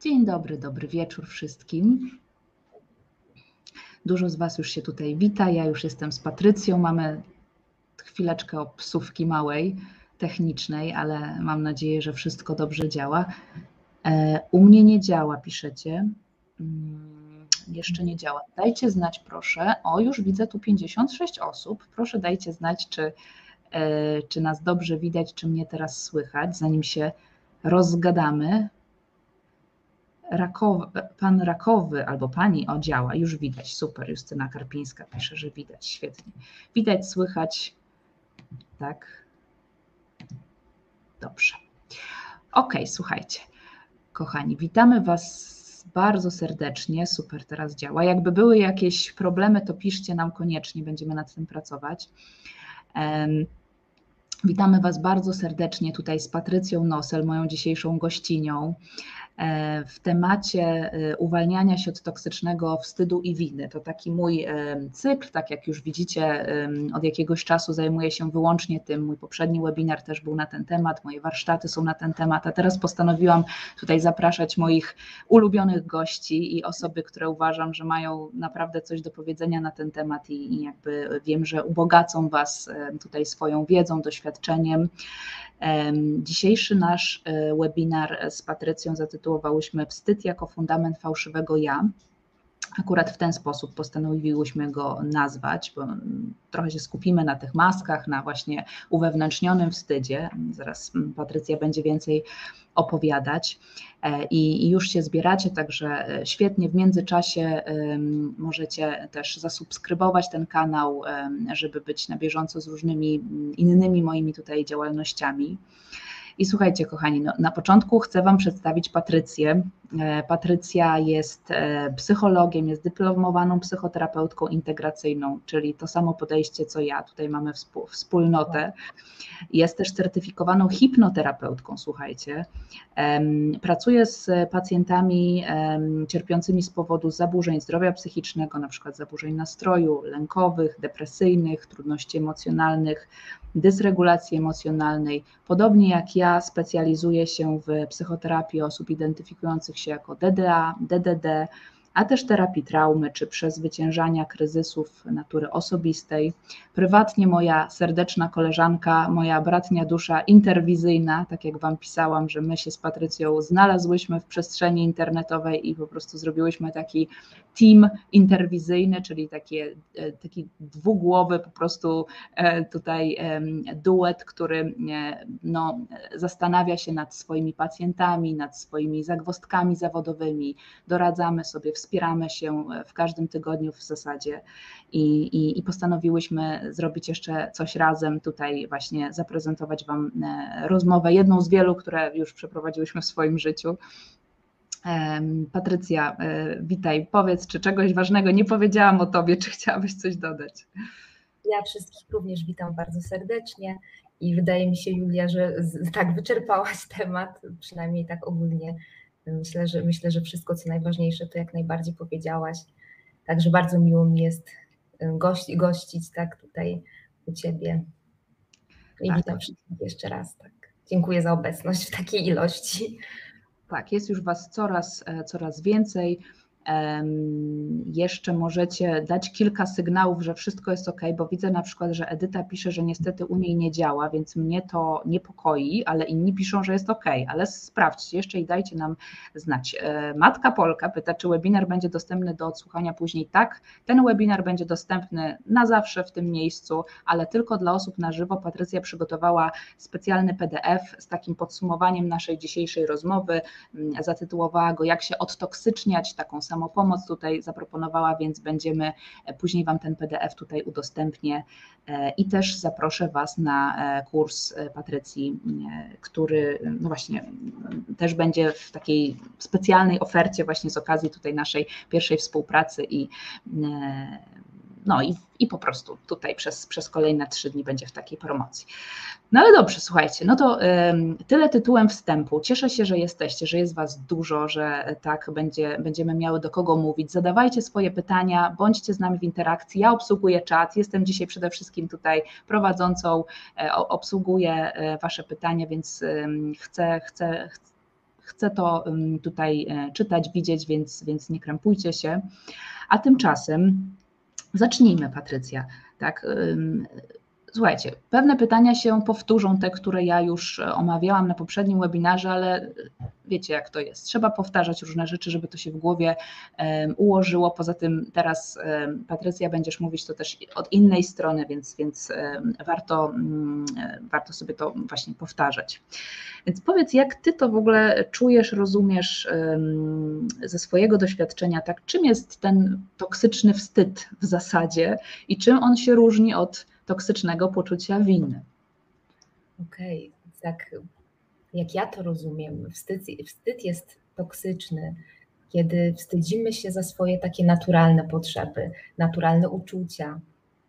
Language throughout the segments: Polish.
Dzień dobry, dobry wieczór wszystkim. Dużo z Was już się tutaj wita. Ja już jestem z Patrycją. Mamy chwileczkę obsówki małej, technicznej, ale mam nadzieję, że wszystko dobrze działa. E, u mnie nie działa, piszecie. Mm, jeszcze nie działa. Dajcie znać, proszę. O, już widzę tu 56 osób. Proszę dajcie znać, czy, e, czy nas dobrze widać, czy mnie teraz słychać, zanim się rozgadamy. Pan Rakowy albo pani, o działa, już widać, super, Justyna Karpińska pisze, że widać, świetnie. Widać, słychać, tak, dobrze. Ok, słuchajcie, kochani, witamy Was bardzo serdecznie, super teraz działa. Jakby były jakieś problemy, to piszcie nam koniecznie, będziemy nad tym pracować. Witamy Was bardzo serdecznie tutaj z Patrycją Nosel, moją dzisiejszą gościnią. E, w temacie e, uwalniania się od toksycznego wstydu i winy. To taki mój e, cykl, tak jak już widzicie, od jakiegoś czasu zajmuję się wyłącznie tym. Mój poprzedni webinar też był na ten temat, moje warsztaty są na ten temat, a teraz postanowiłam tutaj zapraszać moich ulubionych gości i osoby, które uważam, że mają naprawdę coś do powiedzenia na ten temat i, jakby wiem, że ubogacą Was tutaj swoją wiedzą, doświadczeniem. Dzisiejszy nasz e, webinar z Patrycją zatytułowałyśmy Wstyd jako fundament fałszywego ja. Akurat w ten sposób postanowiłyśmy go nazwać, bo trochę się skupimy na tych maskach, na właśnie uwewnętrznionym wstydzie. Zaraz Patrycja będzie więcej opowiadać e, i, już się zbieracie, także e, świetnie w międzyczasie możecie też zasubskrybować ten kanał, żeby być na bieżąco z różnymi innymi moimi tutaj działalnościami. I słuchajcie, kochani, no, na początku chcę Wam przedstawić Patrycję. E, Patrycja jest e, psychologiem, jest dyplomowaną psychoterapeutką integracyjną, czyli to samo podejście co ja. Tutaj mamy wspólnotę. Jest też certyfikowaną hipnoterapeutką, słuchajcie. Pracuje z pacjentami cierpiącymi z powodu zaburzeń zdrowia psychicznego, na przykład zaburzeń nastroju, lękowych, depresyjnych, trudności emocjonalnych, dysregulacji emocjonalnej. Podobnie jak ja, specjalizuję się w psychoterapii osób identyfikujących się jako DDA, DDD, a też terapii traumy czy przezwyciężania kryzysów natury osobistej. Prywatnie moja serdeczna koleżanka, moja bratnia dusza interwizyjna, tak jak Wam pisałam, że my się z Patrycją znalazłyśmy w przestrzeni internetowej i po prostu zrobiłyśmy taki team interwizyjny, czyli takie, e, taki dwugłowy po prostu e, tutaj duet, który e, no, zastanawia się nad swoimi pacjentami, nad swoimi zagwostkami zawodowymi, doradzamy sobie, wspieramy się w każdym tygodniu w zasadzie i, i, i postanowiłyśmy zrobić jeszcze coś razem, tutaj właśnie zaprezentować Wam rozmowę, jedną z wielu, które już przeprowadziłyśmy w swoim życiu Patrycja, e, witaj. Powiedz, czy czegoś ważnego nie powiedziałam o Tobie, czy chciałabyś coś dodać? Ja wszystkich również witam bardzo serdecznie i wydaje mi się, Julia, że tak wyczerpałaś temat, przynajmniej tak ogólnie. Myślę, że myślę, że wszystko, co najważniejsze, to jak najbardziej powiedziałaś. Także bardzo miło mi jest gości, gościć tak tutaj u Ciebie. I tak. witam wszystkich jeszcze raz. Tak. Dziękuję za obecność w takiej ilości. Tak, jest już Was coraz, e, coraz więcej jeszcze możecie dać kilka sygnałów, że wszystko jest ok, bo widzę na przykład, że Edyta pisze, że niestety u niej nie działa, więc mnie to niepokoi, ale inni piszą, że jest ok, ale sprawdźcie jeszcze i dajcie nam znać. E, Matka Polka pyta, czy webinar będzie dostępny do odsłuchania później. Tak, ten webinar będzie dostępny na zawsze w tym miejscu, ale tylko dla osób na żywo. Patrycja przygotowała specjalny PDF z takim podsumowaniem naszej dzisiejszej rozmowy, zatytułowała go Jak się odtoksyczniać, taką samą samopomoc tutaj zaproponowała, więc będziemy e, później Wam ten PDF tutaj udostępnię. E, i też zaproszę Was na e, kurs Patrycji, który no właśnie też będzie w takiej specjalnej ofercie właśnie z okazji tutaj naszej pierwszej współpracy i no i, i po prostu tutaj przez, przez kolejne trzy dni będzie w takiej promocji. No ale dobrze, słuchajcie, no to tyle tytułem wstępu. Cieszę się, że jesteście, że jest Was dużo, że tak będzie, będziemy miały do kogo mówić. Zadawajcie swoje pytania, bądźcie z nami w interakcji. Ja obsługuję czat, jestem dzisiaj przede wszystkim tutaj prowadzącą, e, obsługuję e, Wasze pytania, więc chcę, chcę, chcę to tutaj czytać, widzieć, więc, więc nie krępujcie się. A tymczasem zacznijmy, Patrycja. Tak, Słuchajcie, pewne pytania się powtórzą, te, które ja już omawiałam na poprzednim webinarze, ale wiecie jak to jest. Trzeba powtarzać różne rzeczy, żeby to się w głowie ułożyło. Poza tym teraz Patrycja będziesz mówić to też od innej strony, więc, więc warto, mm, warto sobie to właśnie powtarzać. Więc powiedz, jak ty to w ogóle czujesz, rozumiesz ze swojego doświadczenia, tak, czym jest ten toksyczny wstyd w zasadzie i czym on się różni od toksycznego poczucia winy. Okej, okay. tak jak ja to rozumiem, wstyd, wstyd jest toksyczny, kiedy wstydzimy się za swoje takie naturalne potrzeby, naturalne uczucia,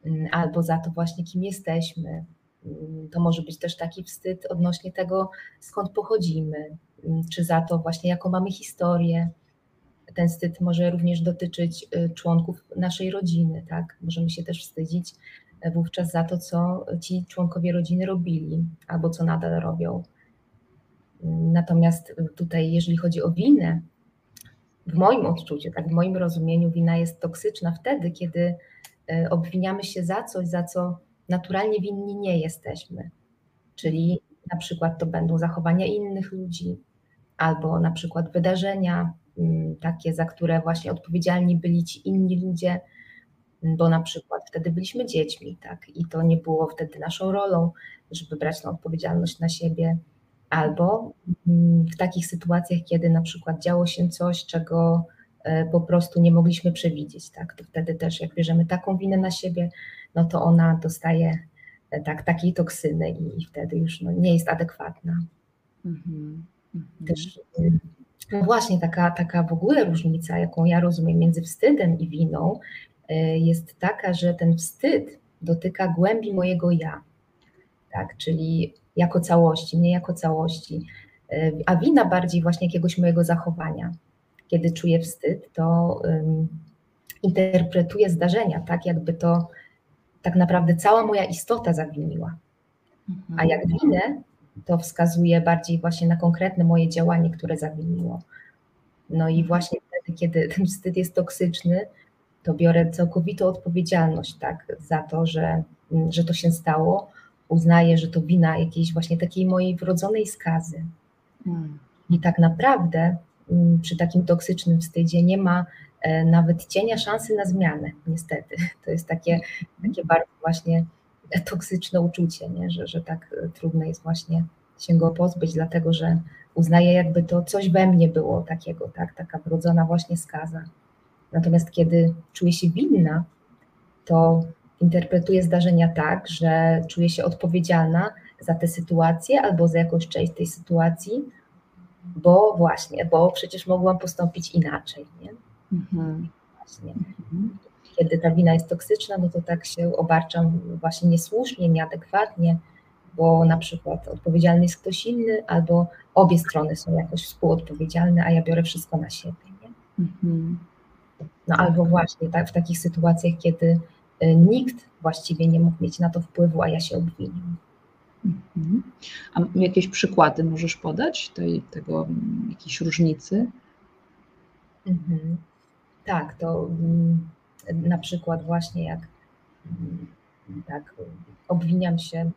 mm, albo za to właśnie, kim jesteśmy. Mm, to może być też taki wstyd odnośnie tego, skąd pochodzimy, mm, czy za to właśnie, jaką mamy historię. Ten wstyd może również dotyczyć y, członków naszej rodziny, tak? Możemy się też wstydzić wówczas za to, co ci członkowie rodziny robili albo co nadal robią. Natomiast tutaj, jeżeli chodzi o winę, w moim odczuciu, tak w moim rozumieniu, wina jest toksyczna wtedy, kiedy e, obwiniamy się za coś, za co naturalnie winni nie jesteśmy. Czyli na przykład to będą zachowania innych ludzi, albo na przykład wydarzenia mm, takie, za które właśnie odpowiedzialni byli ci inni ludzie, bo na przykład wtedy byliśmy dziećmi, tak, i to nie było wtedy naszą rolą, żeby brać tę odpowiedzialność na siebie, albo mm, w takich sytuacjach, kiedy na przykład działo się coś, czego e, po prostu nie mogliśmy przewidzieć, tak, to wtedy też jak bierzemy taką winę na siebie, no to ona dostaje e, tak, takiej toksyny i, wtedy już no, nie jest adekwatna. Mm-hmm. Też no właśnie taka, taka w ogóle różnica, jaką ja rozumiem między wstydem i winą, E, jest taka, że ten wstyd dotyka głębi mojego ja, tak, czyli jako całości, nie jako całości, e, a wina bardziej właśnie jakiegoś mojego zachowania. Kiedy czuję wstyd, to um, interpretuję zdarzenia tak, jakby to tak naprawdę cała moja istota zawiniła. A jak mhm. winę, to wskazuje bardziej właśnie na konkretne moje działanie, które zawiniło. No i właśnie wtedy, kiedy ten wstyd jest toksyczny, to biorę całkowitą odpowiedzialność tak, za to, że, że to się stało. Uznaję, że to wina jakiejś właśnie takiej mojej wrodzonej skazy. Hmm. I tak naprawdę mm, przy takim toksycznym wstydzie nie ma e, nawet cienia szansy na zmianę, niestety. To jest takie, takie bardzo właśnie toksyczne uczucie, nie? Że, że tak e, trudno jest właśnie się go pozbyć, dlatego że uznaję jakby to coś we mnie było takiego, tak? taka wrodzona właśnie skaza. Natomiast kiedy czuję się winna, to interpretuję zdarzenia tak, że czuję się odpowiedzialna za tę sytuację albo za jakąś część tej sytuacji, bo właśnie, bo przecież mogłam postąpić inaczej. Nie? Mhm. Właśnie. Mhm. Kiedy ta wina jest toksyczna, no to tak się obarczam właśnie niesłusznie, nieadekwatnie, bo na przykład odpowiedzialny jest ktoś inny, albo obie strony są jakoś współodpowiedzialne, a ja biorę wszystko na siebie. Nie? Mhm. No albo właśnie tak, w takich sytuacjach, kiedy y, nikt właściwie nie mógł mieć na to wpływu, a ja się obwinił. Mhm. A jakieś przykłady możesz podać tej, tego, jakiejś różnicy? Mhm. Tak, to mm, na przykład właśnie jak mm, tak obwiniam się,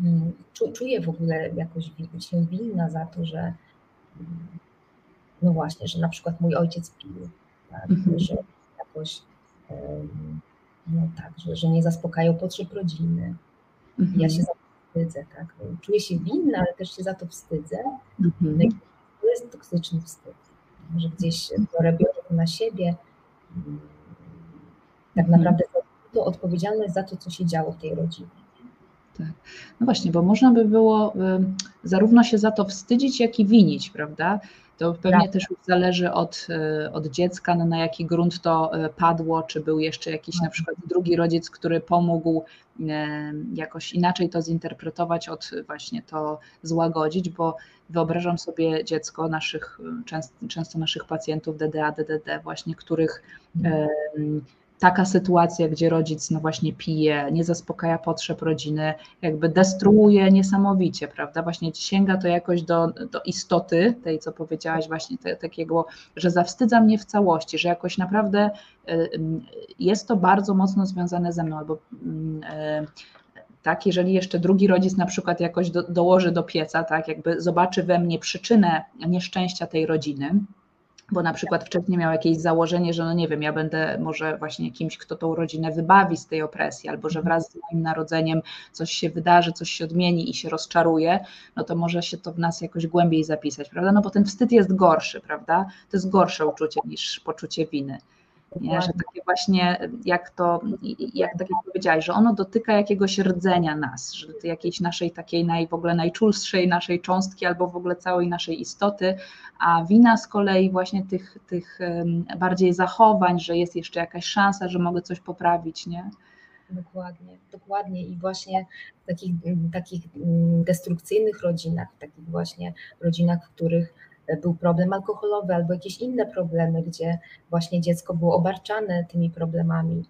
mm, czuję w ogóle jakoś się winna za to, że no właśnie, że na przykład mój ojciec pił, tak? Mhm. że jakoś no tak, że, że nie zaspokają potrzeb rodziny. Mhm. Ja się za to wstydzę, tak? Czuję się winna, ale też się za to wstydzę. Mhm. No i to jest toksyczny wstyd, że gdzieś biorę, biorę to na siebie. Tak mhm. naprawdę to odpowiedzialność za to, co się działo w tej rodzinie. Tak. No właśnie, bo można by było zarówno się za to wstydzić, jak i winić, prawda? To pewnie też zależy od, e, od dziecka, no na jaki grunt to e, padło, czy był jeszcze jakiś na przykład drugi rodzic, który pomógł e, jakoś inaczej to zinterpretować, od właśnie to złagodzić, bo wyobrażam sobie dziecko naszych, często naszych pacjentów DDA, DDD, właśnie których taka sytuacja, gdzie rodzic no właśnie pije, nie zaspokaja potrzeb rodziny, jakby destruuje niesamowicie, prawda? Właśnie sięga to jakoś do, do istoty tej, co powiedziałaś właśnie te, takiego, że zawstydza mnie w całości, że jakoś naprawdę y, jest to bardzo mocno związane ze mną, albo y, tak, jeżeli jeszcze drugi rodzic na przykład jakoś do, dołoży do pieca, tak, jakby zobaczy we mnie przyczynę nieszczęścia tej rodziny, bo na przykład wcześniej miał jakieś założenie, że no nie wiem, ja będę może właśnie kimś, kto tą rodzinę wybawi z tej opresji, albo że wraz z moim narodzeniem coś się wydarzy, coś się odmieni i się rozczaruje, no to może się to w nas jakoś głębiej zapisać, prawda? No bo ten wstyd jest gorszy, prawda? To jest gorsze uczucie niż poczucie winy. Nie? Że takie właśnie, jak to, jak tak jak powiedziałaś, że ono dotyka jakiegoś rdzenia nas, że jakiejś naszej takiej naj, w ogóle najczulszej naszej cząstki albo w ogóle całej naszej istoty, a wina z kolei właśnie tych, tych bardziej zachowań, że jest jeszcze jakaś szansa, że mogę coś poprawić, nie? Dokładnie, dokładnie i właśnie w takich, takich destrukcyjnych rodzinach, w takich właśnie rodzinach, w których był problem alkoholowy albo jakieś inne problemy, gdzie właśnie dziecko było obarczane tymi problemami,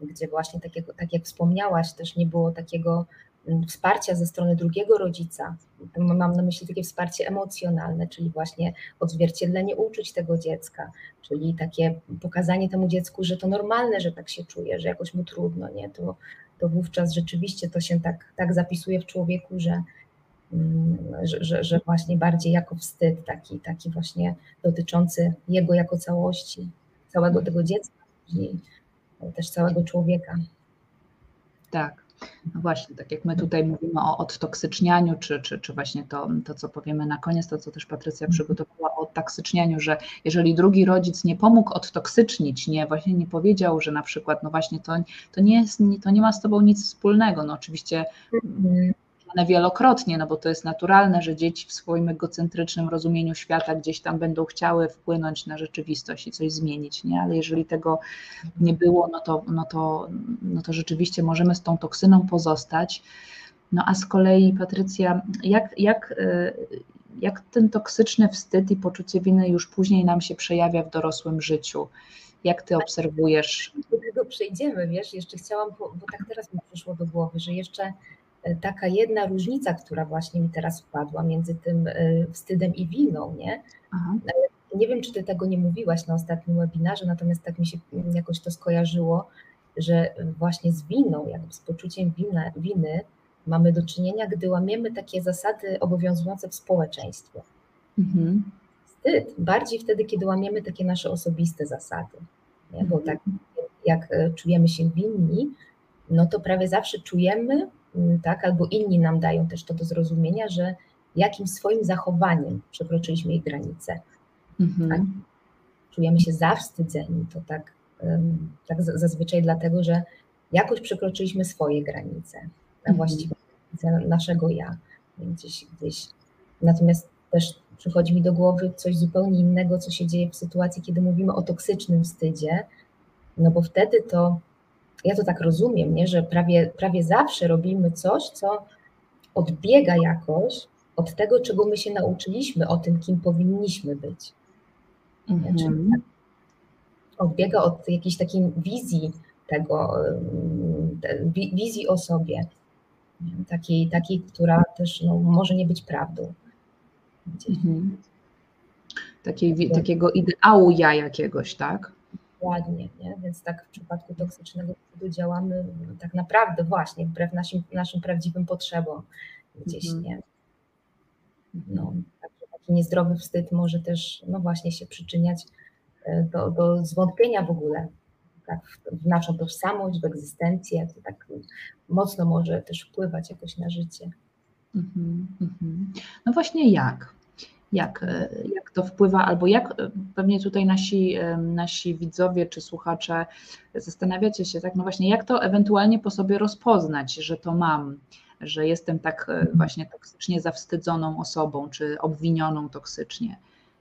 gdzie właśnie tak jak, tak jak wspomniałaś, też nie było takiego mm, wsparcia ze strony drugiego rodzica. Mam na myśli takie wsparcie emocjonalne, czyli właśnie odzwierciedlenie uczuć tego dziecka, czyli takie pokazanie temu dziecku, że to normalne, że tak się czuje, że jakoś mu trudno, nie? To, to wówczas rzeczywiście to się tak, tak zapisuje w człowieku, że, że, że, że, właśnie bardziej jako wstyd, taki, taki właśnie dotyczący jego jako całości, całego tego dziecka, później też całego człowieka. Tak. No właśnie, tak jak my tutaj mówimy o odtoksycznianiu, czy, czy, czy właśnie to, to, co powiemy na koniec, to co też Patrycja mhm. przygotowała o odtoksycznianiu, że jeżeli drugi rodzic nie pomógł odtoksycznić, nie, właśnie nie powiedział, że na przykład, no właśnie to, to, nie, jest, to nie ma z tobą nic wspólnego, no oczywiście mhm wielokrotnie, no bo to jest naturalne, że dzieci w swoim egocentrycznym rozumieniu świata gdzieś tam będą chciały wpłynąć na rzeczywistość i coś zmienić, nie? Ale jeżeli tego nie było, no to, no to, no to rzeczywiście możemy z tą toksyną pozostać. No a z kolei, Patrycja, jak, jak, y, jak ten toksyczny wstyd i poczucie winy już później nam się przejawia w dorosłym życiu? Jak ty obserwujesz? Do tego przejdziemy, wiesz, jeszcze chciałam, bo, bo tak teraz mi przyszło do głowy, że jeszcze E, taka jedna różnica, która właśnie mi teraz wpadła między tym e, wstydem i winą, nie? Aha. E, nie wiem, czy ty tego nie mówiłaś na ostatnim webinarze, natomiast tak mi się jakoś to skojarzyło, że właśnie z winą, jakby z poczuciem wina, winy mamy do czynienia, gdy łamiemy takie zasady obowiązujące w społeczeństwie. Mhm. Wstyd bardziej wtedy, kiedy łamiemy takie nasze osobiste zasady, nie? bo tak jak czujemy się winni, no to prawie zawsze czujemy, tak, albo inni nam dają też to do zrozumienia, że jakim swoim zachowaniem przekroczyliśmy ich granice. Mhm. Tak? Czujemy się zawstydzeni, to tak, tak zazwyczaj dlatego, że jakoś przekroczyliśmy swoje granice, mhm. właściwie granice naszego ja. Gdzieś, gdzieś. Natomiast też przychodzi mi do głowy coś zupełnie innego, co się dzieje w sytuacji, kiedy mówimy o toksycznym wstydzie, no bo wtedy to ja to tak rozumiem, nie? że prawie, prawie zawsze robimy coś, co odbiega jakoś od tego, czego my się nauczyliśmy o tym, kim powinniśmy być. Mhm. Odbiega od jakiejś takiej wizji tego, wizji o sobie, takiej, takiej która też no, może nie być prawdą. Mhm. Takiej, takiego ideału ja jakiegoś, tak? Dokładnie, nie? więc tak w przypadku toksycznego wstydu działamy tak naprawdę właśnie wbrew naszym, naszym prawdziwym potrzebom gdzieś, mm. nie? No, taki niezdrowy wstyd może też, no właśnie się przyczyniać e, do, do zwątpienia w ogóle tak, w naszą tożsamość, w egzystencję, to tak mocno może też wpływać jakoś na życie. Mm -hmm. No właśnie jak? Jak, e, jak to wpływa, albo jak e, pewnie tutaj nasi, e, nasi widzowie czy słuchacze zastanawiacie się, tak, no właśnie, jak to ewentualnie po sobie rozpoznać, że to mam, że jestem tak właśnie toksycznie zawstydzoną osobą, czy obwinioną toksycznie.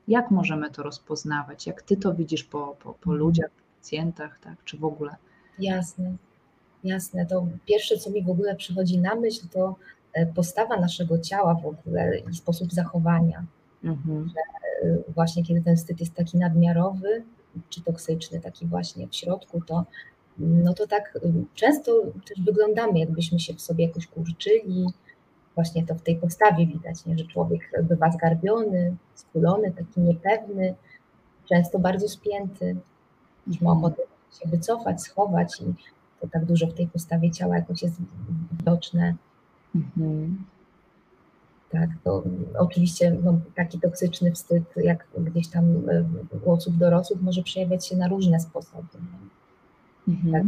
Jak możemy to rozpoznawać? Jak ty to widzisz po, po, po ludziach, po pacjentach, tak, czy w ogóle? Jasne, jasne. To pierwsze, co mi w ogóle przychodzi na myśl, to postawa naszego ciała w ogóle i sposób zachowania Mhm. Że y, właśnie kiedy ten wstyd jest taki nadmiarowy czy toksyczny, taki właśnie w środku, to no to tak często też wyglądamy, jakbyśmy się w sobie jakoś kurczyli. Właśnie to w tej postawie widać, nie? że człowiek bywa zgarbiony, skulony, taki niepewny, często bardzo spięty, już ma ochotę się wycofać, schować i to tak dużo w tej postawie ciała jakoś jest widoczne. Mhm. Tak, to oczywiście no, taki toksyczny wstyd, jak gdzieś tam u osób dorosłych, może przejawiać się na różne sposoby. Mhm. Tak,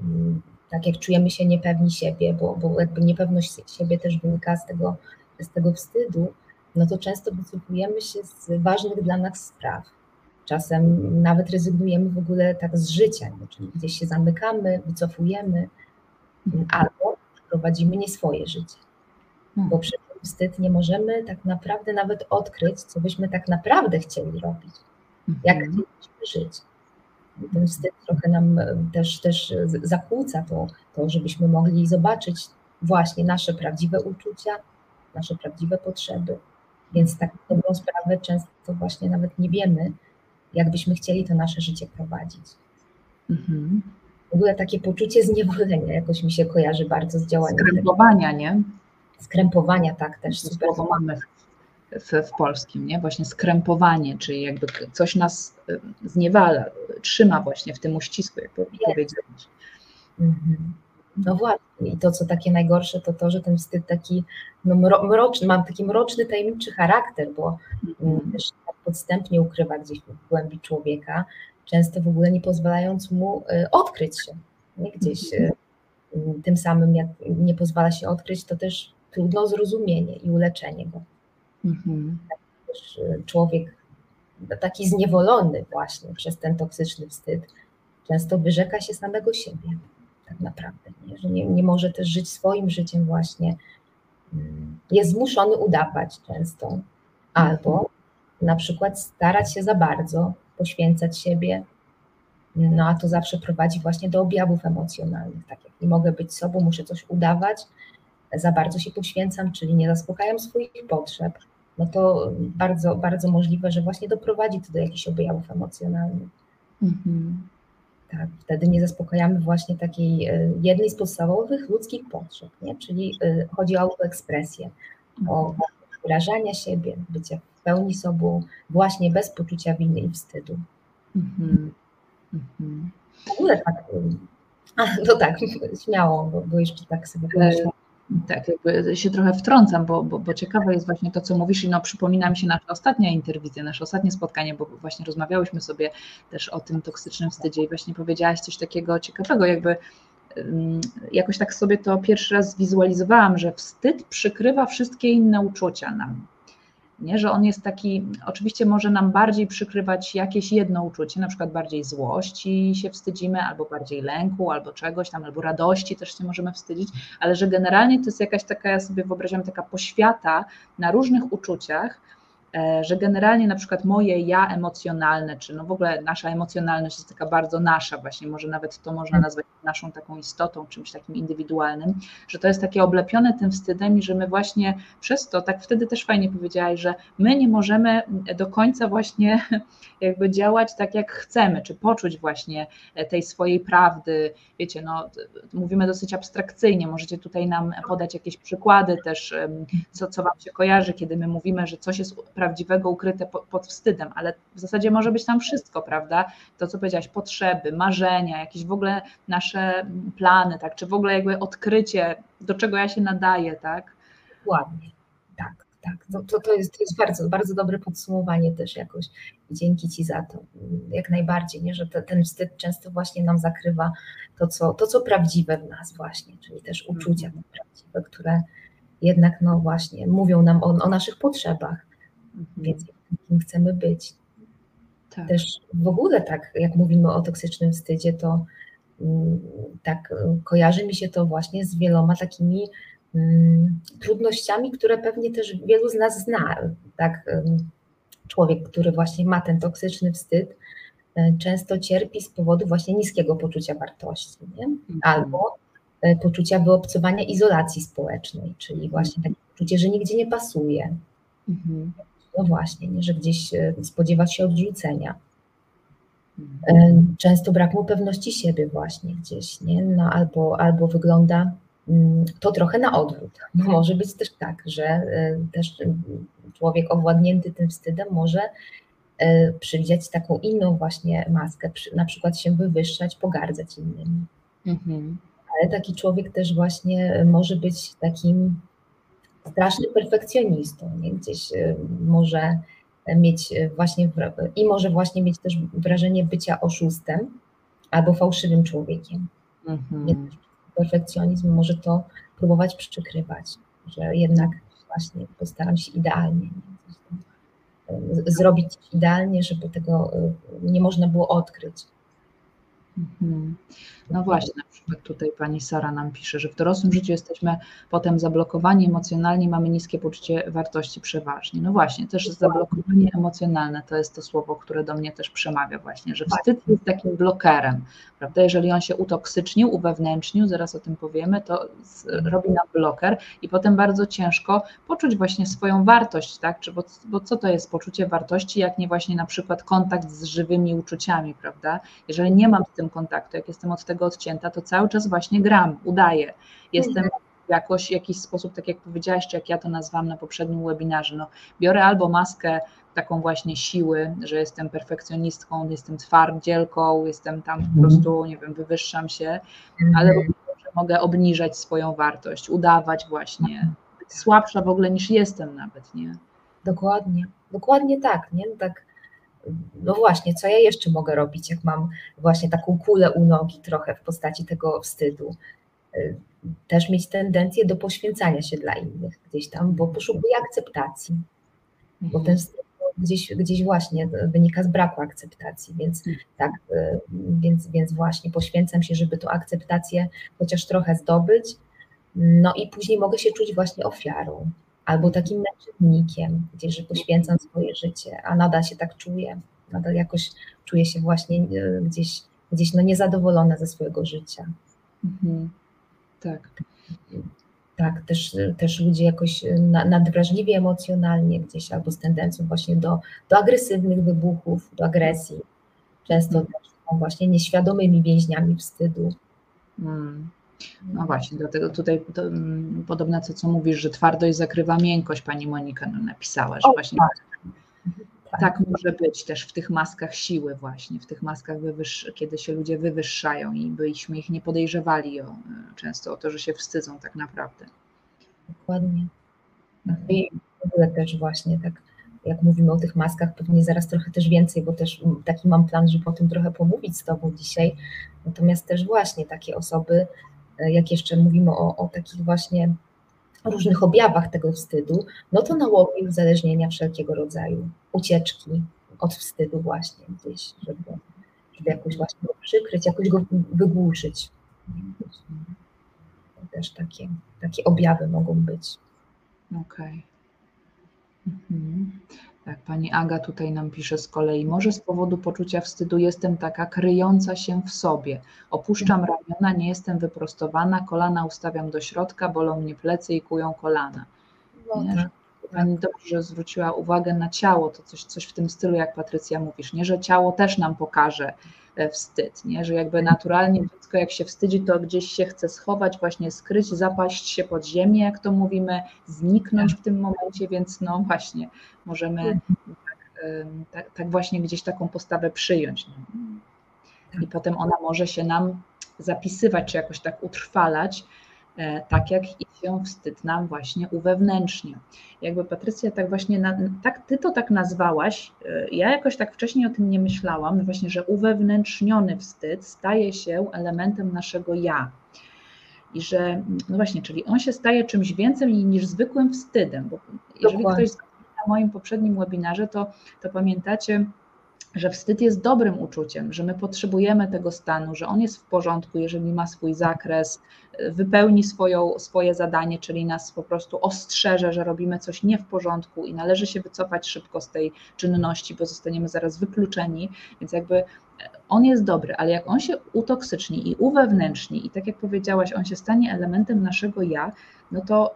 mm, tak, jak czujemy się niepewni siebie, bo, bo jakby niepewność siebie też wynika z tego, z tego wstydu, no to często wycofujemy się z ważnych dla nas spraw. Czasem nawet rezygnujemy w ogóle tak z życia, nie? czyli gdzieś się zamykamy, wycofujemy, mhm. albo prowadzimy nie swoje życie. Hmm. Bo ten wstyd nie możemy tak naprawdę nawet odkryć, co byśmy tak naprawdę chcieli robić, jak mhm. chcielibyśmy żyć. Ten wstyd trochę nam e, też, też zakłóca to, to, żebyśmy mogli zobaczyć właśnie nasze prawdziwe uczucia, nasze prawdziwe potrzeby. Więc tak dobrą sprawę często właśnie nawet nie wiemy, jak byśmy chcieli to nasze życie prowadzić. Mhm. W ogóle takie poczucie zniewolenia jakoś mi się kojarzy bardzo z działaniem. Skrępowania, nie? Skrępowania, tak, też super. Słowo mamy w, w, polskim, nie? Właśnie skrępowanie, czyli jakby coś nas y, zniewala, trzyma właśnie w tym uścisku, jak powiedziałeś. Mhm. No właśnie. I to, co takie najgorsze, to to, że ten wstyd taki no, mroczny, mam taki mroczny, tajemniczy charakter, bo mm. też tak podstępnie ukrywa gdzieś w głębi człowieka, często w ogóle nie pozwalając mu y, odkryć się. Nie? Gdzieś y, mm, tym samym, jak nie pozwala się odkryć, to też trudno zrozumienie i uleczenie go. Mhm. Y, człowiek taki zniewolony właśnie przez ten toksyczny wstyd, często wyrzeka się samego siebie tak naprawdę, nie? że nie, nie może też żyć swoim życiem właśnie, mm, jest zmuszony udawać często, albo na przykład starać się za bardzo, poświęcać siebie, no a to zawsze prowadzi właśnie do objawów emocjonalnych, tak jak nie mogę być sobą, muszę coś udawać, za bardzo się poświęcam, czyli nie zaspokajam swoich potrzeb, no to bardzo, bardzo możliwe, że właśnie doprowadzi to do jakichś objawów emocjonalnych. Mhm. Tak, wtedy nie zaspokajamy właśnie takiej e, jednej z podstawowych ludzkich potrzeb, nie? czyli e, chodzi o autoekspresję, o wyrażanie siebie, bycie w pełni sobą, właśnie bez poczucia winy i wstydu. Mhm. Mhm. W ogóle tak, a, no tak, śmiało, bo, bo jeszcze tak sobie pomyślałam tak, jakby się trochę wtrącam, bo, bo, bo ciekawe jest właśnie to, co mówisz i no przypomina mi się nasza ostatnia interwicja, nasze ostatnie spotkanie, bo właśnie rozmawiałyśmy sobie też o tym toksycznym wstydzie i właśnie powiedziałaś coś takiego ciekawego, jakby jakoś tak sobie to pierwszy raz zwizualizowałam, że wstyd przykrywa wszystkie inne uczucia nam nie? że on jest taki, oczywiście może nam bardziej przykrywać jakieś jedno uczucie, na przykład bardziej złości się wstydzimy, albo bardziej lęku, albo czegoś tam, albo radości też się możemy wstydzić, ale że generalnie to jest jakaś taka, ja sobie wyobrażam, taka poświata na różnych uczuciach, że generalnie na przykład moje ja emocjonalne, czy no w ogóle nasza emocjonalność jest taka bardzo nasza, właśnie może nawet to można nazwać naszą taką istotą, czymś takim indywidualnym, że to jest takie oblepione tym wstydem i że my właśnie przez to, tak wtedy też fajnie powiedziałaś, że my nie możemy do końca właśnie jakby działać tak jak chcemy, czy poczuć właśnie tej swojej prawdy, wiecie, no mówimy dosyć abstrakcyjnie, możecie tutaj nam podać jakieś przykłady też, co, co Wam się kojarzy, kiedy my mówimy, że coś jest prawdziwego ukryte pod wstydem, ale w zasadzie może być tam wszystko, prawda? To, co powiedziałaś, potrzeby, marzenia, jakieś w ogóle nasze plany, tak? Czy w ogóle jakby odkrycie, do czego ja się nadaję, tak? Dokładnie, tak, tak. To, to, to, jest, to jest bardzo, bardzo dobre podsumowanie też jakoś. Dzięki Ci za to, jak najbardziej, nie? że to, ten wstyd często właśnie nam zakrywa to co, to, co prawdziwe w nas właśnie, czyli też uczucia mhm. prawdziwe, które jednak no właśnie mówią nam o, o naszych potrzebach, Mhm. więc kim chcemy być. Tak. Też w ogóle tak, jak mówimy o toksycznym wstydzie, to mm, tak kojarzy mi się to właśnie z wieloma takimi mm, trudnościami, które pewnie też wielu z nas zna. Tak, człowiek, który właśnie ma ten toksyczny wstyd, e, często cierpi z powodu właśnie niskiego poczucia wartości? Mhm. albo e, poczucia wyobcowania izolacji społecznej, czyli właśnie takie poczucie, że nigdzie nie pasuje, mhm no właśnie, nie, że gdzieś e, spodziewać się odrzucenia. Mhm. Często brak mu pewności siebie właśnie gdzieś, nie? No, albo, albo wygląda mm, to trochę na odwrót. Może być też tak, że też człowiek owładnięty tym wstydem może przywdziać taką inną właśnie maskę, na przykład się wywyższać, pogardzać innymi. Mhm. Ale taki człowiek też właśnie może być takim strasznym perfekcjonistą, nie? gdzieś może mieć e, właśnie i może właśnie mieć też wrażenie bycia oszustem albo fałszywym człowiekiem. Mhm. Perfekcjonizm może to próbować przykrywać, że jednak właśnie postaram się idealnie e, zrobić idealnie, żeby tego nie można było odkryć. Mhm. No właśnie, na przykład tutaj pani Sara nam pisze, że w dorosłym życiu jesteśmy potem zablokowani emocjonalnie, mamy niskie poczucie wartości przeważnie. No właśnie, też zablokowanie emocjonalne to jest to słowo, które do mnie też przemawia właśnie, że wstyd jest takim blokerem, prawda? Jeżeli on się utoksycznił, uwewnętrznił, zaraz o tym powiemy, to robi nam bloker i potem bardzo ciężko poczuć właśnie swoją wartość, tak? Czy, bo, bo co to jest poczucie wartości, jak nie właśnie na przykład kontakt z żywymi uczuciami, prawda? Jeżeli nie mam z tym kontaktu, jak jestem od tego odcięta, to cały czas właśnie gram, udaję. Jestem mhm. jakoś w jakiś sposób, tak jak powiedziałaś, czy jak ja to nazwałam na poprzednim webinarze, no, biorę albo maskę taką właśnie siły, że jestem perfekcjonistką, jestem twardzielką, jestem tam po mhm. prostu, nie wiem, wywyższam się, ale mhm. mogę obniżać swoją wartość, udawać właśnie, być słabsza w ogóle niż jestem nawet, nie? Dokładnie, dokładnie tak, nie? Tak no właśnie, co ja jeszcze mogę robić, jak mam właśnie taką kulę u nogi trochę w postaci tego wstydu. Y, też mieć tendencję do poświęcania się dla innych gdzieś tam, bo poszukuję akceptacji, bo ten wstyd gdzieś, gdzieś właśnie wynika z braku akceptacji, więc mhm. tak, y, więc, więc właśnie poświęcam się, żeby tą akceptację chociaż trochę zdobyć, no i później mogę się czuć właśnie ofiarą, albo takim męczennikiem, gdzie że poświęcam swoje życie, a nadal się tak czuję, nadal jakoś czuję się właśnie e, gdzieś, gdzieś no niezadowolona ze swojego życia. Mhm. Tak. Tak, też, też ludzie jakoś nadwrażliwi emocjonalnie gdzieś albo z tendencją właśnie do, do agresywnych wybuchów, do agresji. Często mhm. też są właśnie nieświadomymi więźniami wstydu. Hmm. No właśnie, dlatego tutaj to, podobne to, co mówisz, że twardość zakrywa miękkość, pani Monika no, napisała, że o, właśnie tak. tak. tak. może być też w tych maskach siły właśnie, w tych maskach, kiedy się ludzie wywyższają i byśmy ich nie podejrzewali o, często o to, że się wstydzą tak naprawdę. Dokładnie. No I w ogóle też właśnie tak, jak mówimy o tych maskach, pewnie zaraz trochę też więcej, bo też taki mam plan, żeby o tym trochę pomówić z Tobą dzisiaj. Natomiast też właśnie takie osoby jak jeszcze mówimy o, o takich właśnie różnych objawach tego wstydu, no to nałogi uzależnienia wszelkiego rodzaju, ucieczki od wstydu właśnie gdzieś, żeby, żeby jakoś właśnie go przykryć, jakoś go wygłuszyć. Też takie, takie objawy mogą być. Okej. Okay. Mhm. Tak, pani Aga tutaj nam pisze z kolei, może z powodu poczucia wstydu jestem taka kryjąca się w sobie. Opuszczam ramiona, nie jestem wyprostowana, kolana ustawiam do środka, bolą mnie plecy i kują kolana. No tak. Pani dobrze zwróciła uwagę na ciało, to coś, coś w tym stylu, jak Patrycja mówisz, nie, że ciało też nam pokaże wstyd, nie? że jakby naturalnie dziecko jak się wstydzi, to gdzieś się chce schować, właśnie skryć, zapaść się pod ziemię, jak to mówimy, zniknąć w tym momencie, więc no właśnie, możemy tak, tak, tak właśnie gdzieś taką postawę przyjąć. No. I potem ona może się nam zapisywać, czy jakoś tak utrwalać, E, tak jak i się wstyd nam właśnie uwewnętrznia. Jakby Patrycja tak właśnie, na, tak, ty to tak nazwałaś, e, ja jakoś tak wcześniej o tym nie myślałam, właśnie, że uwewnętrzniony wstyd staje się elementem naszego ja. I że, no właśnie, czyli on się staje czymś więcej niż zwykłym wstydem, bo jeżeli Dokładnie. ktoś na moim poprzednim webinarze, to, to pamiętacie, że wstyd jest dobrym uczuciem, że my potrzebujemy tego stanu, że on jest w porządku, jeżeli ma swój zakres, wypełni swoją, swoje zadanie, czyli nas po prostu ostrzeże, że robimy coś nie w porządku i należy się wycofać szybko z tej czynności, bo zostaniemy zaraz wykluczeni. Więc jakby on jest dobry, ale jak on się utoksyczni i uwewnętrzni, i tak jak powiedziałaś, on się stanie elementem naszego ja, no to,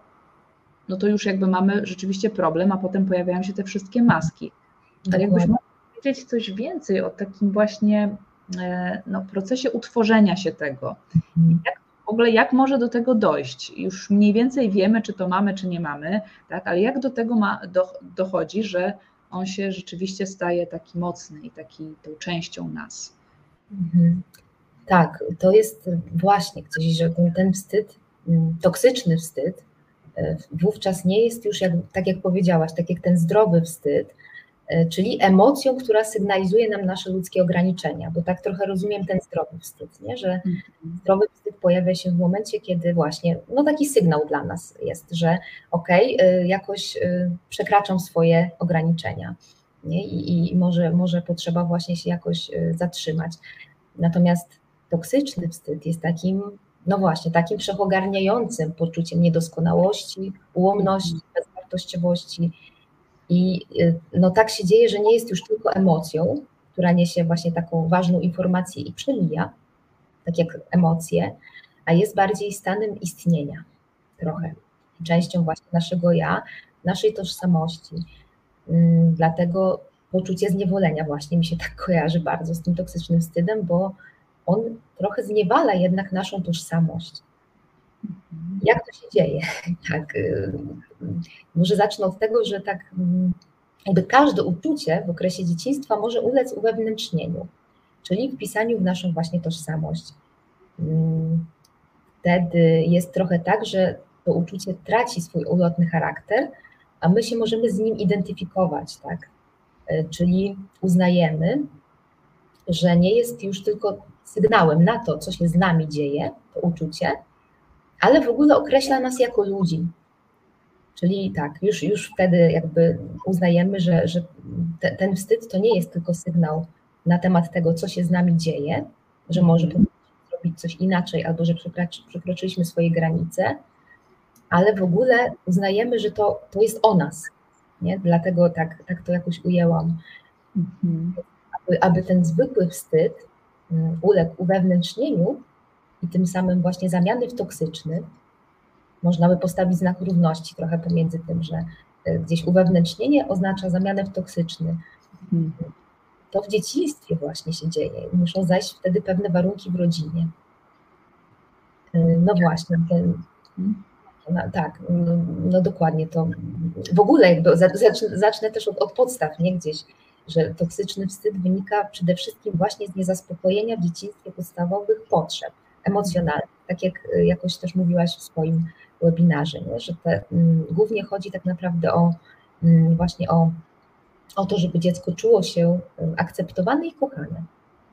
no to już jakby mamy rzeczywiście problem, a potem pojawiają się te wszystkie maski. Tak jakbyśmy powiedzieć coś więcej o takim właśnie e, no, procesie utworzenia się tego? Mhm. Jak, w ogóle jak może do tego dojść? Już mniej więcej wiemy, czy to mamy, czy nie mamy, tak? ale jak do tego ma, do, dochodzi, że on się rzeczywiście staje taki mocny i taki tą częścią nas? Mhm. Tak, to jest właśnie gdzieś, że ten wstyd, mm, toksyczny wstyd, e, wówczas nie jest już, jak, tak jak powiedziałaś, tak jak ten zdrowy wstyd, czyli emocją, która sygnalizuje nam nasze ludzkie ograniczenia, bo tak trochę rozumiem ten zdrowy wstyd, nie? że mhm. zdrowy wstyd pojawia się w momencie, kiedy właśnie, no taki sygnał dla nas jest, że okej, okay, jakoś przekraczam swoje ograniczenia nie? I, i może, może potrzeba właśnie się jakoś zatrzymać. Natomiast toksyczny wstyd jest takim, no właśnie, takim wszechogarniającym poczuciem niedoskonałości, ułomności, mhm. bezwartościowości. I y, no tak się dzieje, że nie jest już tylko emocją, która niesie właśnie taką ważną informację i przemija, tak jak emocje, a jest bardziej stanem istnienia trochę, częścią właśnie naszego ja, naszej tożsamości. Mm, dlatego poczucie zniewolenia właśnie mi się tak kojarzy bardzo z tym toksycznym wstydem, bo on trochę zniewala jednak naszą tożsamość. Jak to się dzieje? Tak, y, może zacznę od tego, że tak mm, jakby każde uczucie w okresie dzieciństwa może ulec uwewnętrznieniu, czyli wpisaniu w naszą właśnie tożsamość. Mm, wtedy jest trochę tak, że to uczucie traci swój ulotny charakter, a my się możemy z nim identyfikować, tak? Y, czyli uznajemy, że nie jest już tylko sygnałem na to, co się z nami dzieje, to uczucie, ale w ogóle określa nas jako ludzi. Czyli tak, już, już wtedy jakby uznajemy, że, że te, ten wstyd to nie jest tylko sygnał na temat tego, co się z nami dzieje, że może mhm. zrobić coś inaczej, albo że przekroczyliśmy swoje granice, ale w ogóle uznajemy, że to, to jest o nas. Nie? Dlatego tak, tak to jakoś ujęłam. Mhm. Aby, aby ten zwykły wstyd Mm, uległ uwewnętrznieniu i tym samym właśnie zamiany w toksyczny, można by postawić znak równości trochę pomiędzy tym, że e, gdzieś uwewnętrznienie oznacza zamianę w toksyczny. To w dzieciństwie właśnie się dzieje. Muszą zajść wtedy pewne warunki w rodzinie. E, no właśnie, ten, no, tak, no, no, dokładnie to. W ogóle jakby zacznę, zacznę też od, od podstaw, nie gdzieś że toksyczny wstyd wynika przede wszystkim właśnie z niezaspokojenia w dzieciństwie podstawowych potrzeb emocjonalnych, tak jak y, jakoś też mówiłaś w swoim webinarze, nie? że te, um, głównie chodzi tak naprawdę o um, właśnie o, o to, żeby dziecko czuło się akceptowane i kochane.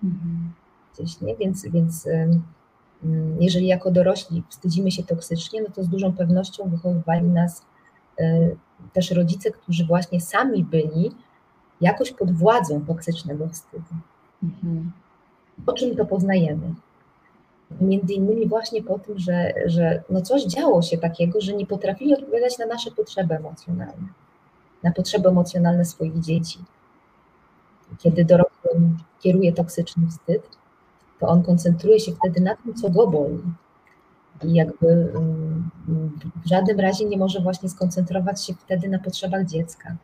Mhm. Gdzieś, nie? Więc, więc um, jeżeli jako dorośli wstydzimy się toksycznie, no to z dużą pewnością wychowywali nas y, też rodzice, którzy właśnie sami byli jakoś pod władzą toksycznego wstydu. Mhm. Po czym to poznajemy? Między innymi właśnie po tym, że, że no coś działo się takiego, że nie potrafili odpowiadać na nasze potrzeby emocjonalne, na potrzeby emocjonalne swoich dzieci. Kiedy dorosłym kieruje toksyczny wstyd, to on koncentruje się wtedy na tym, co go boli. I jakby mm, w żadnym razie nie może właśnie skoncentrować się wtedy na potrzebach dziecka.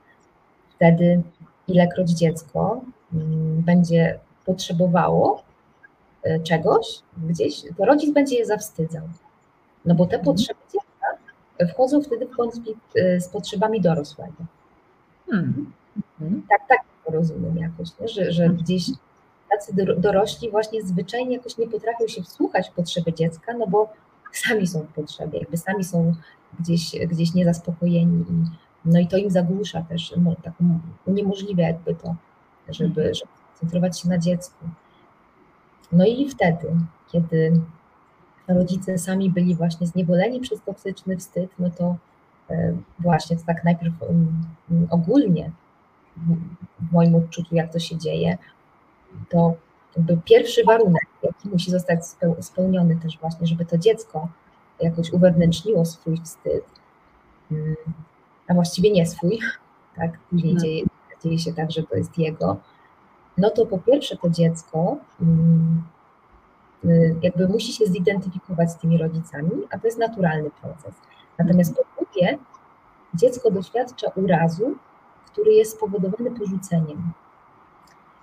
Wtedy ilekroć dziecko mm, będzie potrzebowało czegoś gdzieś, to rodzic będzie je zawstydzał. No bo te mhm. potrzeby dziecka wchodzą wtedy w konflikt e, z potrzebami dorosłego. Hmm. Tak, tak to rozumiem jakoś, nie? Że, że mhm. gdzieś tacy dorośli właśnie zwyczajnie jakoś nie potrafią się wsłuchać w potrzeby dziecka, no bo sami są w potrzebie, jakby sami są gdzieś, gdzieś niezaspokojeni i no i to im zagłusza też, no, tak uniemożliwia jakby to, żeby, mhm. żeby koncentrować się na dziecku. No i wtedy, kiedy rodzice sami byli właśnie zniewoleni przez toksyczny wstyd, no to e, właśnie tak najpierw ogólnie w moim odczuciu, jak to się dzieje, to jakby pierwszy warunek, jaki musi zostać spełniony też właśnie, żeby to dziecko jakoś uwewnętrzniło swój wstyd, a właściwie nie swój, tak, później mhm. dzieje, dzieje się tak, że to jest jego, no to po pierwsze to dziecko mm, y, jakby musi się zidentyfikować z tymi rodzicami, a to jest naturalny proces. Natomiast po drugie, dziecko doświadcza urazu, który jest spowodowany porzuceniem.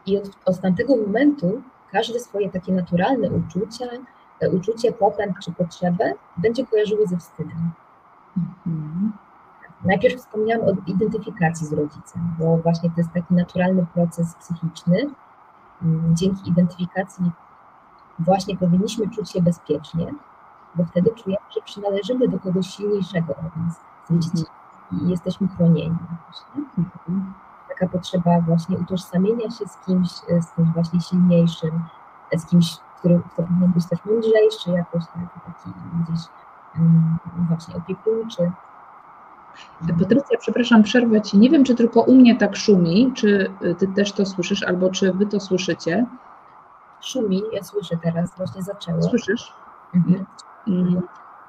I od, od tamtego momentu każde swoje takie naturalne uczucia, e, uczucie, popęd czy potrzebę będzie kojarzyły ze wstydem. Mhm. Najpierw wspomniałam o identyfikacji z rodzicem, bo właśnie to jest taki naturalny proces psychiczny. Mm, dzięki identyfikacji właśnie powinniśmy czuć się bezpiecznie, bo wtedy czujemy, że przynależymy do kogoś silniejszego od nas, dzieci i jesteśmy chronieni. Mhm. Taka potrzeba właśnie utożsamienia się z kimś, z kimś właśnie silniejszym, z kimś, który, kto powinien być też mądrzejszy jakoś, tak, taki gdzieś um, właśnie opiekuńczy. Patrycja, przepraszam, przerwę Ci. Nie wiem, czy tylko u mnie tak szumi, czy Ty też to słyszysz, albo czy Wy to słyszycie. Szumi, ja słyszę teraz, właśnie zaczęło. Słyszysz? Mhm. Mm.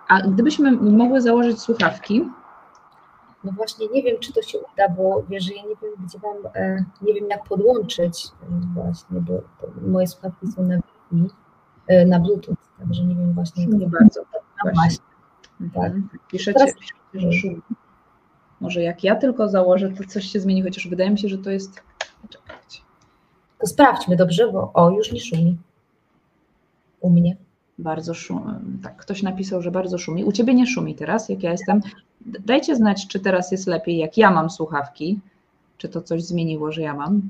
A gdybyśmy mogły założyć słuchawki? No właśnie, nie wiem, czy to się uda, bo wiesz, że ja nie wiem, gdzie mam, e, nie wiem, jak podłączyć właśnie, bo moje słuchawki są na, e, na Bluetooth, także nie wiem właśnie. Nie bardzo. No właśnie. Tak. Mhm. Piszecie, Teraz... piszecie, że szumi. Może jak ja tylko założę, to coś się zmieni, chociaż wydaje mi się, że to jest. Czekajcie. To sprawdźmy dobrze, bo o, już nie szumi. U mnie. Bardzo szumi. Tak, ktoś napisał, że bardzo szumi. U ciebie nie szumi teraz, jak ja jestem. Dajcie znać, czy teraz jest lepiej, jak ja mam słuchawki. Czy to coś zmieniło, że ja mam.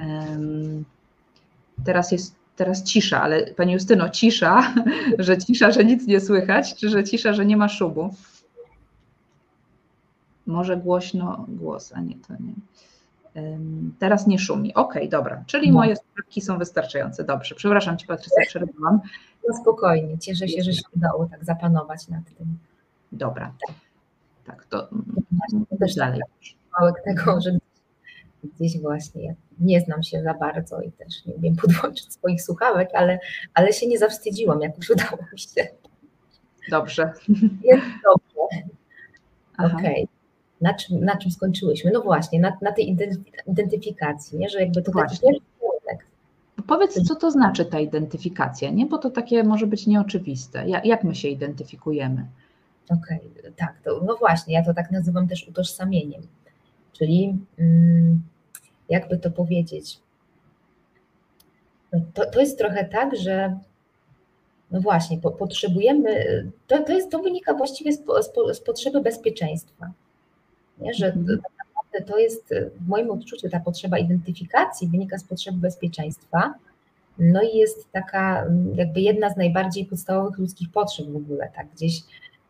Um, teraz jest teraz cisza, ale Pani Justyno, cisza, że cisza, że nic nie słychać, czy że cisza, że nie ma szumu? Może głośno głos, a nie to nie. Teraz nie szumi. Ok, dobra, czyli no. moje słuchawki są wystarczające. Dobrze, przepraszam Cię Patrycja, przerwałam. No spokojnie, cieszę się, że się udało tak zapanować nad tym. Dobra, tak, to też dalej. Małek tego, że gdzieś właśnie ja nie znam się za bardzo i też nie umiem podłączyć swoich słuchawek, ale, ale się nie zawstydziłam, jak już udało mi się. Dobrze. Jest dobrze. Okej. Okay na czym, na czym skończyłyśmy? No właśnie, na, na tej identyfikacji, nie? że jakby to taki kierunek. Powiedz, co to znaczy ta identyfikacja, nie? bo to takie może być nieoczywiste. Jak, jak my się identyfikujemy? Okej, okay, tak, to, no właśnie, ja to tak nazywam też utożsamieniem, czyli mm, jakby to powiedzieć, no to, to jest trochę tak, że no właśnie, po, potrzebujemy, to, to, jest, to wynika właściwie z, z, z potrzeby bezpieczeństwa nie? że mhm. tak naprawdę to jest w moim odczuciu ta potrzeba identyfikacji wynika z potrzeby bezpieczeństwa, no i jest taka jakby jedna z najbardziej podstawowych ludzkich potrzeb w ogóle, tak gdzieś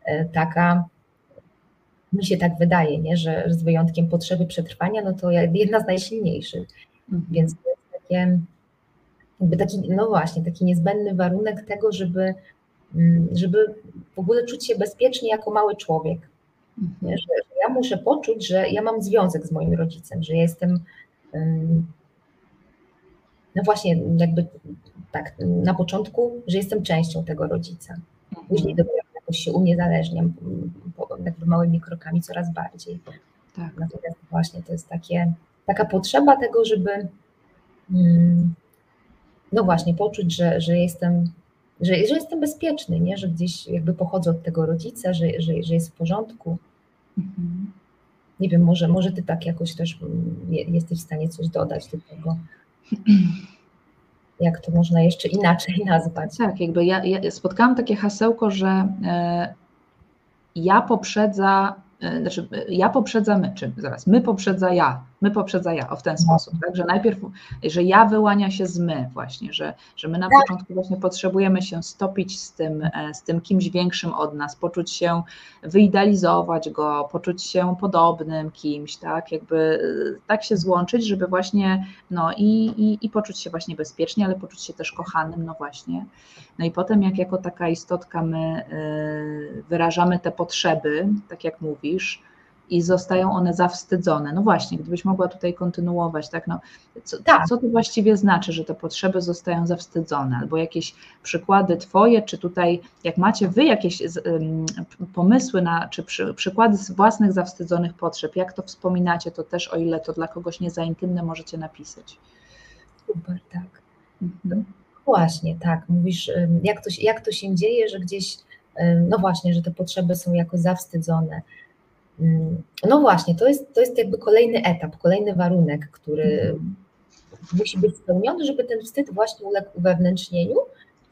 e, taka, mi się tak wydaje, nie? Że, że z wyjątkiem potrzeby przetrwania, no to jedna z najsilniejszych, mhm. więc to jest takie, jakby taki, no właśnie, taki niezbędny warunek tego, żeby, żeby w ogóle czuć się bezpiecznie jako mały człowiek, Mhm. Że, że ja muszę poczuć, że ja mam związek z moim rodzicem, że jestem. No właśnie, jakby tak, na początku, że jestem częścią tego rodzica. Mhm. Później dopiero jakoś się uniezależniam, jakby małymi krokami coraz bardziej. Tak. Natomiast właśnie to jest takie, taka potrzeba tego, żeby no właśnie poczuć, że, że jestem że, że jestem bezpieczny, nie? że gdzieś jakby pochodzę od tego rodzica, że, że, że jest w porządku. Mhm. Nie wiem, może, może ty tak jakoś też mm, jesteś w stanie coś dodać do tego. Jak to można jeszcze inaczej nazwać? Tak, jakby ja, ja spotkałam takie hasełko, że e, ja poprzedza E, znaczy ja poprzedza my, czy zaraz, my poprzedza ja, my poprzedza ja, o w ten no. sposób, tak, że najpierw, że ja wyłania się z my właśnie, że, że my na tak. początku właśnie potrzebujemy się stopić z tym, e, z tym kimś większym od nas, poczuć się, wyidealizować go, poczuć się podobnym kimś, tak, jakby e, tak się złączyć, żeby właśnie, no i, i, i poczuć się właśnie bezpiecznie, ale poczuć się też kochanym, no właśnie, no i potem jak jako taka istotka my wyrażamy te potrzeby, tak jak mówi mówisz, i zostają one zawstydzone. No właśnie, gdybyś mogła tutaj kontynuować, tak, no, co, tak. co to właściwie znaczy, że te potrzeby zostają zawstydzone, albo jakieś przykłady Twoje, czy tutaj, jak macie Wy jakieś um, pomysły na, czy przy, przykłady z własnych zawstydzonych potrzeb, jak to wspominacie, to też, o ile to dla kogoś nie za intymne, możecie napisać. Super, tak. Mhm. Właśnie, tak, mówisz, jak to, jak to się dzieje, że gdzieś, no właśnie, że te potrzeby są jako zawstydzone, no właśnie, to jest, to jest jakby kolejny etap, kolejny warunek, który mhm. musi być spełniony, żeby ten wstyd właśnie uległ uwewnętrznieniu,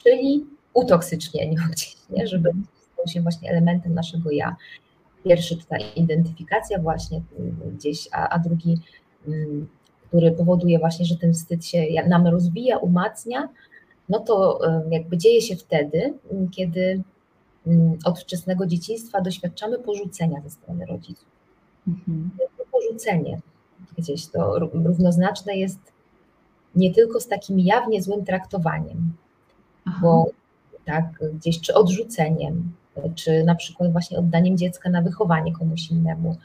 czyli utoksycznieniu gdzieś, nie? żeby stał się właśnie elementem naszego ja. Pierwszy tutaj identyfikacja właśnie gdzieś, a, a drugi, mm, który powoduje właśnie, że ten wstyd się nam rozwija, umacnia, no to jakby dzieje się wtedy, kiedy od wczesnego dzieciństwa doświadczamy porzucenia ze strony rodziców. Mhm. Porzucenie gdzieś to równoznaczne jest nie tylko z takim jawnie złym traktowaniem, Aha. bo tak, gdzieś czy odrzuceniem, czy na przykład właśnie oddaniem dziecka na wychowanie komuś innemu.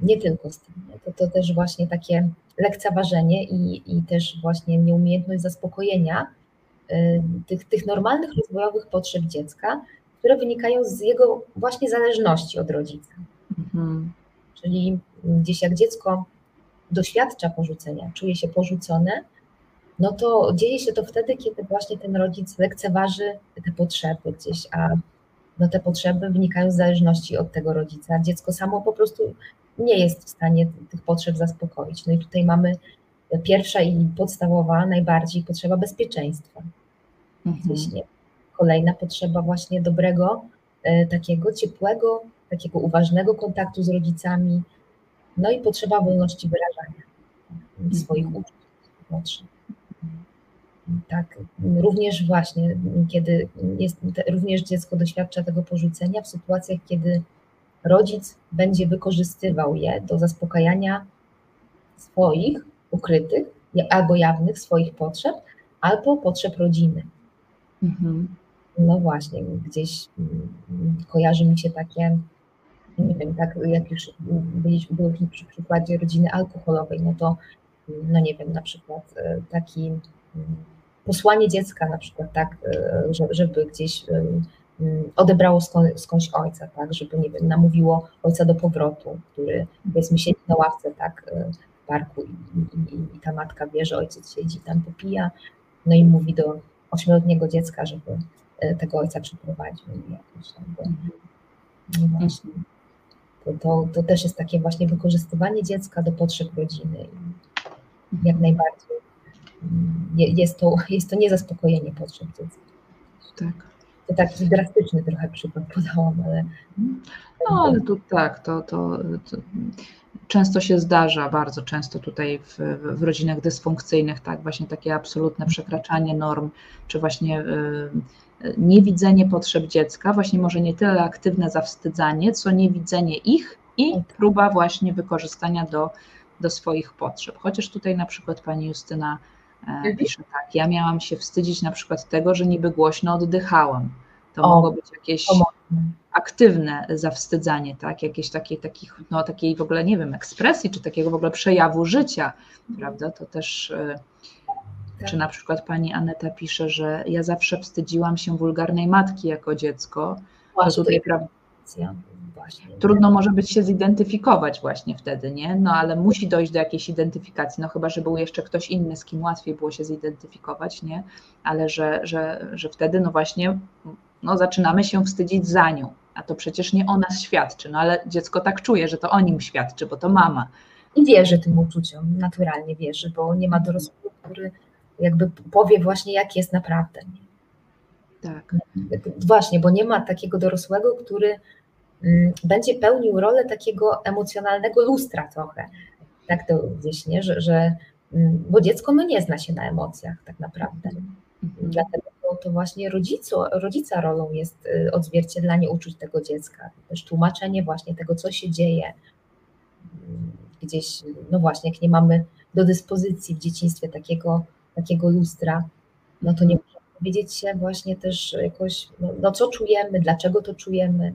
Nie tylko z tym. To, to też właśnie takie lekceważenie i, i też właśnie nieumiejętność zaspokojenia y, tych, tych normalnych rozwojowych potrzeb dziecka, które wynikają z jego właśnie zależności od rodzica. Mhm. Czyli gdzieś jak dziecko doświadcza porzucenia, czuje się porzucone, no to dzieje się to wtedy, kiedy właśnie ten rodzic lekceważy te potrzeby gdzieś, a no te potrzeby wynikają z zależności od tego rodzica. Dziecko samo po prostu nie jest w stanie tych potrzeb zaspokoić. No i tutaj mamy pierwsza i podstawowa, najbardziej potrzeba bezpieczeństwa. Mhm. Kolejna potrzeba właśnie dobrego, e, takiego ciepłego, takiego uważnego kontaktu z rodzicami, no i potrzeba wolności wyrażania swoich mhm. uczuć, potrzeb tak, również właśnie, kiedy jest, również dziecko doświadcza tego porzucenia w sytuacjach, kiedy rodzic będzie wykorzystywał je do zaspokajania swoich ukrytych albo jawnych swoich potrzeb, albo potrzeb rodziny. Mhm. No właśnie, gdzieś mm, kojarzy mi się takie, nie wiem, tak jak już byliśmy, były przy przykładzie rodziny alkoholowej, no to, no nie wiem, na przykład e, taki mm, posłanie dziecka na przykład, tak, e, żeby gdzieś e, odebrało skądś ojca, tak, żeby, nie wiem, namówiło ojca do powrotu, który powiedzmy siedzi na ławce, tak, w parku i, i, i ta matka wie, że ojciec siedzi tam, popija, no i mówi do ośmioletniego dziecka, żeby tego ojca przyprowadził. Jakoś tam, no właśnie. To, to, to też jest takie właśnie wykorzystywanie dziecka do potrzeb rodziny. Jak najbardziej jest to, jest to niezaspokojenie potrzeb dziecka. Tak. To taki drastyczny trochę przykład podałam, ale. No, ale tu tak, to, to, to często się zdarza, bardzo często tutaj w, w, rodzinach dysfunkcyjnych, tak, właśnie takie absolutne przekraczanie norm, czy właśnie y, niewidzenie potrzeb dziecka, właśnie może nie tyle aktywne zawstydzanie, co niewidzenie ich i tak. próba właśnie wykorzystania do, do swoich potrzeb. Chociaż tutaj na przykład pani Justyna E, mhm. Pisze tak, ja miałam się wstydzić na przykład tego, że niby głośno oddychałam. To o, mogło być jakieś aktywne zawstydzanie, tak? Jakieś takie, takich, no, takiej w ogóle, nie wiem, ekspresji, czy takiego w ogóle przejawu życia, prawda? To też, e. czy na przykład pani Aneta pisze, że ja zawsze wstydziłam się wulgarnej matki jako dziecko. Właśnie, to tutaj, właśnie. Trudno może być się zidentyfikować właśnie wtedy, nie? No ale musi dojść do jakiejś identyfikacji, no chyba, że był jeszcze ktoś inny, z kim łatwiej było się zidentyfikować, nie? Ale że, że, że wtedy no właśnie no zaczynamy się wstydzić za nią, a to przecież nie o nas świadczy, no ale dziecko tak czuje, że to o nim świadczy, bo to mama. I wierzy tym uczuciom, naturalnie wierzy, bo nie ma dorosłego, który jakby powie właśnie, jak jest naprawdę. Tak. Właśnie, bo nie ma takiego dorosłego, który Mm, będzie pełnił rolę takiego emocjonalnego lustra trochę. Tak to gdzieś, nie? Że, że, mm, bo dziecko no nie zna się na emocjach tak naprawdę. Mhm. Dlatego to, właśnie rodzicu, rodzica rolą jest y, odzwierciedlanie uczuć tego dziecka, też tłumaczenie właśnie tego, co się dzieje. Mm, gdzieś, no właśnie, jak nie mamy do dyspozycji w dzieciństwie takiego, takiego lustra, no to nie możemy dowiedzieć się właśnie też jakoś, no, no co czujemy, dlaczego to czujemy,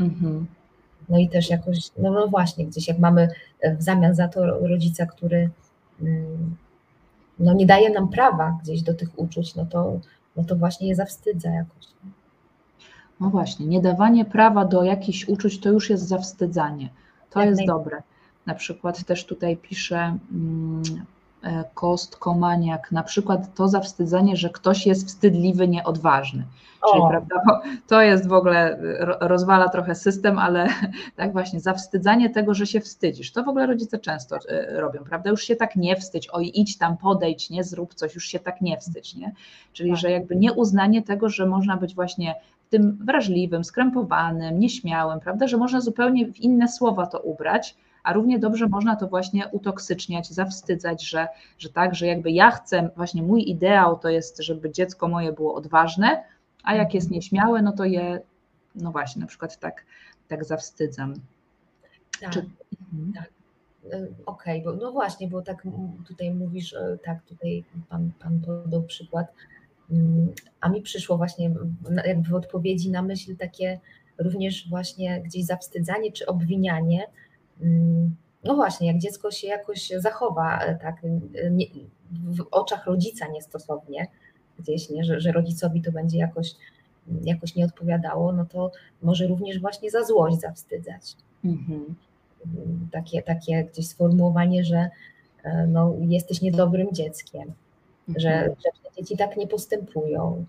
Mhm. No i też jakoś, no, no właśnie, gdzieś jak mamy e, w zamian za to rodzica, który mm, no nie daje nam prawa gdzieś do tych uczuć, no to, no to właśnie je zawstydza jakoś. No właśnie, nie dawanie prawa do jakichś uczuć to już jest zawstydzanie. To jak jest dobre. Na przykład też tutaj pisze, mm, kostkomaniak, na przykład to zawstydzenie, że ktoś jest wstydliwy, nieodważny. Czyli prawda, to jest w ogóle, rozwala trochę system, ale tak właśnie, zawstydzanie tego, że się wstydzisz. To w ogóle rodzice często e, robią, prawda? Już się tak nie wstydź, oj idź tam, podejdź, nie zrób coś, już się tak nie wstydź, nie? Czyli, tak. że jakby nieuznanie tego, że można być właśnie tym wrażliwym, skrępowanym, nieśmiałym, prawda? Że można zupełnie w inne słowa to ubrać, a równie dobrze można to właśnie utoksyczniać, zawstydzać, że, że tak, że jakby ja chcę, właśnie mój ideał to jest, żeby dziecko moje było odważne, a jak jest nieśmiałe, no to je, no właśnie, na przykład tak, tak zawstydzam. Tak, Czy... mhm. tak. E, okej, okay, bo no właśnie, bo tak tutaj mówisz, e, tak, tutaj pan, pan podał przykład, mm, a mi przyszło właśnie jakby w odpowiedzi na myśl takie również właśnie gdzieś zawstydzanie czy obwinianie, no właśnie, jak dziecko się jakoś zachowa e, tak nie, w oczach rodzica niestosownie, gdzieś, nie? Że, że rodzicowi to będzie jakoś, jakoś nie odpowiadało, no to może również właśnie za złość zawstydzać. Mhm. Takie, takie gdzieś sformułowanie, że e, no, jesteś niedobrym dzieckiem, mhm. że, że dzieci tak nie postępują.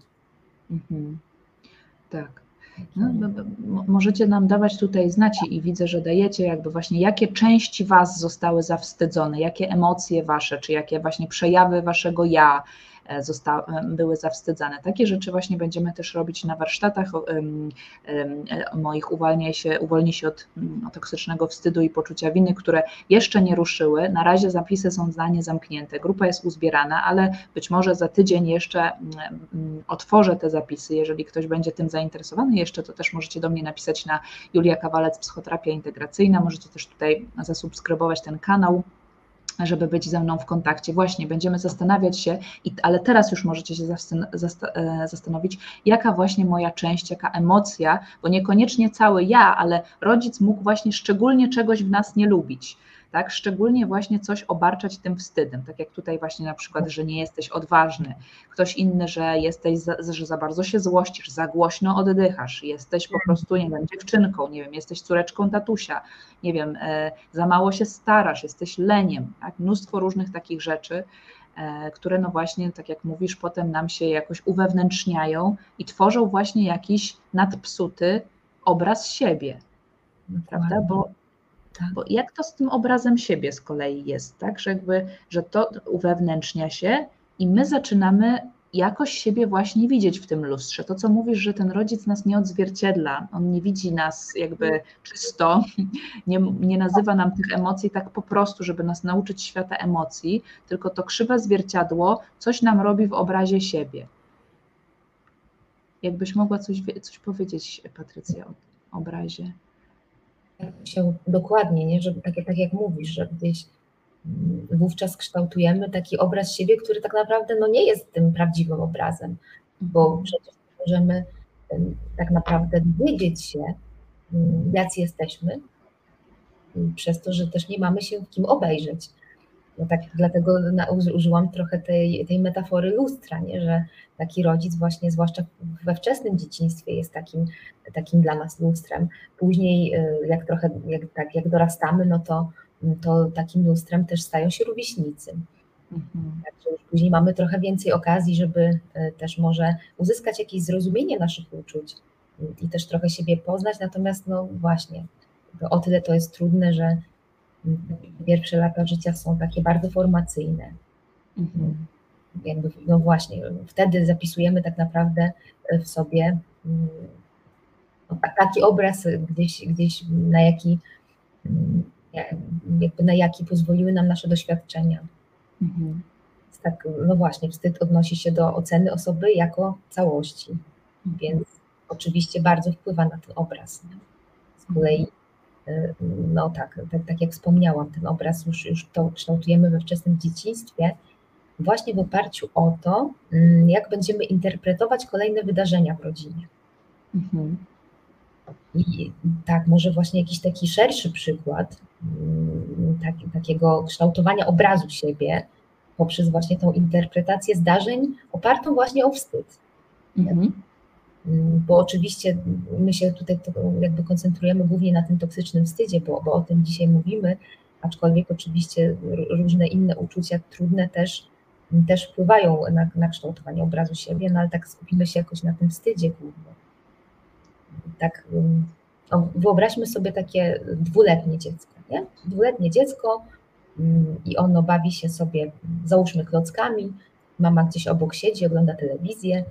Mhm. Tak. No, no, no możecie nam dawać tutaj znać i widzę, że dajecie jakby właśnie jakie części Was zostały zawstydzone, jakie emocje Wasze, czy jakie właśnie przejawy Waszego ja, były zawstydzane. Takie rzeczy właśnie będziemy też robić na warsztatach e, moich uwalnia się, uwolni się od, mm, od toksycznego wstydu i poczucia winy, które jeszcze nie ruszyły. Na razie zapisy są zdanie zamknięte, grupa jest uzbierana, ale być może za tydzień jeszcze mm, mm, otworzę te zapisy. Jeżeli ktoś będzie tym zainteresowany jeszcze, to też możecie do mnie napisać na Julia Kawalec Psychoterapia Integracyjna. Możecie też tutaj zasubskrybować ten kanał żeby być ze mną w kontakcie. Właśnie będziemy zastanawiać się, ale teraz już możecie się e, zastanowić, jaka właśnie moja część, jaka emocja, bo niekoniecznie cały ja, ale rodzic mógł właśnie szczególnie czegoś w nas nie lubić tak? Szczególnie właśnie coś obarczać tym wstydem, tak jak tutaj właśnie na przykład, że nie jesteś odważny, ktoś inny, że jesteś, za, że za bardzo się złościsz, za głośno oddychasz, jesteś po prostu, nie wiem, dziewczynką, nie wiem, jesteś córeczką tatusia, nie wiem, e, za mało się starasz, jesteś leniem, tak? Mnóstwo różnych takich rzeczy, e, które no właśnie, tak jak mówisz, potem nam się jakoś uwewnętrzniają i tworzą właśnie jakiś nadpsuty obraz siebie, prawda? Bo tak. Bo jak to z tym obrazem siebie z kolei jest, tak? Że jakby, że to uwewnętrznia się i my zaczynamy jakoś siebie właśnie widzieć w tym lustrze. To, co mówisz, że ten rodzic nas nie odzwierciedla, on nie widzi nas jakby czysto, nie, nie nazywa nam tych emocji tak po prostu, żeby nas nauczyć świata emocji, tylko to krzywe zwierciadło coś nam robi w obrazie siebie. Jakbyś mogła coś, coś powiedzieć, Patrycja, o obrazie się dokładnie, nie? Że, tak, tak jak mówisz, że gdzieś mm, wówczas kształtujemy taki obraz siebie, który tak naprawdę no, nie jest tym prawdziwym obrazem, bo mhm. przecież możemy tak naprawdę dowiedzieć się, mm, jacy jesteśmy, mm, przez to, że też nie mamy się w kim obejrzeć. No tak, dlatego użyłam trochę tej, tej metafory lustra, nie? że taki rodzic właśnie, zwłaszcza we wczesnym dzieciństwie jest takim, takim dla nas lustrem. Później y, jak trochę, jak, tak, jak dorastamy, no to, to takim lustrem też stają się rówieśnicy. Mhm. Także już później mamy trochę więcej okazji, żeby y, też może uzyskać jakieś zrozumienie naszych uczuć i też trochę siebie poznać, natomiast no właśnie, o tyle to jest trudne, że pierwsze lata życia są takie bardzo formacyjne. Mhm. Jakby, no właśnie, wtedy zapisujemy tak naprawdę w sobie mm, no, taki obraz gdzieś, gdzieś na jaki mm, jakby na jaki pozwoliły nam nasze doświadczenia. Mhm. Tak, no właśnie, wstyd odnosi się do oceny osoby jako całości, mhm. więc oczywiście bardzo wpływa na ten obraz. Z kolei Y, no tak, tak, tak jak wspomniałam, ten obraz już, już to kształtujemy we wczesnym dzieciństwie, właśnie w oparciu o to, mm, jak będziemy interpretować kolejne wydarzenia w rodzinie. Mhm. I tak, może właśnie jakiś taki szerszy przykład mm, tak, takiego kształtowania obrazu siebie poprzez właśnie tą interpretację zdarzeń opartą właśnie o wstyd. Mhm. Mm, bo oczywiście my się tutaj jakby koncentrujemy głównie na tym toksycznym wstydzie, bo, bo o tym dzisiaj mówimy, aczkolwiek oczywiście różne inne uczucia trudne też, też wpływają na, na kształtowanie obrazu siebie, no ale tak skupimy się jakoś na tym wstydzie głównie. Tak, no, wyobraźmy sobie takie dwuletnie dziecko, nie? Dwuletnie dziecko i ono bawi się sobie, załóżmy klockami, mama gdzieś obok siedzi, ogląda telewizję,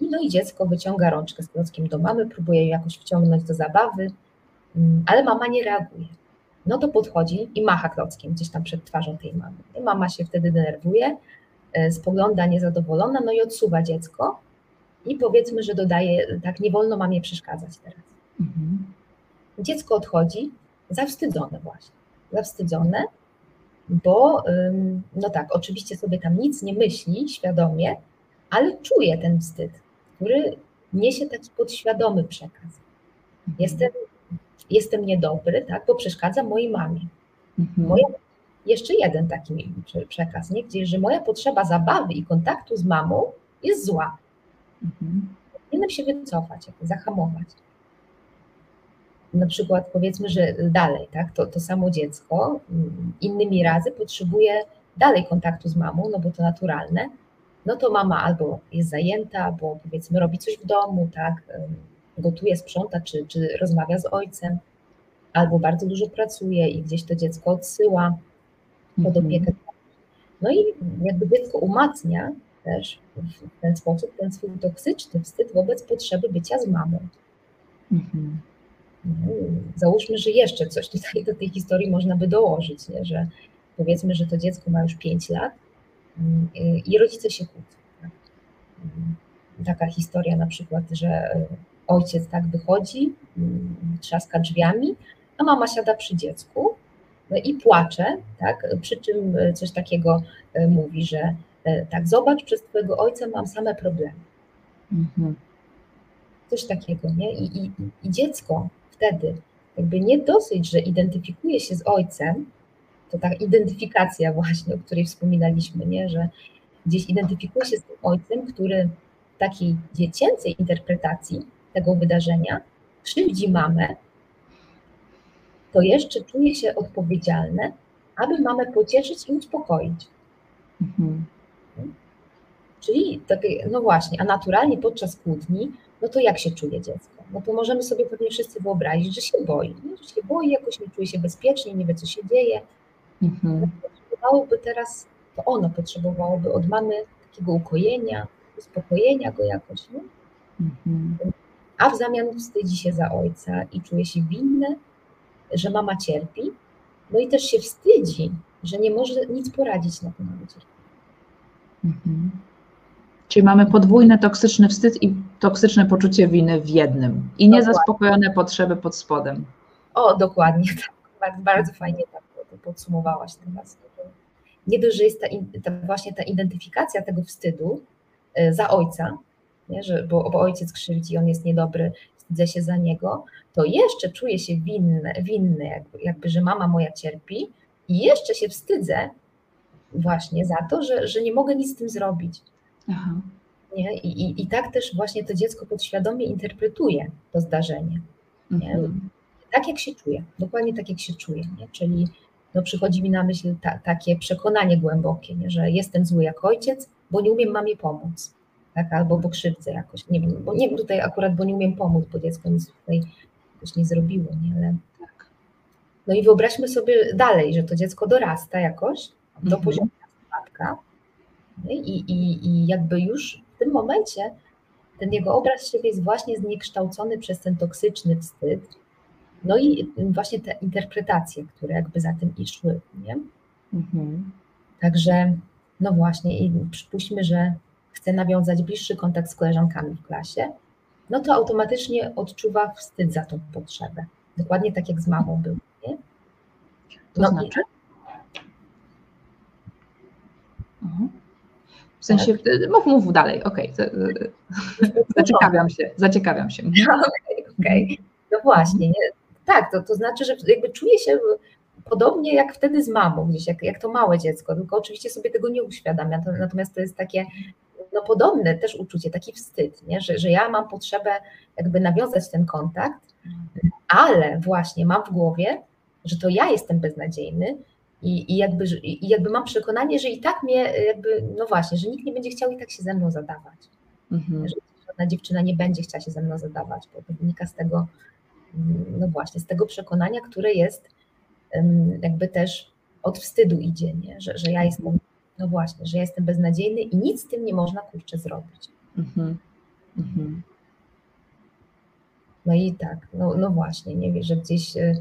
no i dziecko wyciąga rączkę z klockiem do mamy, próbuje ją jakoś wciągnąć do zabawy, ale mama nie reaguje no to podchodzi i macha klockiem gdzieś tam przed twarzą tej mamy. I mama się wtedy denerwuje, e, spogląda niezadowolona, no i odsuwa dziecko i powiedzmy, że dodaje, tak, nie wolno mamie przeszkadzać teraz. Mhm. Dziecko odchodzi zawstydzone właśnie, zawstydzone, bo no tak, oczywiście sobie tam nic nie myśli świadomie, ale czuje ten wstyd, który niesie taki podświadomy przekaz. Jestem jestem niedobry, tak, bo przeszkadza mojej mamie. Mhm. Moja, jeszcze jeden taki przekaz, nie? Gdzie, że moja potrzeba zabawy i kontaktu z mamą jest zła. Mhm. Powinienem się wycofać, zahamować. Na przykład powiedzmy, że dalej, tak, to, to samo dziecko mm, innymi razy potrzebuje dalej kontaktu z mamą, no bo to naturalne, no to mama albo jest zajęta, albo powiedzmy robi coś w domu, tak, gotuje, sprząta, czy, czy rozmawia z ojcem, albo bardzo dużo pracuje i gdzieś to dziecko odsyła pod mhm. opiekę. No i jakby dziecko umacnia też w ten sposób ten swój toksyczny wstyd wobec potrzeby bycia z mamą. Mhm. No, załóżmy, że jeszcze coś tutaj do tej historii można by dołożyć, nie? że powiedzmy, że to dziecko ma już 5 lat i rodzice się kłócą. Tak? Mm, taka historia na przykład, że ojciec tak wychodzi, trzaska drzwiami, a mama siada przy dziecku no i płacze, tak? przy czym coś takiego mówi, że tak, zobacz, przez twojego ojca mam same problemy. Mhm. Coś takiego, nie? I, i, I dziecko wtedy jakby nie dosyć, że identyfikuje się z ojcem, to ta identyfikacja właśnie, o której wspominaliśmy, nie? że gdzieś identyfikuje się z tym ojcem, który w takiej dziecięcej interpretacji tego wydarzenia krzywdzi mamę, to jeszcze czuje się odpowiedzialne, aby mamę pocieszyć i uspokoić. Mhm. Czyli takie, no właśnie, a naturalnie podczas kłótni, no to jak się czuje dziecko? No to możemy sobie pewnie wszyscy wyobrazić, że się boi, nie? że się boi, jakoś nie czuje się bezpiecznie, nie wie, co się dzieje. Mhm. Potrzebowałoby teraz, to ono potrzebowałoby od mamy takiego ukojenia, uspokojenia go jakoś? Mhm. A w zamian wstydzi się za ojca i czuje się winne że mama cierpi, no i też się wstydzi, że nie może nic poradzić na tym cierpieniu. Mhm. Czyli mamy podwójny toksyczny wstyd i toksyczne poczucie winy w jednym i niezaspokojone potrzeby pod spodem. O, dokładnie, tak. Bardzo fajnie tak podsumowałaś teraz. Nie dość, że jest ta, ta, właśnie ta identyfikacja tego wstydu e, za ojca, nie, że, bo, bo ojciec krzywdzi, on jest niedobry, wstydzę się za niego, to jeszcze czuję się winny, winny jakby, jakby, że mama moja cierpi i jeszcze się wstydzę właśnie za to, że, że nie mogę nic z tym zrobić. Aha. Nie? I, i, I tak też właśnie to dziecko podświadomie interpretuje to zdarzenie. Nie? Mhm. Tak jak się czuje, dokładnie tak jak się czuje. Nie? Czyli no, przychodzi mi na myśl ta, takie przekonanie głębokie, nie? że jestem zły jak ojciec, bo nie umiem mamie pomóc tak, albo bo krzywdzę jakoś, nie wiem, bo nie wiem tutaj akurat, bo nie umiem pomóc, bo dziecko nic tutaj jakoś nie zrobiło, nie, ale tak. No i wyobraźmy sobie dalej, że to dziecko dorasta jakoś do mhm. poziomu nastolatka i, i, i jakby już w tym momencie ten jego obraz siebie jest właśnie zniekształcony przez ten toksyczny wstyd, no i właśnie te interpretacje, które jakby za tym szły, nie? Mhm. Także, no właśnie, i przypuśćmy, że chce nawiązać bliższy kontakt z koleżankami w klasie, no to automatycznie odczuwa wstyd za tą potrzebę. Dokładnie tak jak z mamą był. Nie? To no znaczy? Mhm. W sensie, tak. mów, mów dalej, okej. Okay. Zaciekawiam się, zaciekawiam się. Okej, okay, okay. No właśnie, nie? Tak, to, to znaczy, że jakby czuję się podobnie jak wtedy z mamą, gdzieś jak, jak to małe dziecko, tylko oczywiście sobie tego nie uświadamia, natomiast to jest takie no podobne też uczucie, taki wstyd, nie? Że, że ja mam potrzebę jakby nawiązać ten kontakt, ale właśnie mam w głowie, że to ja jestem beznadziejny i, i, jakby, i jakby mam przekonanie, że i tak mnie jakby, no właśnie, że nikt nie będzie chciał i tak się ze mną zadawać. Mhm. Że żadna dziewczyna nie będzie chciała się ze mną zadawać, bo to wynika z tego, no właśnie, z tego przekonania, które jest jakby też od wstydu idzie, nie? Że, że ja jestem, no właśnie, że ja jestem beznadziejny i nic z tym nie można kurczę zrobić. Mhm. Mhm. No i tak, no, no właśnie, nie wiem, że gdzieś e,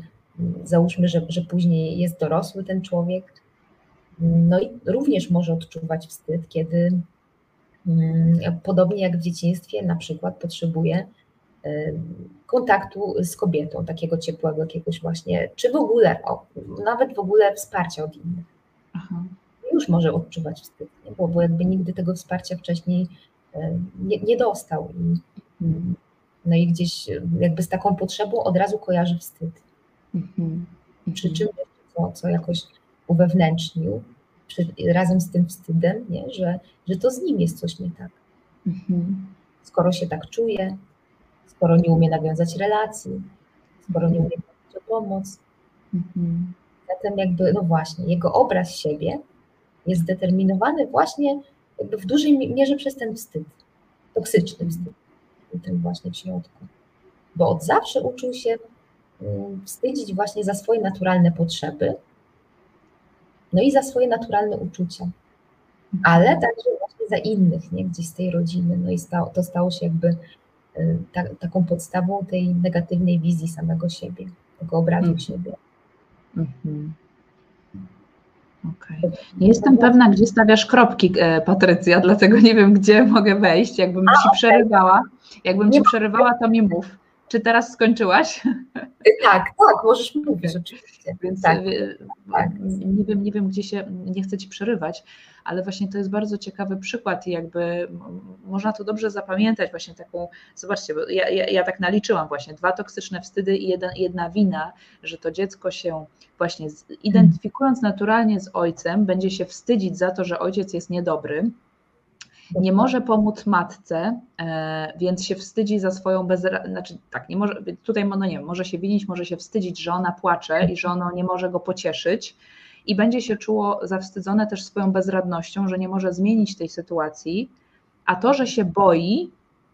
załóżmy, że, że później jest dorosły ten człowiek, no i również może odczuwać wstyd, kiedy mm, podobnie jak w dzieciństwie na przykład potrzebuje kontaktu z kobietą, takiego ciepłego jakiegoś właśnie, czy w ogóle, o, nawet w ogóle wsparcia od innych. Aha. Już może odczuwać wstyd? Bo, bo jakby nigdy tego wsparcia wcześniej e, nie, nie dostał. I, mhm. no i gdzieś jakby z taką potrzebą od razu kojarzy wstyd. Mhm. Przy czym co, co jakoś uwewnętrznił, przy, razem z tym wstydem, nie? Że, że to z nim jest coś nie tak. Mhm. Skoro się tak czuje, skoro nie umie nawiązać relacji, skoro nie umie prosić o pomoc. Mhm. Zatem jakby, no właśnie, jego obraz siebie jest zdeterminowany właśnie jakby w dużej mierze przez ten wstyd, toksyczny wstyd, ten właśnie w środku. Bo od zawsze uczył się mm, wstydzić właśnie za swoje naturalne potrzeby, no i za swoje naturalne uczucia, ale także właśnie za innych, nie, gdzieś z tej rodziny, no i stało, to stało się jakby ta, taką podstawą tej negatywnej wizji samego siebie, tego obrazu mm. siebie. Mm-hmm. Okay. Nie jestem pewna, gdzie stawiasz kropki, e, Patrycja, dlatego nie wiem, gdzie mogę wejść. Jakbym ci przerywała, jakbym ci przerywała, to mi mów. Czy teraz skończyłaś? Tak, tak, możesz mówić rzeczywiście. Więc tak. E, tak. Nie, wiem, nie wiem, gdzie się, nie chcę Ci przerywać, ale właśnie to jest bardzo ciekawy przykład i jakby można to dobrze zapamiętać, właśnie taką, zobaczcie, bo ja, ja, ja tak naliczyłam właśnie, dwa toksyczne wstydy i jeden, jedna wina, że to dziecko się właśnie identyfikując naturalnie z ojcem, będzie się wstydzić za to, że ojciec jest niedobry, nie może pomóc matce, e, więc się wstydzi za swoją bezradność, znaczy tak, nie może, tutaj no nie może się winić, może się wstydzić, że ona płacze i że ono nie może go pocieszyć i będzie się czuło zawstydzone też swoją bezradnością, że nie może zmienić tej sytuacji, a to, że się boi,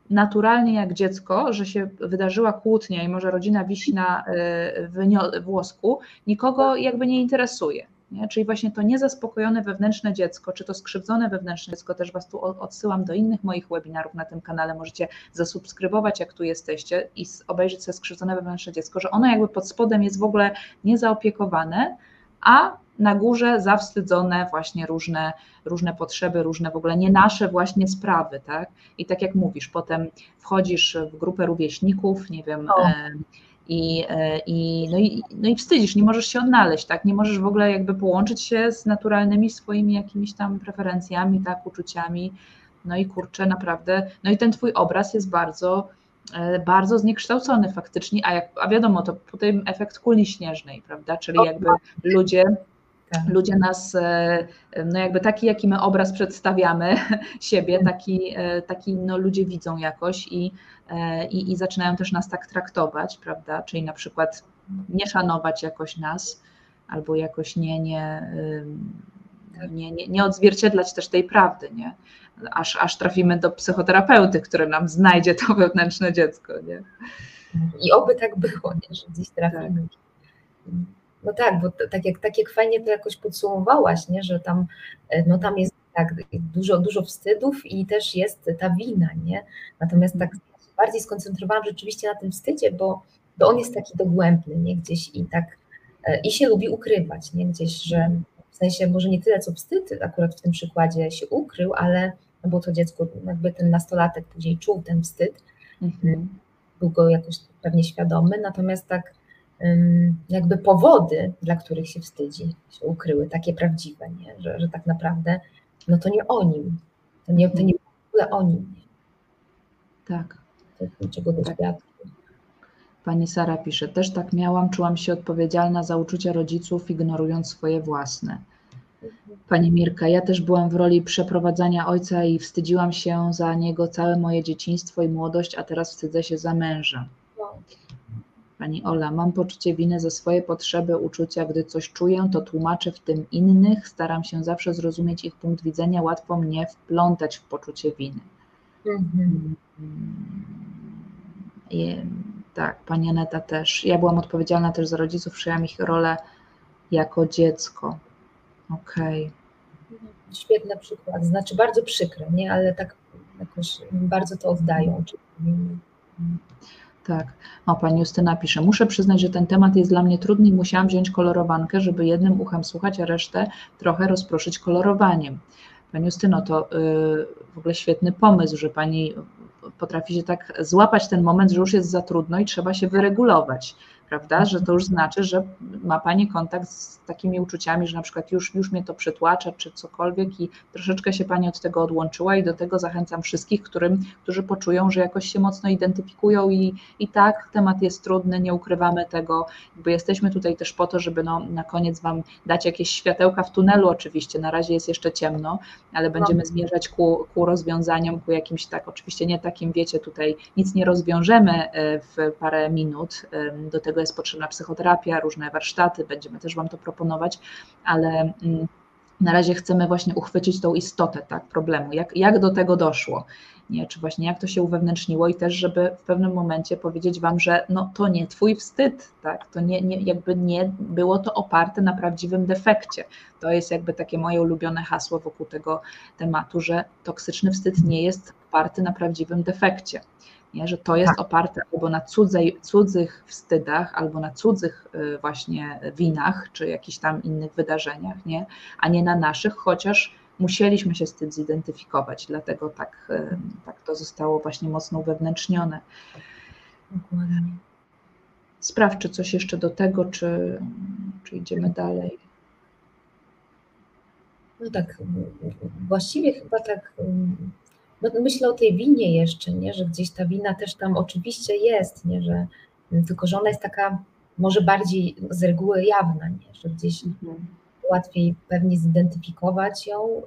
naturalnie jak dziecko, że się wydarzyła kłótnia i może rodzina wisi na e, włosku, nikogo jakby nie interesuje. Nie? Czyli właśnie to niezaspokojone wewnętrzne dziecko, czy to skrzywdzone wewnętrzne dziecko, też Was tu odsyłam do innych moich webinarów na tym kanale, możecie zasubskrybować, jak tu jesteście i obejrzeć sobie skrzywdzone wewnętrzne dziecko, że ono jakby pod spodem jest w ogóle niezaopiekowane, a na górze zawstydzone właśnie różne, różne potrzeby, różne w ogóle nie nasze właśnie sprawy, tak? I tak jak mówisz, potem wchodzisz w grupę rówieśników, nie wiem, e, i, no, i, no i wstydzisz, nie możesz się odnaleźć, tak? Nie możesz w ogóle jakby połączyć się z naturalnymi swoimi jakimiś tam preferencjami, tak, uczuciami. No i kurczę, naprawdę, no i ten twój obraz jest bardzo, e, bardzo zniekształcony faktycznie, a, jak, a wiadomo, to potem efekt kuli śnieżnej, prawda? Czyli jakby ludzie tak. Ludzie nas, e, no jakby taki, jaki my obraz przedstawiamy siebie, taki, taki no ludzie widzą jakoś i, E, i, i zaczynają też nas tak traktować, prawda? Czyli na przykład nie szanować jakoś nas, albo jakoś nie, nie, nie, nie, nie odzwierciedlać też tej prawdy, nie? Aż, aż trafimy do psychoterapeuty, który nam znajdzie to wewnętrzne dziecko. Nie? I oby tak było, nie? że gdzieś trafimy. Tak. No tak, bo tak jak, tak jak fajnie to jakoś podsumowałaś, nie? że tam, e, no tam jest tak dużo, dużo wstydów i też jest ta wina, nie? Natomiast tak bardziej skoncentrowałam rzeczywiście na tym wstydzie, bo, bo on jest taki dogłębny, nie? Gdzieś i tak e, i się lubi ukrywać, nie? Gdzieś, że w sensie może nie tyle co wstyd akurat w tym przykładzie się ukrył, ale no bo to dziecko, jakby ten nastolatek później czuł ten wstyd, mhm. był go jakoś pewnie świadomy, natomiast tak jakby powody, dla których się wstydzi, się ukryły, takie prawdziwe, nie? Że, że tak naprawdę no to nie o nim, to nie, to nie w ogóle o nim. Nie? Tak niczego doświadczył. Pani Sara pisze, też tak miałam, czułam się odpowiedzialna za uczucia rodziców, ignorując swoje własne. Pani Mirka, ja też byłam w roli przeprowadzania ojca i wstydziłam się za niego całe moje dzieciństwo i młodość, a teraz wstydzę się za męża. Pani Ola, mam poczucie winy za swoje potrzeby, uczucia. Gdy coś czuję, to tłumaczę w tym innych. Staram się zawsze zrozumieć ich punkt widzenia. Łatwo mnie wplątać w poczucie winy. Mhm. I, tak, pani Aneta też. Ja byłam odpowiedzialna też za rodziców, przyjęłam ich rolę jako dziecko. Okej. Okay. Świetny przykład. Znaczy bardzo przykre, nie? Ale tak jakoś bardzo to oddają. Tak. O, pani Justyna pisze, muszę przyznać, że ten temat jest dla mnie trudny i musiałam wziąć kolorowankę, żeby jednym uchem słuchać, a resztę trochę rozproszyć kolorowaniem. Pani Justyno, to yy, w ogóle świetny pomysł, że pani potrafi się tak złapać ten moment, że już jest za trudno i trzeba się wyregulować prawda? Że to już znaczy, że ma Pani kontakt z takimi uczuciami, że na przykład już, już mnie to przytłacza, czy cokolwiek i troszeczkę się Pani od tego odłączyła i do tego zachęcam wszystkich, którym, którzy poczują, że jakoś się mocno identyfikują i, i tak, temat jest trudny, nie ukrywamy tego, bo jesteśmy tutaj też po to, żeby no, na koniec Wam dać jakieś światełka w tunelu oczywiście, na razie jest jeszcze ciemno, ale będziemy no. zmierzać ku, ku rozwiązaniom, ku jakimś tak, oczywiście nie takim, wiecie, tutaj nic nie rozwiążemy e, w parę minut do tego, tego jest potrzebna psychoterapia, różne warsztaty, będziemy też Wam to proponować, ale mm, na razie chcemy właśnie uchwycić tą istotę tak, problemu, jak, jak do tego doszło, nie? czy właśnie jak to się uwewnętrzniło i też, żeby w pewnym momencie powiedzieć Wam, że no, to nie Twój wstyd, tak? to nie, nie, jakby nie było to oparte na prawdziwym defekcie. To jest jakby takie moje ulubione hasło wokół tego tematu, że toksyczny wstyd nie jest oparty na prawdziwym defekcie nie? że to jest tak. oparte albo na cudzej, cudzych wstydach, albo na cudzych y, właśnie winach, czy jakichś tam innych wydarzeniach, nie? a nie na naszych, chociaż musieliśmy się z tym zidentyfikować, dlatego tak, y, tak to zostało właśnie mocno uwewnętrznione. Dokładnie. Sprawdź, czy coś jeszcze do tego, czy, czy idziemy dalej. No tak, właściwie chyba tak no, myślę o tej winie jeszcze, nie? że gdzieś ta wina też tam oczywiście jest, nie? Że, tylko że ona jest taka może bardziej z reguły jawna, nie? że gdzieś mhm. łatwiej pewnie zidentyfikować ją,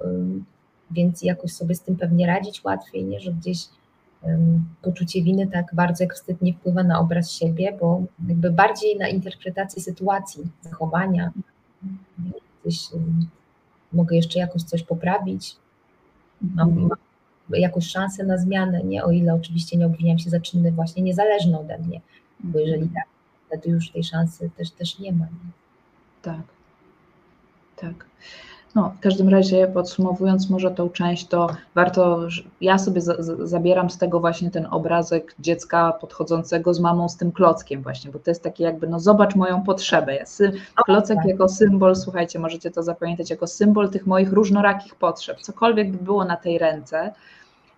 więc jakoś sobie z tym pewnie radzić łatwiej, nie? że gdzieś poczucie winy tak bardzo jak wstyd nie wpływa na obraz siebie, bo jakby bardziej na interpretację sytuacji, zachowania. Gdzieś mogę jeszcze jakoś coś poprawić, mam, mam jakąś szansę na zmianę, nie? O ile oczywiście nie obwiniam się za czyny właśnie niezależne ode mnie, bo jeżeli mhm. tak, wtedy już tej szansy też, też nie ma. Nie? Tak, tak. No, w każdym razie podsumowując może tą część, to warto, ja sobie za, zabieram z tego właśnie ten obrazek dziecka podchodzącego z mamą z tym klockiem właśnie, bo to jest takie jakby, no zobacz moją potrzebę. Ja sy, klocek tak. jako symbol, słuchajcie, możecie to zapamiętać, jako symbol tych moich różnorakich potrzeb. Cokolwiek by było na tej ręce,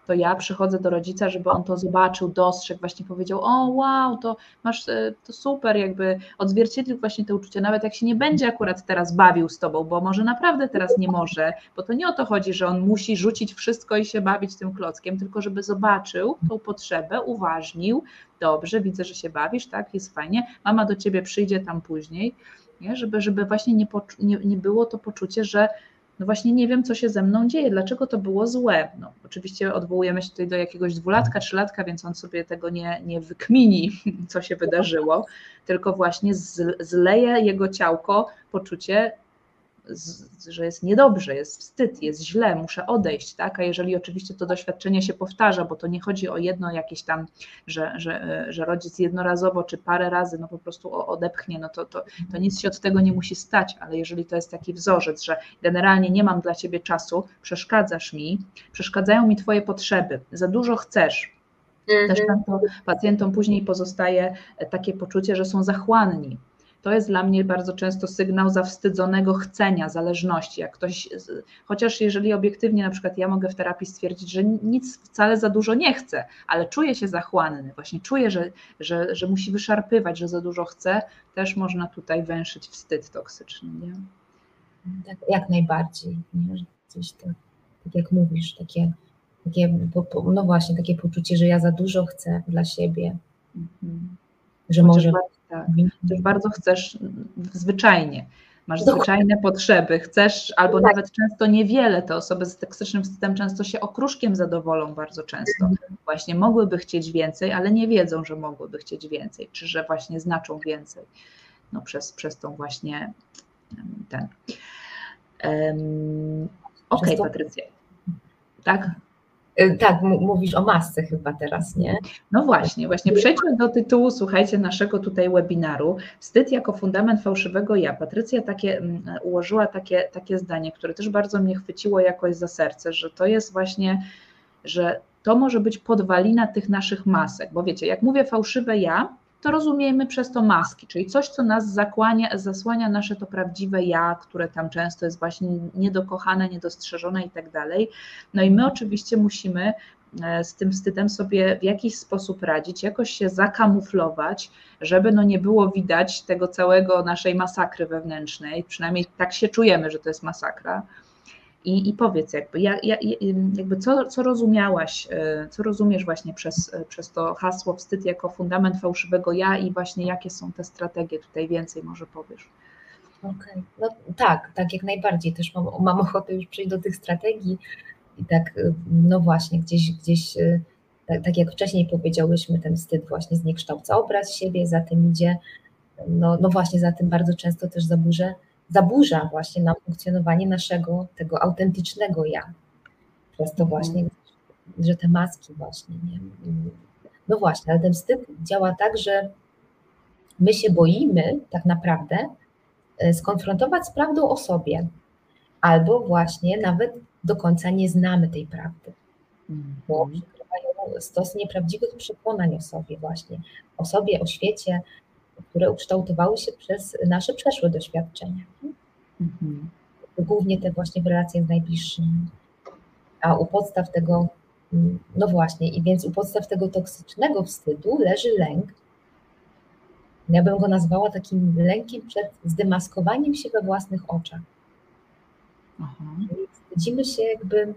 to ja przychodzę do rodzica, żeby on to zobaczył, dostrzegł, właśnie powiedział, o wow, to masz, e, to super, jakby odzwierciedlił właśnie te uczucia, nawet jak się nie będzie akurat teraz bawił z tobą, bo może naprawdę teraz nie może, bo to nie o to chodzi, że on musi rzucić wszystko i się bawić tym klockiem, tylko żeby zobaczył tą potrzebę, uważnił, dobrze, widzę, że się bawisz, tak, jest fajnie, mama do ciebie przyjdzie tam później, nie? Żeby, żeby właśnie nie, nie, nie było to poczucie, że no właśnie nie wiem, co się ze mną dzieje, dlaczego to było złe. No, oczywiście odwołujemy się tutaj do jakiegoś dwulatka, trzylatka, więc on sobie tego nie, nie wykmini, co się wydarzyło, tylko właśnie zleje jego ciałko poczucie że jest niedobrze, jest wstyd, jest źle, muszę odejść, tak? A jeżeli oczywiście to doświadczenie się powtarza, bo to nie chodzi o jedno jakieś tam, że, że, że rodzic jednorazowo czy parę razy no po prostu odepchnie, no to, to, to nic się od tego nie musi stać, ale jeżeli to jest taki wzorzec, że generalnie nie mam dla ciebie czasu, przeszkadzasz mi, przeszkadzają mi twoje potrzeby, za dużo chcesz, też mhm. to pacjentom później pozostaje takie poczucie, że są zachłanni, to jest dla mnie bardzo często sygnał zawstydzonego chcenia, zależności. Jak ktoś, chociaż jeżeli obiektywnie na przykład ja mogę w terapii stwierdzić, że nic wcale za dużo nie chce, ale czuję się zachłanny, właśnie czuję, że, że, że musi wyszarpywać, że za dużo chce, też można tutaj węszyć wstyd toksyczny. Nie? Tak, jak najbardziej. Nie? Coś tak, tak jak mówisz, takie, takie, no właśnie, takie poczucie, że ja za dużo chcę dla siebie. Mhm. Że może tak. Też bardzo chcesz zwyczajnie. masz zwyczajne potrzeby, chcesz albo tak. nawet często niewiele, te osoby z toksycznym wstydem często się okruszkiem zadowolą bardzo często. Mhm. Właśnie mogłyby chcieć więcej, ale nie wiedzą, że mogłyby chcieć więcej, czy że właśnie znaczą więcej no, przez, przez tą właśnie ten. Um, Okej, okay, Patrycja. Tak? Y, tak, mówisz o masce chyba teraz, nie? No właśnie, właśnie przejdźmy do tytułu, słuchajcie, naszego tutaj webinaru. Wstyd jako fundament fałszywego ja. Patrycja takie, ułożyła takie, takie zdanie, które też bardzo mnie chwyciło jakoś za serce, że to jest właśnie, że to może być podwalina tych naszych masek, bo wiecie, jak mówię fałszywe ja, to rozumiemy przez to maski, czyli coś, co nas zakłania, zasłania nasze to prawdziwe ja, które tam często jest właśnie niedokochane, niedostrzeżone i tak dalej. No i my oczywiście musimy e, z tym wstydem sobie w jakiś sposób radzić, jakoś się zakamuflować, żeby no nie było widać tego całego naszej masakry wewnętrznej, przynajmniej tak się czujemy, że to jest masakra i, i powiedz, jakby, jak, jakby co, co rozumiałaś, e, co rozumiesz właśnie przez, e, przez to hasło wstyd jako fundament fałszywego ja i właśnie jakie są te strategie, tutaj więcej może powiesz. Okay. no tak, tak jak najbardziej, też mam, mam ochotę już przejść do tych strategii i tak, e, no właśnie, gdzieś, gdzieś tak, tak jak wcześniej powiedziałyśmy, ten wstyd właśnie zniekształca obraz siebie, za tym idzie, no, no właśnie za tym bardzo często też zaburza zaburza właśnie nam funkcjonowanie naszego, tego autentycznego ja. Przez to mhm. właśnie, że te maski właśnie, nie? No właśnie, ale ten wstyd działa tak, że my się boimy tak naprawdę e, skonfrontować z prawdą o sobie, albo właśnie nawet do końca nie znamy tej prawdy, bo mhm. przykrywają stos nieprawdziwych przekonań o sobie właśnie, o sobie, o świecie, które ukształtowały się przez nasze przeszłe doświadczenia. Mhm. Głównie te właśnie w relacjach z najbliższymi. A u podstaw tego, no właśnie, i więc u podstaw tego toksycznego wstydu leży lęk. Ja bym go nazwała takim lękiem przed zdemaskowaniem się we własnych oczach. Aha. Wstydzimy się jakby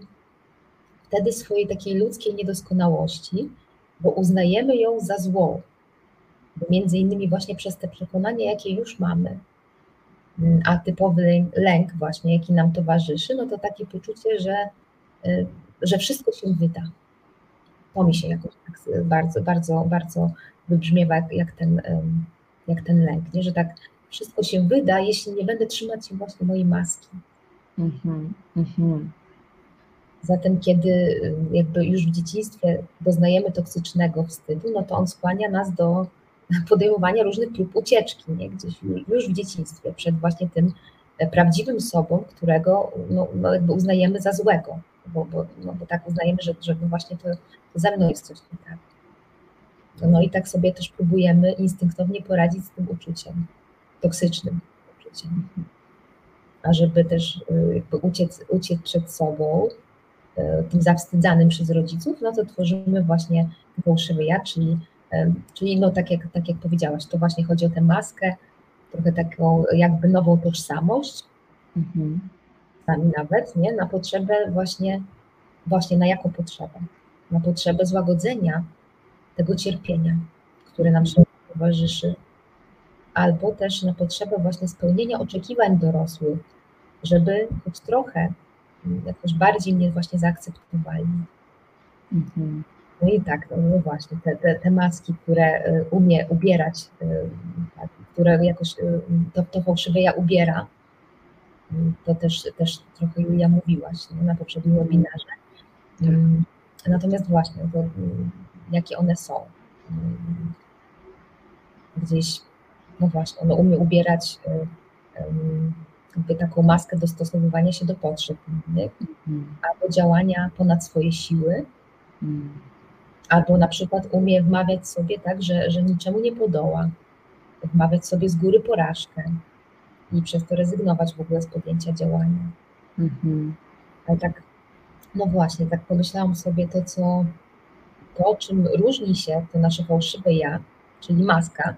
wtedy swojej takiej ludzkiej niedoskonałości, bo uznajemy ją za złą. Między innymi właśnie przez te przekonania, jakie już mamy, a typowy lęk właśnie, jaki nam towarzyszy, no to takie poczucie, że, y, że wszystko się wyda. To mi się jakoś tak bardzo, bardzo, bardzo wybrzmiewa jak ten, jak ten lęk, nie? że tak wszystko się wyda, jeśli nie będę trzymać się właśnie mojej maski. Mm-hmm, mm-hmm. Zatem, kiedy y, jakby już w dzieciństwie doznajemy toksycznego wstydu, no to on skłania nas do podejmowania różnych prób ucieczki, nie? gdzieś już w dzieciństwie, przed właśnie tym e, prawdziwym sobą, którego no, no jakby uznajemy za złego, bo, bo, no, bo tak uznajemy, że, że no właśnie to, to ze mną jest coś nie tak. No i tak sobie też próbujemy instynktownie poradzić z tym uczuciem, toksycznym uczuciem. A żeby też y, jakby uciec, uciec przed sobą, y, tym zawstydzanym przez rodziców, no to tworzymy właśnie fałszywy ja, czyli Czyli no tak jak, tak jak powiedziałaś, to właśnie chodzi o tę maskę, trochę taką jakby nową tożsamość, mhm. sami nawet, nie? Na potrzebę właśnie, właśnie na jaką potrzebę? Na potrzebę złagodzenia tego cierpienia, które nam się towarzyszy, albo też na potrzebę właśnie spełnienia oczekiwań dorosłych, żeby choć trochę jakoś bardziej mnie właśnie zaakceptowali. Mhm. No i tak, no, no właśnie, te, te, te, maski, które y, umie ubierać, y, tak, które jakoś y, to, to fałszywe ja ubiera, to też, też trochę Julia mówiłaś no, na poprzednim webinarze. Natomiast właśnie, to, jakie one są. Gdzieś, no właśnie, ono umie ubierać jakby taką maskę dostosowywania się do potrzeb innych, mhm. albo działania ponad swoje siły, mm. Albo na przykład umie wmawiać sobie tak, że, że niczemu nie podoła, wmawiać sobie z góry porażkę i przez to rezygnować w ogóle z podjęcia działania. Mhm. Ale tak, no właśnie, tak pomyślałam sobie to, co, to czym różni się to nasze fałszywe ja, czyli maska,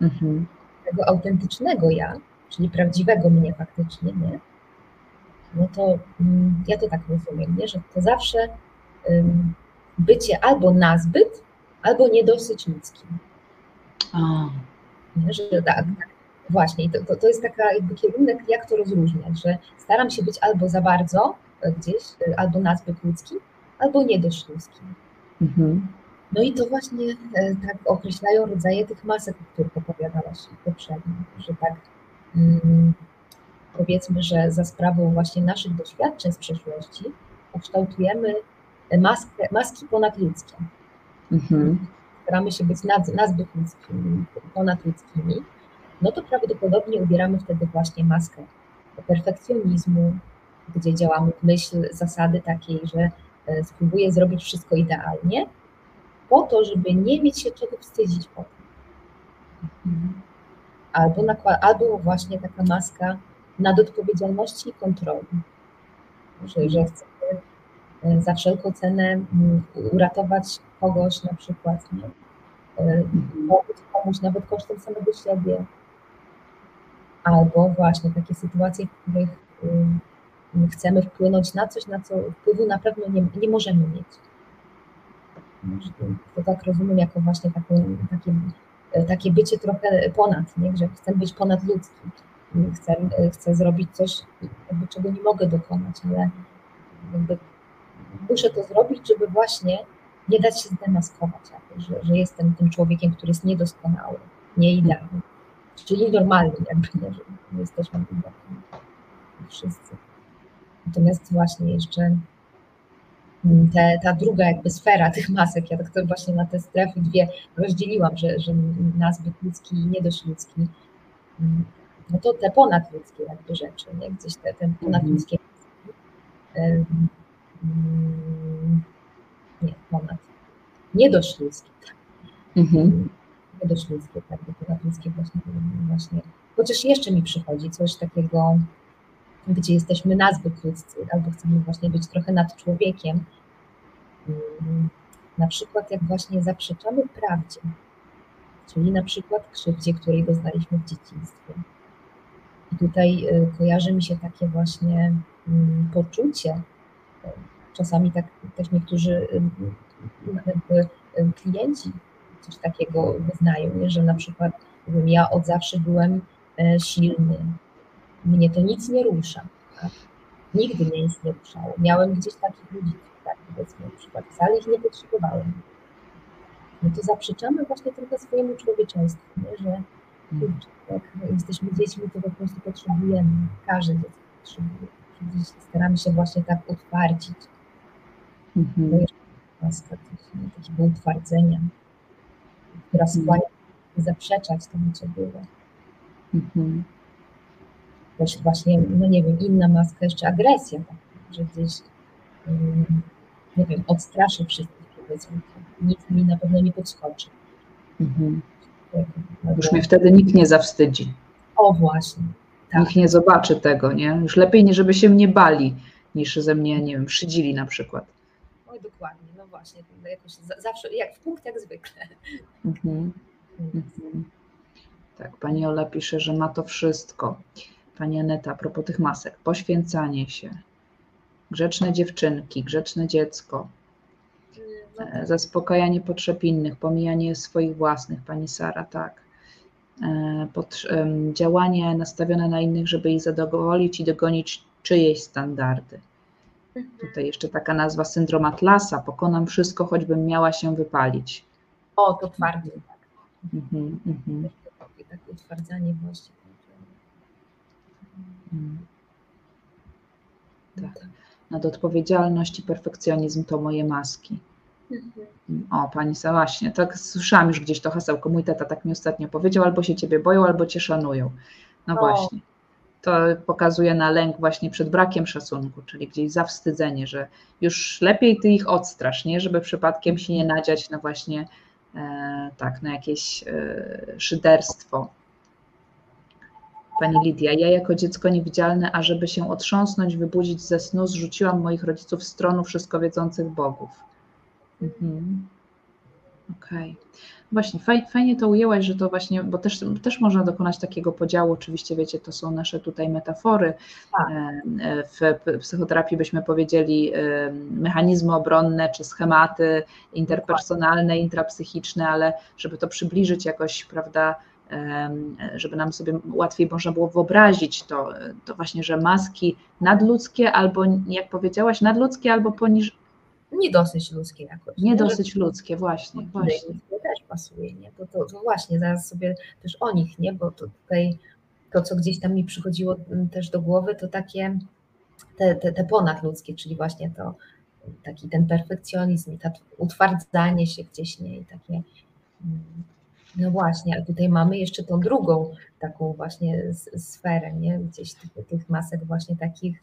mhm. tego autentycznego ja, czyli prawdziwego mnie faktycznie, nie? No to mm, ja to tak rozumiem, nie? że to zawsze bycie albo nazbyt, albo nie dosyć ludzkim. A. że tak, Właśnie, to, to, to jest taka jakby kierunek, jak to rozróżniać, że staram się być albo za bardzo gdzieś, albo nazbyt ludzki, albo niedość ludzki. Mhm. No i to właśnie e, tak określają rodzaje tych masek, o których opowiadałaś poprzednio, że tak mm, powiedzmy, że za sprawą właśnie naszych doświadczeń z przeszłości kształtujemy maskę, maski ponadludzkie. Mhm. Staramy się być nad, nazbyt ludzkimi, ponadludzkimi, no to prawdopodobnie ubieramy wtedy właśnie maskę perfekcjonizmu, gdzie działamy w myśl zasady takiej, że e, spróbuję zrobić wszystko idealnie, po to, żeby nie mieć się czego wstydzić potem. Albo, albo właśnie taka maska nadodpowiedzialności i kontroli. Że, że chcę za wszelką cenę mm, uratować kogoś na przykład, nie? Pomóc komuś nawet kosztem samego siebie. Albo właśnie takie sytuacje, w których chcemy wpłynąć na coś, na co wpływu na pewno nie, nie możemy mieć. To tak rozumiem jako właśnie taką, takie, takie bycie trochę ponad, nie? że chcę być ponadludzki. Chcę, chcę zrobić coś, jakby czego nie mogę dokonać, ale muszę to zrobić, żeby właśnie nie dać się zdemaskować, że, że jestem tym człowiekiem, który jest niedoskonały, nieidealny, czyli normalny, jakby nie, że nie jesteśmy wszyscy. Natomiast właśnie jeszcze mm, te, ta druga jakby sfera tych masek, ja tak to właśnie na te strefy dwie rozdzieliłam, że, że nazbyt ludzki i nie dość ludzki, mm, no to te ponadludzkie jakby rzeczy, nie? gdzieś te, te ponadludzkie um, nie, ponad, nie dość ludzkie, tak. Mhm. Nie dość ludzkie, tak, ponadludzkie właśnie, właśnie, chociaż jeszcze mi przychodzi coś takiego, gdzie jesteśmy nazbyt ludzcy, albo chcemy właśnie być trochę nad człowiekiem. Mm, na przykład jak właśnie zaprzeczamy prawdzie, czyli na przykład krzywdzie, której doznaliśmy w dzieciństwie. I tutaj y, kojarzy mi się takie właśnie mm, poczucie, czasami tak też niektórzy klienci coś takiego wyznają, że na przykład ja od zawsze byłem e, silny, mnie to nic nie rusza. Tak? Nigdy mnie nic nie ruszało. Miałem gdzieś takich rodziców, tak, powiedzmy, na przykład wcale ich nie potrzebowałem. No to zaprzeczamy właśnie trochę swojemu człowieczeństwu, nie? że kurczę, jak jesteśmy dziećmi, to po prostu potrzebujemy. Każdy dziecko potrzebuje. Gdzieś staramy się właśnie tak utwardzić. Mhm. To jest maska takiego utwardzenia, która mhm. skłania zaprzeczać temu, co było. Mhm też właśnie, no nie wiem, inna maska, jeszcze agresja, tak, że gdzieś, nie wiem, odstraszy wszystkich, powiedzmy, nic mi na pewno nie podskoczy. Mhm. Już mnie wtedy nikt nie zawstydzi. O właśnie. Tak. Nikt nie zobaczy tego, nie? Już lepiej, nie żeby się mnie bali, niż ze mnie, nie wiem, szydzili na przykład. Oj, dokładnie, no właśnie, jakoś zawsze, jak w punkt, jak zwykle. Mhm. Mhm. Tak, pani Ola pisze, że ma to wszystko. Pani Aneta, a propos tych masek, poświęcanie się, grzeczne dziewczynki, grzeczne dziecko, e, zaspokajanie potrzeb innych, pomijanie swoich własnych, pani Sara, tak. E, Pod, działanie nastawione na innych, żeby ich zadowolić i dogonić czyjeś standardy. Mhm. Tutaj jeszcze taka nazwa syndrom Atlasa, pokonam wszystko, choćbym miała się wypalić. O, to twardy. Tak. Mhm, mhm. Takie utwardzanie właśnie. Hmm. Tak. Nadodpowiedzialność i perfekcjonizm to moje maski. Mhm. O, pani Sa, właśnie, tak słyszałam już gdzieś to hasełko. Mój tata tak mi ostatnio powiedział, albo się ciebie boją, albo cię szanują. No o. właśnie. To pokazuje na lęk właśnie przed brakiem szacunku, czyli gdzieś zawstydzenie, że już lepiej ty ich odstrasz, nie? Żeby przypadkiem się nie nadziać na właśnie e, tak, na jakieś e, szyderstwo Pani Lidia, ja jako dziecko niewidzialne, ażeby się otrząsnąć, wybudzić ze snu, zrzuciłam moich rodziców w stronę wszystko wiedzących bogów. Mhm. Okej. Okay. Właśnie, fajnie, fajnie to ujęłaś, że to właśnie, bo też, też można dokonać takiego podziału, oczywiście wiecie, to są nasze tutaj metafory. Tak. W psychoterapii byśmy powiedzieli mechanizmy obronne czy schematy interpersonalne, intrapsychiczne, ale żeby to przybliżyć jakoś, prawda, żeby nam sobie łatwiej można było wyobrazić to, to właśnie, że maski nadludzkie albo, jak powiedziałaś, nadludzkie albo poniż... Nie dosyć ludzkie jakoś. Nie, nie? dosyć ludzkie, właśnie. właśnie. To też pasuje, nie? To, to, to właśnie, zaraz sobie też o nich, nie? Bo to tutaj to, co gdzieś tam mi przychodziło mm, też do głowy, to takie te, te, te ponadludzkie, czyli właśnie to taki ten perfekcjonizm i to utwardzanie się gdzieś, nie? I takie mm, no właśnie, a tutaj mamy jeszcze tą drugą taką właśnie sferę, nie? Gdzieś tych, tych masek właśnie takich,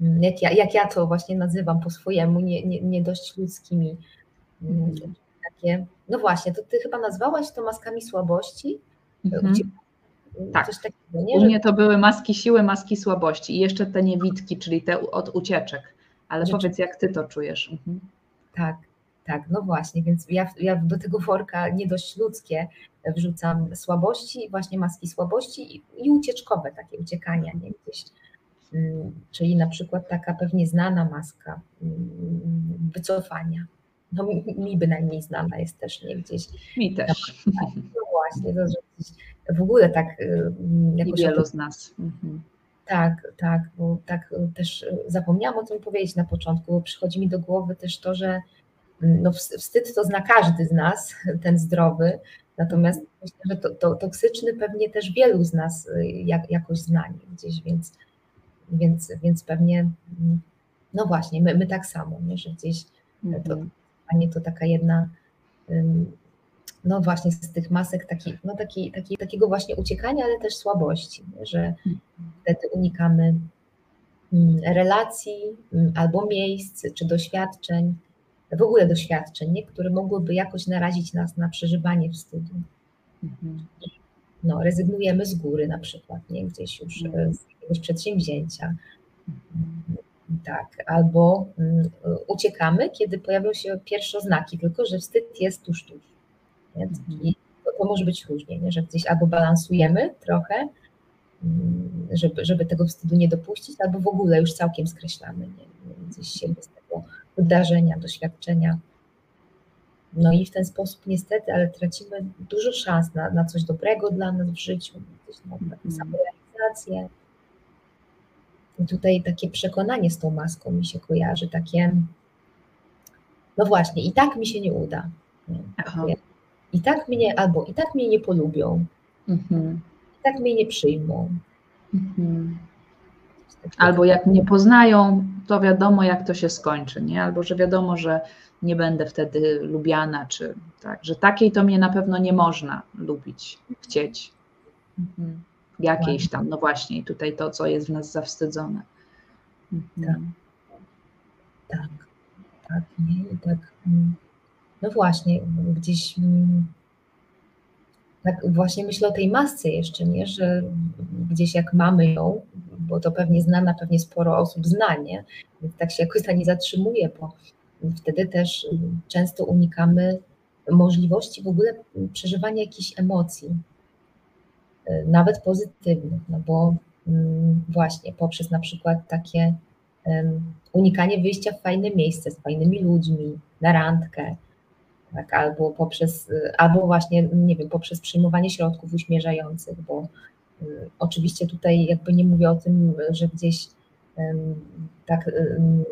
jak ja, jak ja to właśnie nazywam po swojemu, nie, nie, nie dość ludzkimi. Mm, takie, no właśnie, to ty chyba nazwałaś to maskami słabości? Mhm. Tak. Coś takiego, nie? U mnie to były maski siły, maski słabości i jeszcze te niewidki, czyli te od ucieczek. Ale powiedz, jak ty to czujesz? Mhm. Tak, tak, no właśnie, więc ja, ja do tego worka nie dość ludzkie wrzucam słabości, właśnie maski słabości i, i ucieczkowe takie uciekania, nie gdzieś. Mm, czyli na przykład taka pewnie znana maska mm, wycofania. No mi, bynajmniej znana jest też nie gdzieś. Mi też. No właśnie, to, że w ogóle tak y, jakoś. Wielu z nas. Mhm. Tak, tak, bo tak y, też zapomniałam o tym powiedzieć na początku, bo przychodzi mi do głowy też to, że no wstyd to zna każdy z nas, ten zdrowy, natomiast myślę, że to, to toksyczny pewnie też wielu z nas y, jak, jakoś zna gdzieś, więc, więc, więc pewnie, no właśnie, my, my tak samo, nie, że gdzieś to, a nie to taka jedna, no właśnie z tych masek taki, no taki, taki, takiego właśnie uciekania, ale też słabości, nie, że wtedy unikamy relacji albo miejsc czy doświadczeń, w ogóle doświadczeń, nie? które mogłyby jakoś narazić nas na przeżywanie wstydu. Mhm. No, rezygnujemy z góry na przykład, nie? gdzieś już mhm. z jakiegoś przedsięwzięcia. Mhm. Tak, albo um, uciekamy, kiedy pojawią się pierwsze oznaki, tylko że wstyd jest tuż, tuż. Nie? I to, może być różnie, nie? że gdzieś albo balansujemy trochę, um, żeby, żeby tego wstydu nie dopuścić, albo w ogóle już całkiem skreślamy nie? gdzieś siebie z tego wydarzenia, doświadczenia. No i w ten sposób niestety, ale tracimy dużo szans na, na coś dobrego dla nas w życiu, na taką mhm. samorealizację. I tutaj takie przekonanie z tą maską mi się kojarzy, takie, no właśnie, i tak mi się nie uda. I tak mnie, albo i tak mnie nie polubią, mhm. i tak mnie nie przyjmą. Mhm. Albo jak mnie poznają, to wiadomo, jak to się skończy, nie? Albo że wiadomo, że nie będę wtedy lubiana, czy tak, że takiej to mnie na pewno nie można lubić, chcieć. Mhm. Jakiejś tam, no właśnie, tutaj to, co jest w nas zawstydzone. Mhm. Tak, tak, tak, nie? Tak, mm, no właśnie, gdzieś mm, tak właśnie myślę o tej masce jeszcze, nie, że gdzieś jak mamy ją, bo to pewnie znana, pewnie sporo osób zna, nie? Więc tak się jakoś na nie zatrzymuje, bo wtedy też często unikamy możliwości w ogóle przeżywania jakichś emocji, nawet pozytywnych, no bo mm, właśnie poprzez na przykład takie unikanie wyjścia w fajne miejsce z fajnymi ludźmi, na randkę, tak, albo poprzez, albo właśnie, nie wiem, poprzez przyjmowanie środków uśmierzających, bo y, oczywiście tutaj jakby nie mówię o tym, że gdzieś tak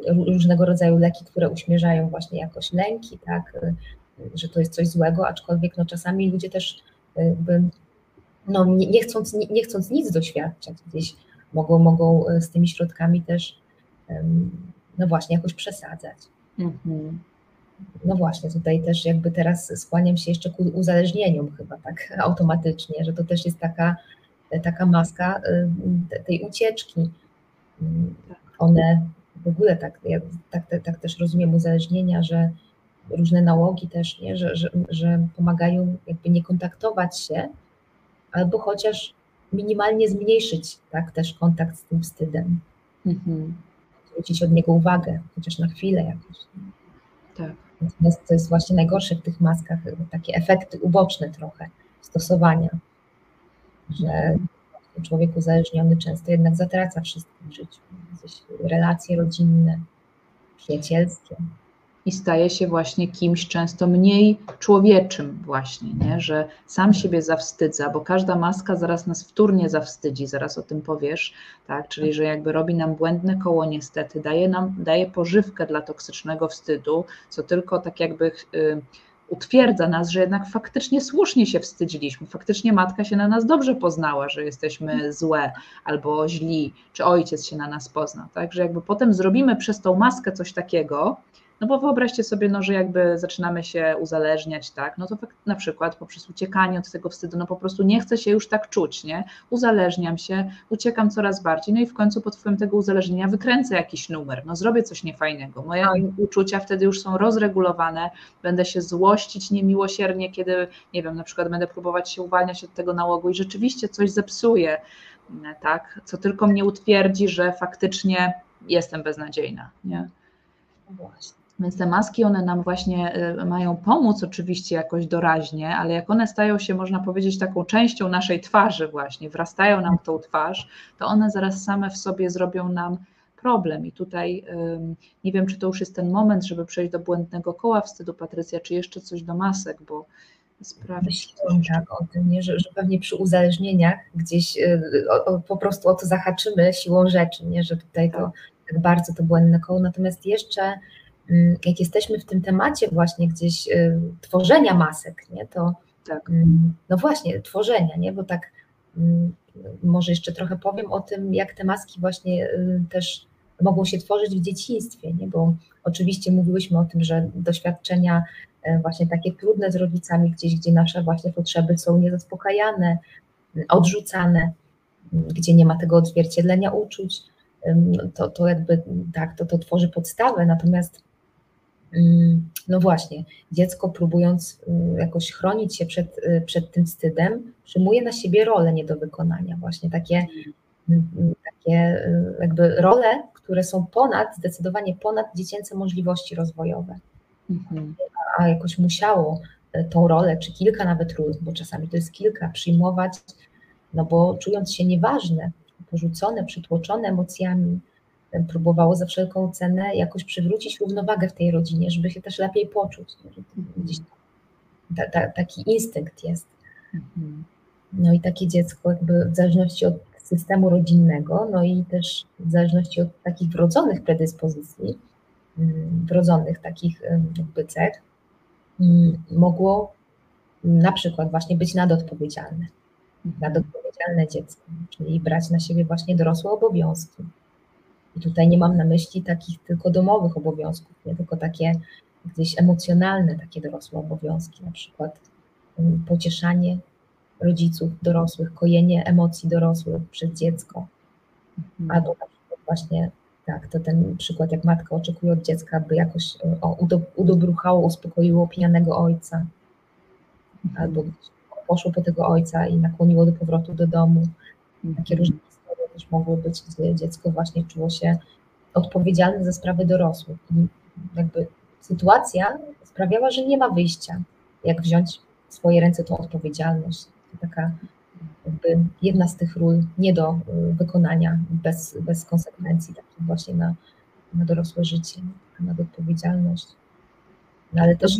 różnego rodzaju leki, które uśmierzają właśnie jakoś lęki, tak, y, że to jest coś złego, aczkolwiek no czasami ludzie też jakby no nie, nie chcąc, nie, nie chcąc nic doświadczać, gdzieś mogą, mogą y, z tymi środkami też no właśnie jakoś przesadzać. Mhm no właśnie, tutaj też jakby teraz skłaniam się jeszcze ku uzależnieniom chyba tak automatycznie, że to też jest taka, taka maska tej ucieczki. One w ogóle tak, ja tak, tak, tak też rozumiem uzależnienia, że różne nałogi też, nie? Że, że, że pomagają jakby nie kontaktować się, albo chociaż minimalnie zmniejszyć tak też kontakt z tym wstydem. Mhm. Zwrócić od niego uwagę, chociaż na chwilę jakoś. Tak. Natomiast to jest właśnie najgorsze w tych maskach, takie efekty uboczne trochę stosowania, że człowiek uzależniony często jednak zatraca wszystko w życiu. Jakieś relacje rodzinne, przyjacielskie. I staje się właśnie kimś często mniej człowieczym właśnie, nie? że sam siebie zawstydza, bo każda maska zaraz nas wtórnie zawstydzi, zaraz o tym powiesz, tak? czyli że jakby robi nam błędne koło niestety, daje nam, daje pożywkę dla toksycznego wstydu, co tylko tak jakby... Yy, utwierdza nas, że jednak faktycznie słusznie się wstydziliśmy, faktycznie matka się na nas dobrze poznała, że jesteśmy złe albo źli, czy ojciec się na nas poznał. Także jakby potem zrobimy przez tą maskę coś takiego, no bo wyobraźcie sobie, no, że jakby zaczynamy się uzależniać, tak, no to na przykład poprzez uciekanie od tego wstydu, no po prostu nie chcę się już tak czuć, nie? Uzależniam się, uciekam coraz bardziej, no i w końcu pod wpływem tego uzależnienia wykręcę jakiś numer, no zrobię coś niefajnego. Moje tak. uczucia wtedy już są rozregulowane, będę się złościć niemiłosiernie, kiedy, nie wiem, na przykład będę próbować się uwalniać od tego nałogu i rzeczywiście coś zepsuję, tak, co tylko mnie utwierdzi, że faktycznie jestem beznadziejna, nie? No właśnie. Więc te maski, one nam właśnie y, mają pomóc oczywiście jakoś doraźnie, ale jak one stają się, można powiedzieć, taką częścią naszej twarzy właśnie, wrastają nam w tą twarz, to one zaraz same w sobie zrobią nam problem. I tutaj nie wiem, czy to już jest ten moment, żeby przejść do błędnego koła wstydu, Patrycja, czy jeszcze coś do masek, bo sprawdzić. Tak o tym, nie? Że, że pewnie przy uzależnieniach gdzieś y, o, o, po prostu o to zahaczymy siłą rzeczy, nie? że tutaj to tak, tak bardzo to błędne koło. Natomiast jeszcze jak jesteśmy w tym temacie właśnie gdzieś y, tworzenia masek, nie, to tak. Mm, no właśnie, tworzenia, nie, bo tak mm, może jeszcze trochę powiem o tym, jak te maski właśnie y, też mogą się tworzyć w dzieciństwie, nie, bo oczywiście mówiłyśmy o tym, że doświadczenia y, właśnie takie trudne z rodzicami, gdzieś, gdzie nasze właśnie potrzeby są niezaspokajane, odrzucane, gdzie nie ma tego odzwierciedlenia uczuć, to, to jakby tak, to, to tworzy podstawę, natomiast Mm, no właśnie, dziecko próbując y, jakoś chronić się przed, y, przed tym wstydem, przyjmuje na siebie role nie do wykonania, właśnie takie, mm, takie y, jakby role, które są ponad, zdecydowanie ponad dziecięce możliwości rozwojowe. Mhm. A jakoś musiało tą rolę, czy kilka nawet ról, bo czasami to jest kilka, przyjmować, no bo czując się nieważne, porzucone, przytłoczone emocjami, próbowało za wszelką cenę jakoś przywrócić równowagę w tej rodzinie, żeby się też lepiej poczuć. Gdzieś ta, ta, taki instynkt jest. No i takie dziecko jakby w zależności od systemu rodzinnego, no i też w zależności od takich wrodzonych predyspozycji, mm, wrodzonych takich jakby cech, mm, mogło na przykład właśnie być nadodpowiedzialne. Nadodpowiedzialne dziecko, czyli brać na siebie właśnie dorosłe obowiązki i tutaj nie mam na myśli takich tylko domowych obowiązków, nie tylko takie gdzieś emocjonalne, takie dorosłe obowiązki, na przykład um, pocieszanie rodziców dorosłych, kojenie emocji dorosłych przez dziecko. Mhm. Albo na przykład właśnie tak, to ten przykład, jak matka oczekuje od dziecka, by jakoś o, udobruchało, uspokoiło pijanego ojca, mhm. albo poszło po tego ojca i nakłoniło do powrotu do domu. Takie mhm. różne też mogło być, gdzie dziecko właśnie czuło się odpowiedzialne za sprawy dorosłych. I jakby sytuacja sprawiała, że nie ma wyjścia, jak wziąć w swoje ręce tą odpowiedzialność. To taka jakby jedna z tych ról nie do y, wykonania bez, bez konsekwencji, takich właśnie na, na dorosłe życie, na odpowiedzialność. No ale też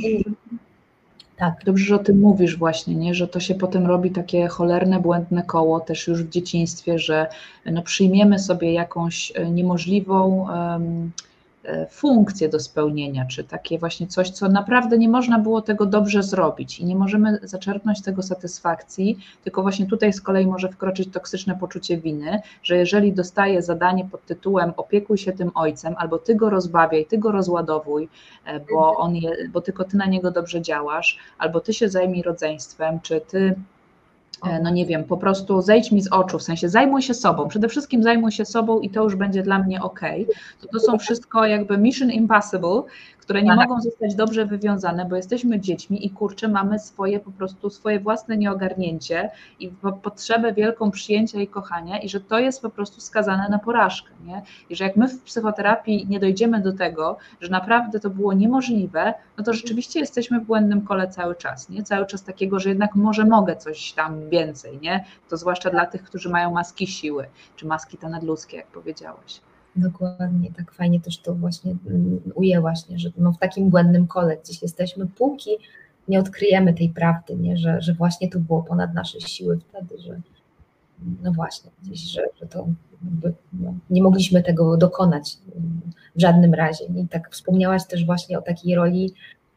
tak. Dobrze, że o tym mówisz właśnie, nie? że to się potem robi takie cholerne, błędne koło też już w dzieciństwie, że no, przyjmiemy sobie jakąś e, niemożliwą um, funkcje do spełnienia, czy takie właśnie coś, co naprawdę nie można było tego dobrze zrobić i nie możemy zaczerpnąć tego satysfakcji, tylko właśnie tutaj z kolei może wkroczyć toksyczne poczucie winy, że jeżeli dostaję zadanie pod tytułem opiekuj się tym ojcem, albo ty go rozbawiaj, ty go rozładowuj, e, bo, on je, bo tylko ty na niego dobrze działasz, albo ty się zajmij rodzeństwem, czy ty E, no nie wiem, po prostu zejdź mi z oczu, w sensie zajmuj się sobą, przede wszystkim zajmuj się sobą i to już będzie dla mnie ok. To, to są wszystko jakby mission impossible, które nie tak. mogą zostać dobrze wywiązane, bo jesteśmy dziećmi i kurczę, mamy swoje po prostu swoje własne nieogarnięcie i potrzebę wielką przyjęcia i kochania i że to jest po prostu skazane na porażkę, nie? I że jak my w psychoterapii nie dojdziemy do tego, że naprawdę to było niemożliwe, no to rzeczywiście jesteśmy w błędnym kole cały czas, nie? Cały czas takiego, że jednak może mogę coś tam więcej, nie? To zwłaszcza dla tych, którzy mają maski siły, czy maski te nadludzkie, jak powiedziałeś. Dokładnie, tak fajnie też to właśnie mm, ujęłaś, nie? że no w takim błędnym kole gdzieś jesteśmy, póki nie odkryjemy tej prawdy, nie? Że, że właśnie to było ponad nasze siły wtedy, że no właśnie, gdzieś, że, że to jakby, no, nie mogliśmy tego dokonać w żadnym razie. I tak wspomniałaś też właśnie o takiej roli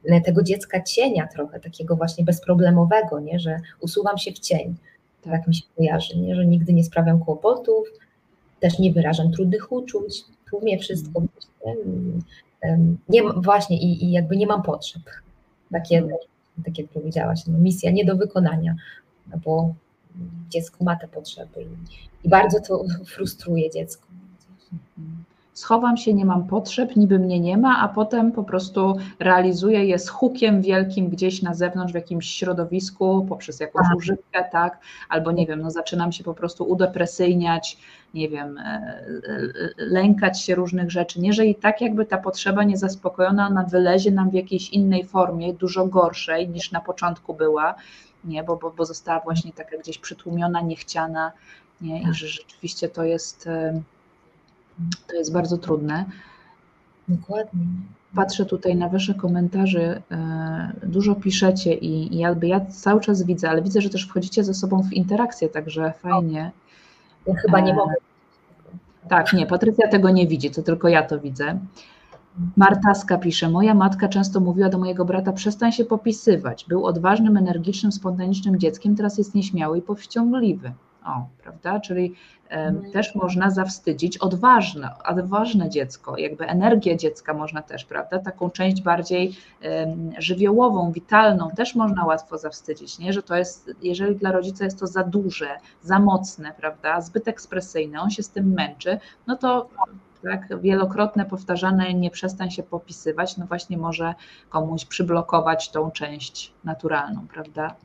e, tego dziecka cienia trochę, takiego właśnie bezproblemowego, nie? że usuwam się w cień, tak mi się kojarzy, nie? że nigdy nie sprawiam kłopotów, też nie wyrażam trudnych uczuć, tłumię wszystko, nie, nie właśnie i, i, jakby nie mam potrzeb. Takie, mhm. tak jak powiedziałaś, no, misja nie do wykonania, no bo dziecko ma te potrzeby i, i bardzo to frustruje dziecko. Schowam się, nie mam potrzeb, niby mnie nie ma, a potem po prostu realizuję je z hukiem wielkim gdzieś na zewnątrz, w jakimś środowisku, poprzez jakąś tak. używkę, tak, albo nie wiem, no zaczynam się po prostu udepresyjniać, nie wiem, e, e, lękać się różnych rzeczy. Nie, że i tak jakby ta potrzeba niezaspokojona, ona wylezie nam w jakiejś innej formie, dużo gorszej niż na początku była, nie, bo, bo, bo została właśnie taka gdzieś przytłumiona, niechciana, nie, i tak. że rzeczywiście to jest to jest bardzo trudne. Dokładnie. Patrzę tutaj na Wasze komentarze, e, dużo piszecie i, i jakby ja cały czas widzę, ale widzę, że też wchodzicie ze sobą w interakcję, także fajnie. Ja chyba nie e, mogę. Tak, nie, Patrycja tego nie widzi, to tylko ja to widzę. Martaska pisze, moja matka często mówiła do mojego brata, przestań się popisywać. Był odważnym, energicznym, spontanicznym dzieckiem, teraz jest nieśmiały i powściągliwy. O, prawda? Czyli um, też można zawstydzić odważne, odważne dziecko, jakby energię dziecka można też, prawda? Taką część bardziej um, żywiołową, witalną też można łatwo zawstydzić, nie? Że to jest, jeżeli dla rodzica jest to za duże, za mocne, prawda? Zbyt ekspresyjne, on się z tym męczy, no to tak, wielokrotne powtarzane nie przestań się popisywać, no właśnie może komuś przyblokować tą część naturalną, prawda?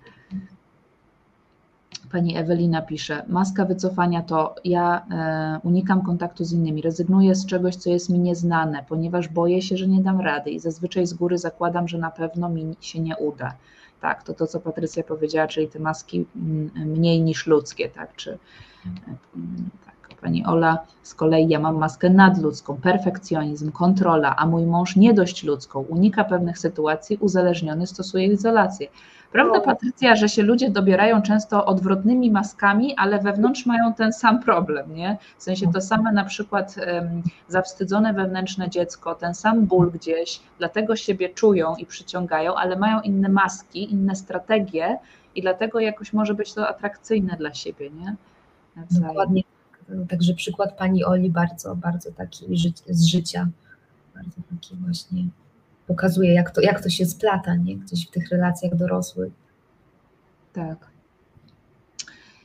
Pani Ewelina pisze, maska wycofania to ja e, unikam kontaktu z innymi, rezygnuję z czegoś, co jest mi nieznane, ponieważ boję się, że nie dam rady i zazwyczaj z góry zakładam, że na pewno mi się nie uda. Tak, to to, co Patrycja powiedziała, czyli te maski mniej niż ludzkie, tak, czy e, tak, pani Ola, z kolei ja mam maskę nadludzką, perfekcjonizm, kontrola, a mój mąż nie dość ludzką, unika pewnych sytuacji, uzależniony, stosuje izolację. Prawda, no. Patrycja, że się ludzie dobierają często odwrotnymi maskami, ale wewnątrz mają ten sam problem, nie? W sensie to same na przykład um, zawstydzone wewnętrzne dziecko, ten sam ból gdzieś, dlatego siebie czują i przyciągają, ale mają inne maski, inne strategie i dlatego jakoś może być to atrakcyjne dla siebie, nie? Dokładnie. Także przykład pani Oli bardzo, bardzo taki z życia, bardzo taki właśnie pokazuje, jak to, jak to się splata nie? gdzieś w tych relacjach dorosłych. Tak.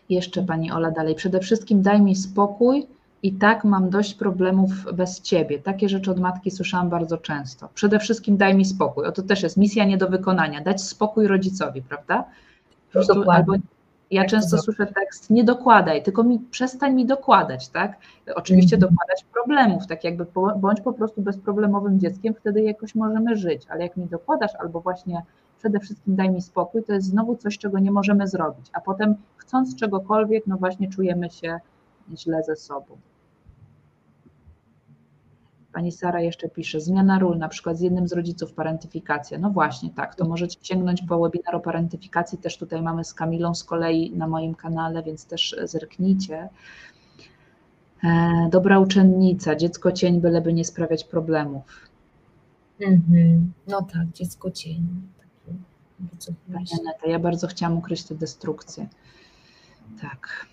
Jeszcze Pani Ola dalej. Przede wszystkim daj mi spokój i tak mam dość problemów bez Ciebie. Takie rzeczy od matki słyszałam bardzo często. Przede wszystkim daj mi spokój. O to też jest misja nie do wykonania. Dać spokój rodzicowi, prawda? Prostu, albo ja tak często słyszę tekst, nie dokładaj, tylko mi, przestań mi dokładać, tak? Oczywiście mm. dokładać problemów, tak jakby bądź po prostu bezproblemowym dzieckiem, wtedy jakoś możemy żyć, ale jak mi dokładasz albo właśnie przede wszystkim daj mi spokój, to jest znowu coś, czego nie możemy zrobić, a potem chcąc czegokolwiek, no właśnie czujemy się źle ze sobą. Pani Sara jeszcze pisze, zmiana ról, na przykład z jednym z rodziców parentyfikacja. No właśnie, tak, to możecie sięgnąć po webinar o parentyfikacji, też tutaj mamy z Kamilą z kolei na moim kanale, więc też zerknijcie. E, dobra uczennica, dziecko cień, byleby nie sprawiać problemów. Mhm. No tak, dziecko cień. Pani Aneta, ja bardzo chciałam ukryć tę destrukcję. Tak.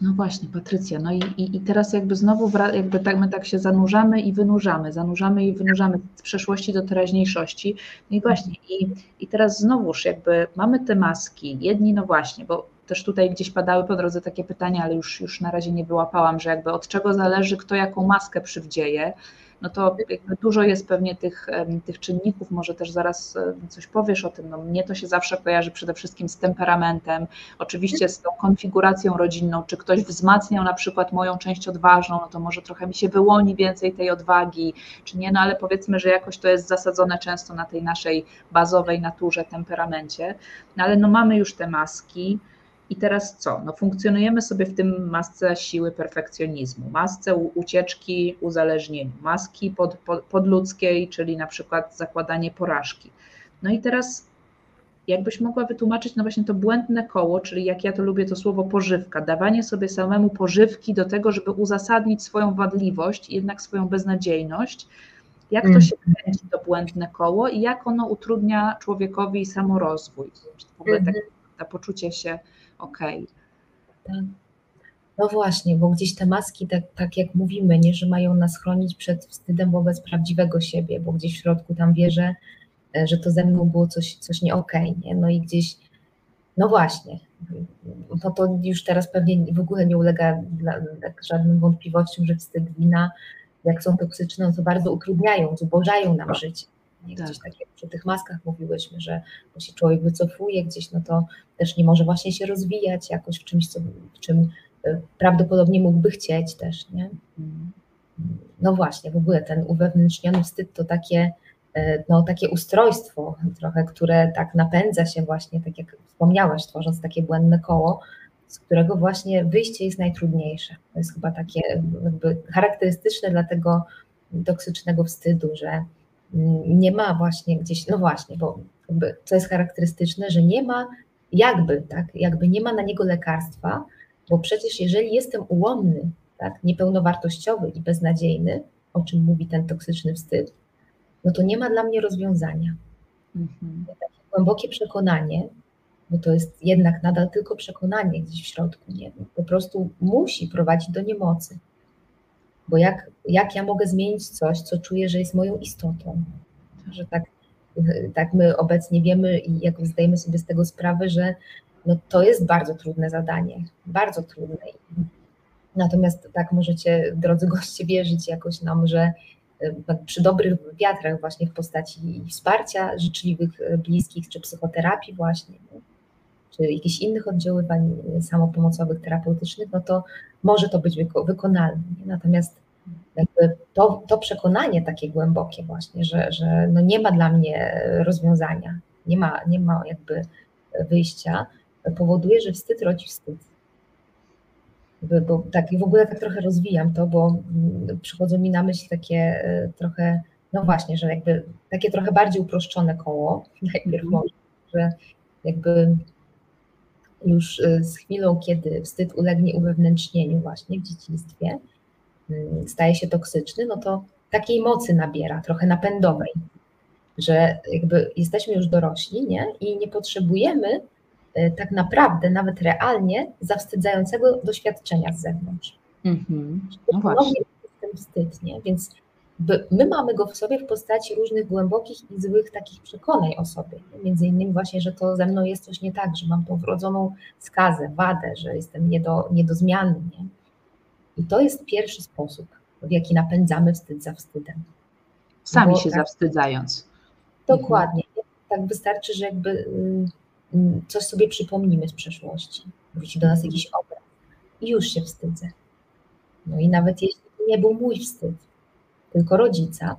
No właśnie, Patrycja. No i, i, i teraz jakby znowu jakby tak, my tak się zanurzamy i wynurzamy, zanurzamy i wynurzamy z przeszłości do teraźniejszości. No i właśnie, i, i teraz znowuż jakby mamy te maski, jedni no właśnie, bo też tutaj gdzieś padały po drodze takie pytania, ale już, już na razie nie wyłapałam, że jakby od czego zależy, kto jaką maskę przywdzieje no to dużo jest pewnie tych, tych czynników, może też zaraz coś powiesz o tym. No, mnie to się zawsze kojarzy przede wszystkim z temperamentem, oczywiście z tą konfiguracją rodzinną, czy ktoś wzmacniał na przykład moją część odważną, no to może trochę mi się wyłoni więcej tej odwagi, czy nie, no ale powiedzmy, że jakoś to jest zasadzone często na tej naszej bazowej naturze, temperamencie, no ale no mamy już te maski, I teraz co? No funkcjonujemy sobie w tym masce siły perfekcjonizmu, masce ucieczki uzależnieniu, maski pod, pod, podludzkiej, czyli na przykład zakładanie porażki. No i teraz jakbyś mogła wytłumaczyć no właśnie to błędne koło, czyli jak ja to lubię to słowo pożywka, dawanie sobie samemu pożywki do tego, żeby uzasadnić swoją wadliwość, jednak swoją beznadziejność, jak to się mm. kręci to błędne koło i jak ono utrudnia człowiekowi samorozwój, w ogóle tak, to poczucie się okej. Okay. Tak. No właśnie, bo gdzieś te maski, tak, tak jak mówimy, nie, że mają nas chronić przed wstydem wobec prawdziwego siebie, bo gdzieś w środku tam wierzę, E, że to ze mną było coś, coś nie okej, okay, nie? No i gdzieś, no właśnie, no to już teraz pewnie w ogóle nie ulega tak żadnym wątpliwościom, że wstyd, wina, jak są toksyczne, no to bardzo utrudniają, zubożają nam życie. Nie? Gdzieś tak. tak jak przy tych maskach mówiłyśmy, że bo się człowiek wycofuje gdzieś, no to też nie może właśnie się rozwijać jakoś w czymś, co, w czym e, prawdopodobnie mógłby chcieć też, nie? Mhm. No właśnie, w ogóle ten uwewnętrzniony wstyd to takie E, no, takie ustrojstwo trochę, które tak napędza się właśnie, tak jak wspomniałaś, tworząc takie błędne koło, z którego właśnie wyjście jest najtrudniejsze. To jest chyba takie jakby charakterystyczne dla tego toksycznego wstydu, że nie ma właśnie gdzieś, no właśnie, bo co jest charakterystyczne, że nie ma jakby, tak, jakby nie ma na niego lekarstwa, bo przecież jeżeli jestem ułomny, tak, niepełnowartościowy i beznadziejny, o czym mówi ten toksyczny wstyd, no to nie ma dla mnie rozwiązania. Mhm. Takie głębokie przekonanie, bo to jest jednak nadal tylko przekonanie gdzieś w środku, nie? po prostu musi prowadzić do niemocy. Bo jak, jak ja mogę zmienić coś, co czuję, że jest moją istotą? Że tak, tak my obecnie wiemy i jak zdajemy sobie z tego sprawę, że no to jest bardzo trudne zadanie, bardzo trudne. Natomiast tak możecie, drodzy goście, wierzyć jakoś nam, że przy dobrych wiatrach właśnie w postaci wsparcia życzliwych, e, bliskich, czy psychoterapii właśnie, czy jakichś innych oddziaływań samopomocowych, terapeutycznych, no to może to być wyko wykonalne. Nie? Natomiast to, to przekonanie takie głębokie właśnie, że, że no nie ma dla mnie rozwiązania, nie ma, nie ma jakby wyjścia, powoduje, że wstyd rodzi wstyd bo tak i w ogóle tak trochę rozwijam to, bo przychodzą mi na myśl takie e, trochę, no właśnie, że jakby takie trochę bardziej uproszczone koło, najpierw mhm. może, że jakby już e, z chwilą, kiedy wstyd ulegnie uwewnętrznieniu właśnie w dzieciństwie, staje się toksyczny, no to takiej mocy nabiera, trochę napędowej, że jakby jesteśmy już dorośli, nie? I nie potrzebujemy Y, tak naprawdę, nawet realnie, zawstydzającego doświadczenia z zewnątrz. Mm-hmm. No właśnie. Jest ten wstyd, nie? Więc my mamy go w sobie w postaci różnych głębokich i złych takich przekonań o sobie. Między innymi właśnie, że to ze mną jest coś nie tak, że mam tą wrodzoną skazę, wadę, że jestem nie do, nie do zmiany. Nie? I to jest pierwszy sposób, w jaki napędzamy wstyd za wstydem. Sami Bo się tak, zawstydzając. Dokładnie. Tak wystarczy, że jakby y, Mm, coś sobie przypomnimy z przeszłości, wróci do nas jakiś obraz i już się wstydzę. No i nawet jeśli nie był mój wstyd, tylko rodzica,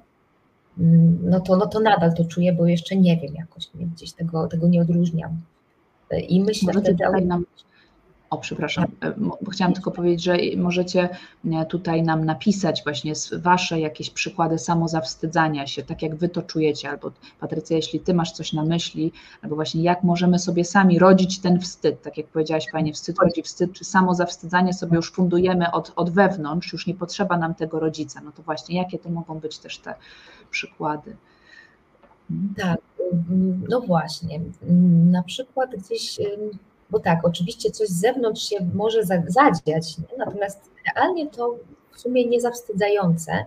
mm, no to, no to nadal to czuję, bo jeszcze nie wiem jakoś, gdzieś tego, tego nie odróżniam. I myślę Możecie wtedy... Tutaj nam o, przepraszam, e, bo chciałam tylko powiedzieć, że możecie e, tutaj nam napisać właśnie Wasze jakieś przykłady samozawstydzania się, tak jak Wy to czujecie, albo Patrycja, jeśli Ty masz coś na myśli, albo właśnie jak możemy sobie sami rodzić ten wstyd, tak jak powiedziałaś Pani, wstyd rodzi wstyd, czy samozawstydzanie sobie już fundujemy od, od wewnątrz, już nie potrzeba nam tego rodzica, no to właśnie jakie to mogą być też te przykłady? Hmm? Tak, no właśnie, na przykład gdzieś bo tak, oczywiście coś z zewnątrz się może zadziać, nie? natomiast realnie to w sumie niezawstydzające,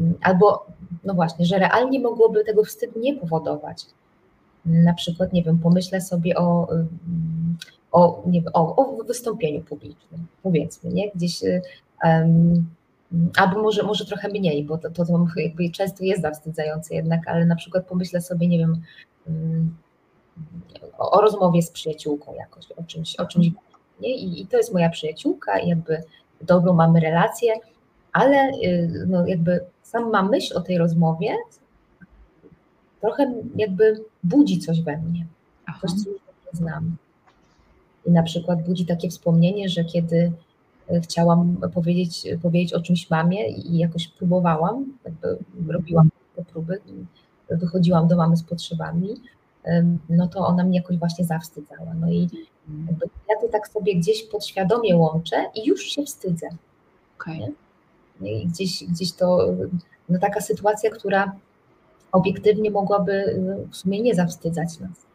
mm, albo no właśnie, że realnie mogłoby tego wstydu nie powodować. Na przykład, nie wiem, pomyślę sobie o, mm, o, nie wiem, o, o wystąpieniu publicznym, powiedzmy, nie? Gdzieś um, albo może, może trochę mniej, bo to, to, to jakby często jest zawstydzające jednak, ale na przykład pomyślę sobie, nie wiem, um, o, o rozmowie z przyjaciółką jakoś, o czymś, o czymś nie? I, I, to jest moja przyjaciółka i jakby dobrą mamy relację, ale y, no jakby sama myśl o tej rozmowie trochę jakby budzi coś we mnie, Aha. coś, co już znam. I na przykład budzi takie wspomnienie, że kiedy chciałam powiedzieć, powiedzieć o czymś mamie i jakoś próbowałam, jakby robiłam te próby, wychodziłam do mamy z potrzebami, no to ona mnie jakoś właśnie zawstydzała. No i ja to tak sobie gdzieś podświadomie łączę i już się wstydzę. Okay. I gdzieś, gdzieś to, no taka sytuacja, która obiektywnie mogłaby w sumie nie zawstydzać nas.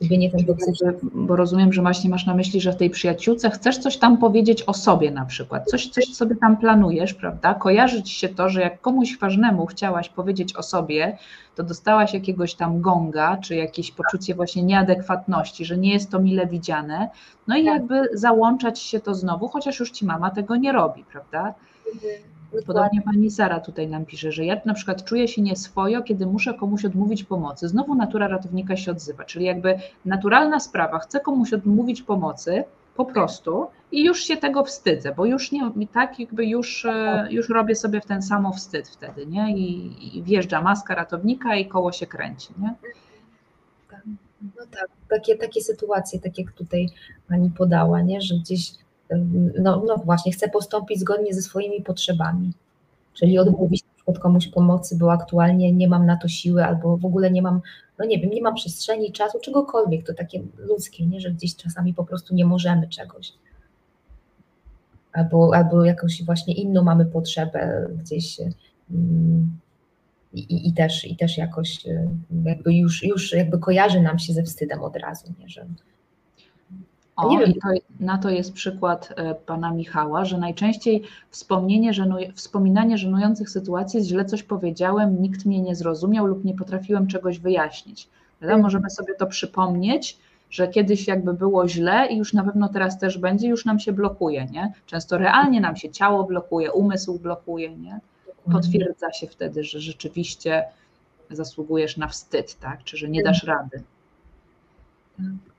Gdyby nie ten toksyczny. Bo rozumiem, że właśnie masz na myśli, że w tej przyjaciółce chcesz coś tam powiedzieć o sobie na przykład, coś, coś sobie tam planujesz, prawda? Kojarzy ci się to, że jak komuś ważnemu chciałaś powiedzieć o sobie, to dostałaś jakiegoś tam gonga, czy jakieś poczucie właśnie nieadekwatności, że nie jest to mile widziane, no i tak. jakby załączać się to znowu, chociaż już ci mama tego nie robi, prawda? Mhm. Podobnie pani Sara tutaj nam pisze, że ja na przykład czuję się nieswojo, kiedy muszę komuś odmówić pomocy. Znowu natura ratownika się odzywa, czyli jakby naturalna sprawa, chcę komuś odmówić pomocy po prostu i już się tego wstydzę, bo już nie, tak jakby już, e, już robię sobie w ten samo wstyd wtedy, nie? I, i wjeżdża maska ratownika i koło się kręci, nie? Tak. No tak, takie, takie sytuacje, tak jak tutaj pani podała, nie? że gdzieś no, no właśnie, chcę postąpić zgodnie ze swoimi potrzebami, czyli odmówić na przykład komuś pomocy, bo aktualnie nie mam na to siły albo w ogóle nie mam, no nie wiem, nie mam przestrzeni, czasu, czegokolwiek, to takie ludzkie, nie? że gdzieś czasami po prostu nie możemy czegoś. Albo, albo jakąś właśnie inną mamy potrzebę gdzieś mm, i, i, też, i też jakoś jakby już, już jakby kojarzy nam się ze wstydem od razu, nie? że o, nie wiem. To, na to jest przykład e, pana Michała, że najczęściej wspomnienie wspominanie żenujących sytuacji, źle coś powiedziałem, nikt mnie nie zrozumiał lub nie potrafiłem czegoś wyjaśnić. Hmm. Możemy sobie to przypomnieć, że kiedyś jakby było źle i już na pewno teraz też będzie, już nam się blokuje, nie? Często realnie nam się ciało blokuje, umysł blokuje, nie? Potwierdza się wtedy, że rzeczywiście zasługujesz na wstyd, tak? Czy że nie dasz rady. Tak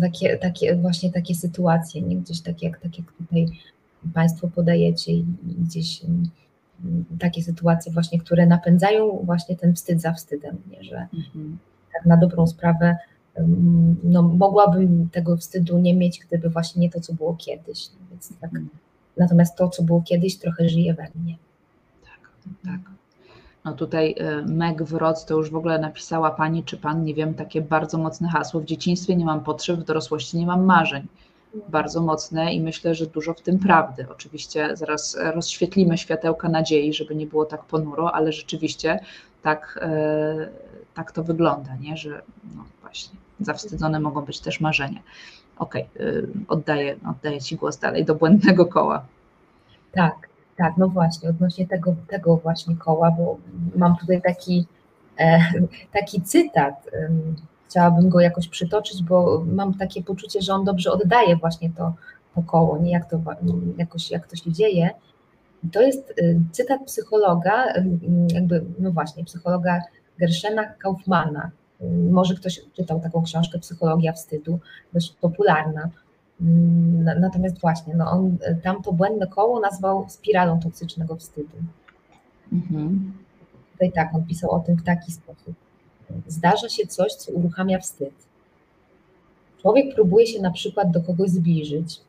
takie, takie właśnie takie sytuacje, nie? gdzieś tak jak, tak jak tutaj Państwo podajecie i gdzieś mm, takie sytuacje właśnie, które napędzają właśnie ten wstyd za wstydem, nie? że mhm. tak na dobrą sprawę mm, no, mogłabym tego wstydu nie mieć, gdyby właśnie nie to, co było kiedyś. No, więc tak, mhm. Natomiast to, co było kiedyś, trochę żyje we mnie. Tak, tak. No tutaj y, Meg Wroc to już w ogóle napisała pani czy pan, nie wiem, takie bardzo mocne hasło. W dzieciństwie nie mam potrzeb, w dorosłości nie mam marzeń. Bardzo mocne i myślę, że dużo w tym prawdy. Oczywiście zaraz rozświetlimy światełka nadziei, żeby nie było tak ponuro, ale rzeczywiście tak, y, tak to wygląda, nie? że no właśnie zawstydzone mogą być też marzenia. Okej, okay, oddaję, oddaję Ci głos dalej do błędnego koła. Tak, tak, no właśnie, odnośnie tego, tego właśnie koła, bo mam tutaj taki, e, taki cytat. Chciałabym go jakoś przytoczyć, bo mam takie poczucie, że on dobrze oddaje właśnie to, to koło, nie jak to, jakoś, jak to się dzieje. To jest y, cytat psychologa, jakby, no właśnie, psychologa Gershena Kaufmana. Może ktoś czytał taką książkę Psychologia wstydu, dość popularna. Natomiast właśnie, no on tam to błędne koło nazwał spiralą toksycznego wstydu. Mhm. Tutaj tak, on pisał o tym w taki sposób. Zdarza się coś, co uruchamia wstyd. Człowiek próbuje się na przykład do kogoś zbliżyć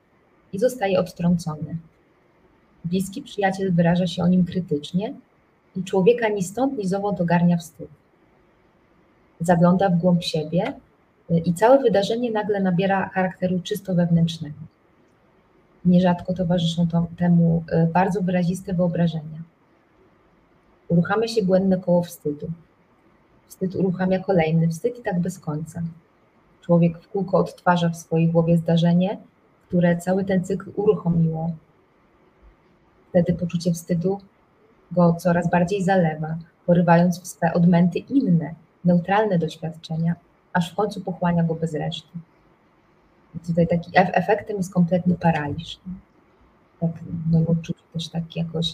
i zostaje odtrącony. Bliski przyjaciel wyraża się o nim krytycznie i człowieka ni stąd, ni zowąd ogarnia wstyd. Zagląda w głąb siebie i całe wydarzenie nagle nabiera charakteru czysto wewnętrznego. Nierzadko towarzyszą to, temu e, bardzo wyraziste wyobrażenia. Uruchamia się błędne koło wstydu. Wstyd uruchamia kolejny wstyd i tak bez końca. Człowiek w kółko odtwarza w swojej głowie zdarzenie, które cały ten cykl uruchomiło. Wtedy poczucie wstydu go coraz bardziej zalewa, porywając w swe odmęty inne, neutralne doświadczenia, aż w końcu pochłania go bez reszty. I tutaj taki efektem jest kompletny paraliż. Tak moim odczuciu też tak jakoś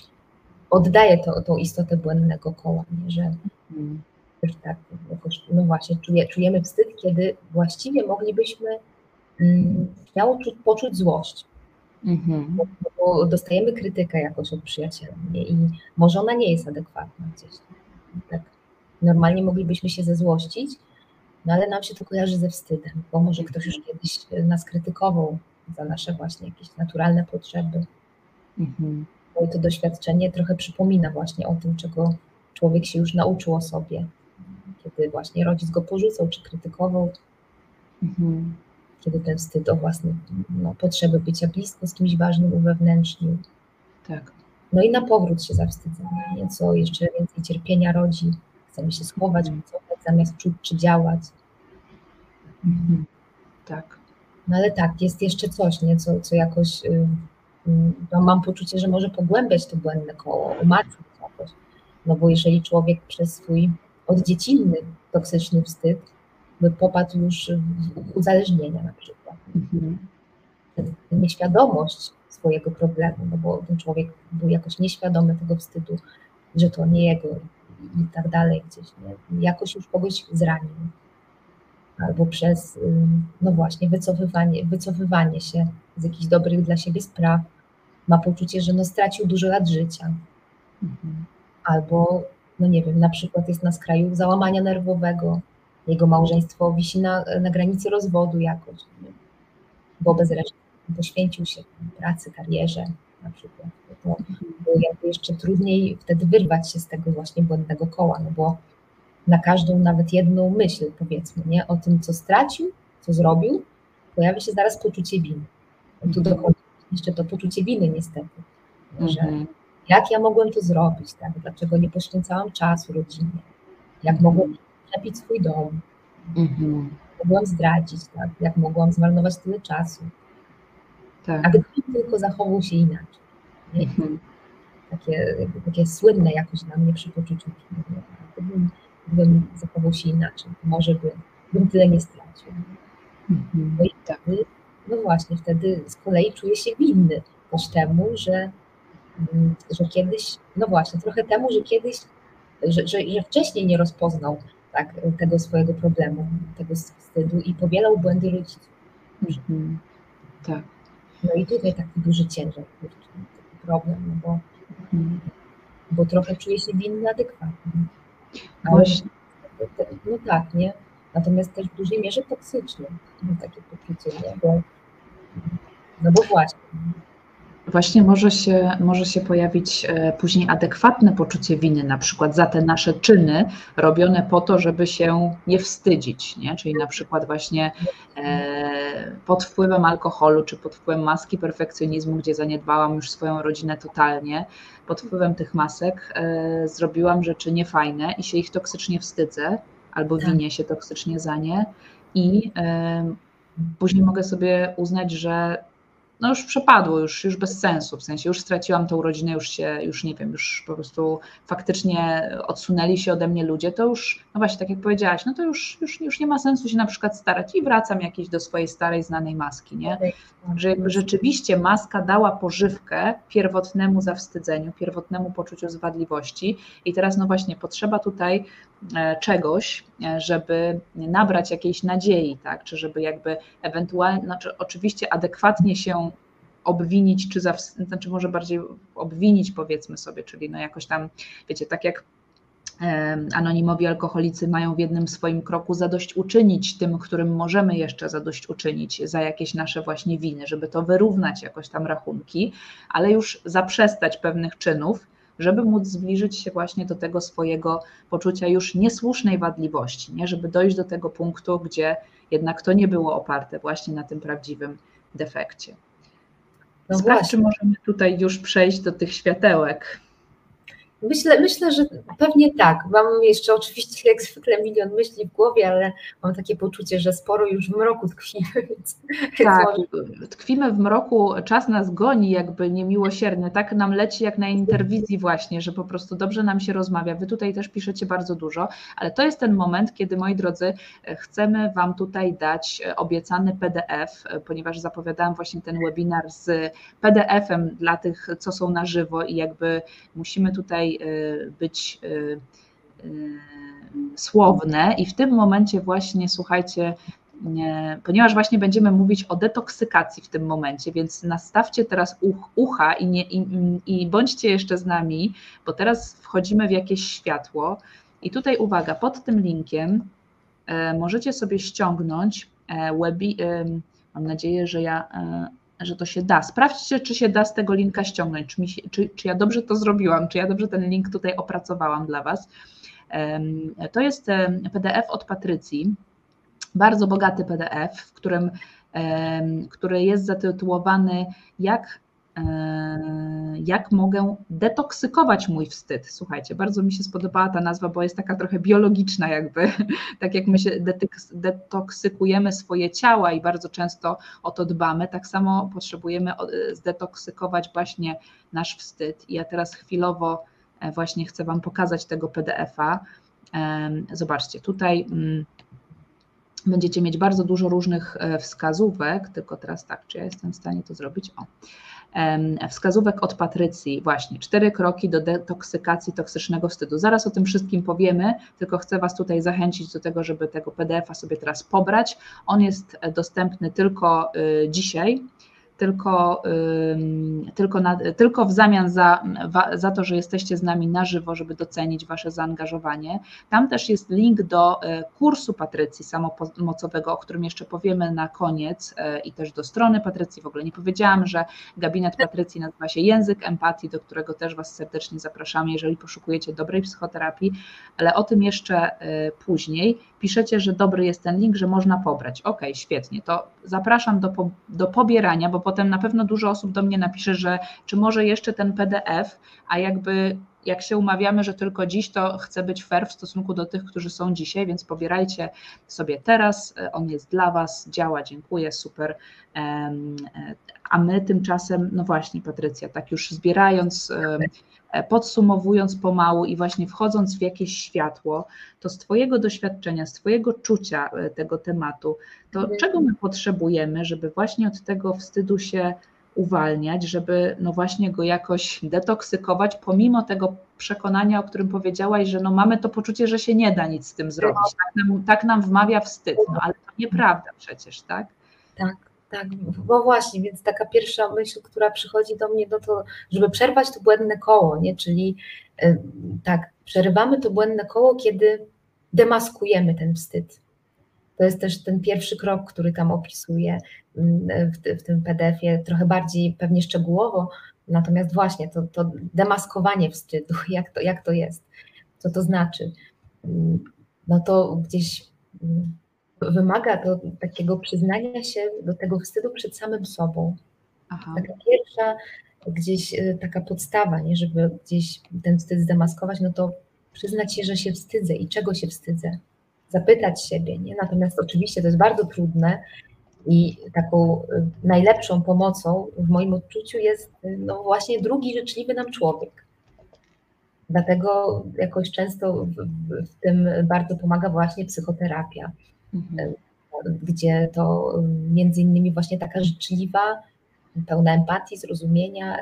oddaje to, tą istotę błędnego koła, nie? że mm. też tak jakoś, no właśnie, czuje, czujemy wstyd, kiedy właściwie moglibyśmy mm, śmiało poczuć złość. Mm-hmm. Bo, bo, dostajemy krytykę jakoś od przyjaciela nie? i może ona nie jest adekwatna gdzieś. Tak. Normalnie moglibyśmy się zezłościć, no ale nam się to kojarzy ze wstydem, bo może ktoś już kiedyś nas krytykował za nasze właśnie jakieś naturalne potrzeby. Mhm. I to doświadczenie trochę przypomina właśnie o tym, czego człowiek się już nauczył o sobie, kiedy właśnie rodzic go porzucał czy krytykował, mhm. kiedy ten wstyd o własne no, potrzeby bycia blisko z kimś ważnym uwewnętrznił. Tak. No i na powrót się zawstydzamy, nieco jeszcze więcej cierpienia rodzi, chcemy się schować, mhm. Zamiast czuć czy działać. Mhm. Tak. No ale tak, jest jeszcze coś, nie? Co, co jakoś y, no mam poczucie, że może pogłębiać to błędne koło, umacniać jakoś. No bo jeżeli człowiek przez swój oddziecinny toksyczny wstyd by popadł już w uzależnienia na przykład. Mhm. Nieświadomość swojego problemu, no bo ten człowiek był jakoś nieświadomy tego wstydu, że to nie jego i tak dalej gdzieś, nie? jakoś już kogoś zranił. Albo przez, no właśnie, wycofywanie, wycofywanie się z jakichś dobrych dla siebie spraw, ma poczucie, że no stracił dużo lat życia. Mhm. Albo, no nie wiem, na przykład jest na skraju załamania nerwowego, jego małżeństwo wisi na, na granicy rozwodu jakoś, nie? bo bez reszty poświęcił się pracy, karierze na przykład. To było jakby jeszcze trudniej wtedy wyrwać się z tego właśnie błędnego koła, no bo na każdą nawet jedną myśl, powiedzmy, nie, o tym, co stracił, co zrobił, pojawi się zaraz poczucie winy. No tu dochodzi jeszcze to poczucie winy niestety, że mhm. jak ja mogłem to zrobić, tak? dlaczego nie poświęcałam czasu rodzinie, jak mogłem przepić swój dom, mhm. mogłam zdradzić, tak? jak mogłam zmarnować tyle czasu, tak. a gdybym tylko zachował się inaczej. Mhm. Takie, takie słynne jakoś dla mnie przy poczuciu. Gdybym, gdybym zachował się inaczej, może by, bym tyle nie stracił. Mhm. No i wtedy no właśnie, wtedy z kolei czuję się winny też temu, że, mm, że kiedyś, no właśnie, trochę temu, że kiedyś, że, że, że wcześniej nie rozpoznał tak, tego swojego problemu, tego wstydu i powielał błędy rodziców. Mhm. Tak. No i tutaj taki duży ciężar, taki problem, no bo, bo trochę czuję się winny adekwatnie. Ale, no tak, nie? natomiast też w dużej mierze toksyczny, takie poczucie, nie? Bo, no bo właśnie. Właśnie może się, może się pojawić e, później adekwatne poczucie winy, na przykład za te nasze czyny robione po to, żeby się nie wstydzić, nie? czyli na przykład właśnie e, pod wpływem alkoholu czy pod wpływem maski perfekcjonizmu, gdzie zaniedbałam już swoją rodzinę totalnie, pod wpływem tych masek e, zrobiłam rzeczy niefajne i się ich toksycznie wstydzę, albo tak. winię się toksycznie za nie i później mogę sobie uznać, że no już przepadło, już, już bez sensu, w sensie już straciłam tą rodzinę, już się, już nie wiem, już po prostu faktycznie odsunęli się ode mnie ludzie, to już, no właśnie, tak jak powiedziałaś, no to już, już, już nie ma sensu się na przykład starać i wracam jakieś do swojej starej, znanej maski, nie? Że jakby rzeczywiście maska dała pożywkę pierwotnemu zawstydzeniu, pierwotnemu poczuciu zwadliwości i teraz no właśnie potrzeba tutaj e, czegoś, e, żeby nabrać jakiejś nadziei, tak, czy żeby jakby ewentualnie, znaczy oczywiście adekwatnie się obwinić, czy znaczy może bardziej obwinić powiedzmy sobie, czyli no jakoś tam, wiecie, tak jak anonimowi alkoholicy mają w jednym swoim kroku zadośćuczynić tym, którym możemy jeszcze zadośćuczynić za jakieś nasze właśnie winy, żeby to wyrównać jakoś tam rachunki, ale już zaprzestać pewnych czynów, żeby móc zbliżyć się właśnie do tego swojego poczucia już niesłusznej wadliwości, nie? żeby dojść do tego punktu, gdzie jednak to nie było oparte właśnie na tym prawdziwym defekcie. No czy możemy tutaj już przejść do tych światełek. Myślę, myślę, że pewnie tak. Mam jeszcze oczywiście jak zwykle milion myśli w głowie, ale mam takie poczucie, że sporo już w mroku tkwimy. Więc, tak, może... tkwimy w mroku, czas nas goni jakby niemiłosierny, tak nam leci jak na interwizji właśnie, że po prostu dobrze nam się rozmawia. Wy tutaj też piszecie bardzo dużo, ale to jest ten moment, kiedy moi drodzy, chcemy Wam tutaj dać obiecany PDF, ponieważ zapowiadałam właśnie ten webinar z PDF-em dla tych, co są na żywo i jakby musimy tutaj Y, być y, y, słowne i w tym momencie właśnie słuchajcie, ponieważ właśnie będziemy mówić o detoksykacji w tym momencie, więc nastawcie teraz ucha i, nie, i, i bądźcie jeszcze z nami, bo teraz wchodzimy w jakieś światło. I tutaj uwaga, pod tym linkiem możecie sobie ściągnąć webi, mam nadzieję, że ja że to się da. Sprawdźcie, czy się da z tego linka ściągnąć, czy, się, czy, czy ja dobrze to zrobiłam, czy ja dobrze ten link tutaj opracowałam dla Was. To jest PDF od Patrycji, bardzo bogaty PDF, w którym, który jest zatytułowany Jak jak mogę detoksykować mój wstyd. Słuchajcie, bardzo mi się spodobała ta nazwa, bo jest taka trochę biologiczna, jakby, tak jak my się detoksykujemy swoje ciała i bardzo często o to dbamy, tak samo potrzebujemy zdetoksykować właśnie nasz wstyd. I ja teraz chwilowo e, właśnie chcę Wam pokazać tego PDF-a. Zobaczcie, tutaj mm, będziecie mieć bardzo dużo różnych e, wskazówek, tylko teraz tak, czy ja jestem w stanie to zrobić? O wskazówek od Patrycji, właśnie cztery kroki do detoksykacji toksycznego wstydu. Zaraz o tym wszystkim powiemy, tylko chcę Was tutaj zachęcić do tego, żeby tego PDF-a sobie teraz pobrać. On jest dostępny tylko y, dzisiaj tylko, tylko, na, tylko w zamian za, za to, że jesteście z nami na żywo, żeby docenić Wasze zaangażowanie. Tam też jest link do e, kursu Patrycji Samopomocowego, o którym jeszcze powiemy na koniec e, i też do strony Patrycji. W ogóle nie powiedziałam, że gabinet Patrycji nazywa się Język Empatii, do którego też Was serdecznie zapraszamy, jeżeli poszukujecie dobrej psychoterapii, ale o tym jeszcze e, później. Piszecie, że dobry jest ten link, że można pobrać. Ok, świetnie, to zapraszam do, do pobierania, bo potem na pewno dużo osób do mnie napisze, że czy może jeszcze ten PDF, a jakby jak się umawiamy, że tylko dziś, to chcę być fair w stosunku do tych, którzy są dzisiaj, więc pobierajcie sobie teraz. On jest dla Was, działa, dziękuję, super. A my tymczasem, no właśnie, Patrycja, tak już zbierając E, podsumowując pomału i właśnie wchodząc w jakieś światło, to z Twojego doświadczenia, z Twojego czucia e, tego tematu, to mhm. czego my potrzebujemy, żeby właśnie od tego wstydu się uwalniać, żeby no właśnie go jakoś detoksykować, pomimo tego przekonania, o którym powiedziałaś, że no mamy to poczucie, że się nie da nic z tym zrobić. Tak nam, tak nam wmawia wstyd, no ale to nieprawda przecież, tak? Tak. Tak, bo właśnie, więc taka pierwsza myśl, która przychodzi do mnie, no to, żeby przerwać to błędne koło, nie? Czyli e, tak, przerywamy to błędne koło, kiedy demaskujemy ten wstyd. To jest też ten pierwszy krok, który tam opisuję mm, w, w tym PDF-ie, trochę bardziej pewnie szczegółowo, natomiast właśnie to, to demaskowanie wstydu, jak to, jak to jest, co to znaczy. Mm, no to gdzieś mm, wymaga to takiego przyznania się do tego wstydu przed samym sobą. Aha. Taka pierwsza gdzieś e, taka podstawa, nie, żeby gdzieś ten wstyd zdemaskować, no to przyznać się, że się wstydzę i czego się wstydzę. Zapytać siebie, nie? Natomiast oczywiście to jest bardzo trudne i taką e, najlepszą pomocą w moim odczuciu jest e, no właśnie drugi życzliwy nam człowiek. Dlatego jakoś często w, w tym bardzo pomaga właśnie psychoterapia Mhm. gdzie to między innymi właśnie taka życzliwa, pełna empatii, zrozumienia,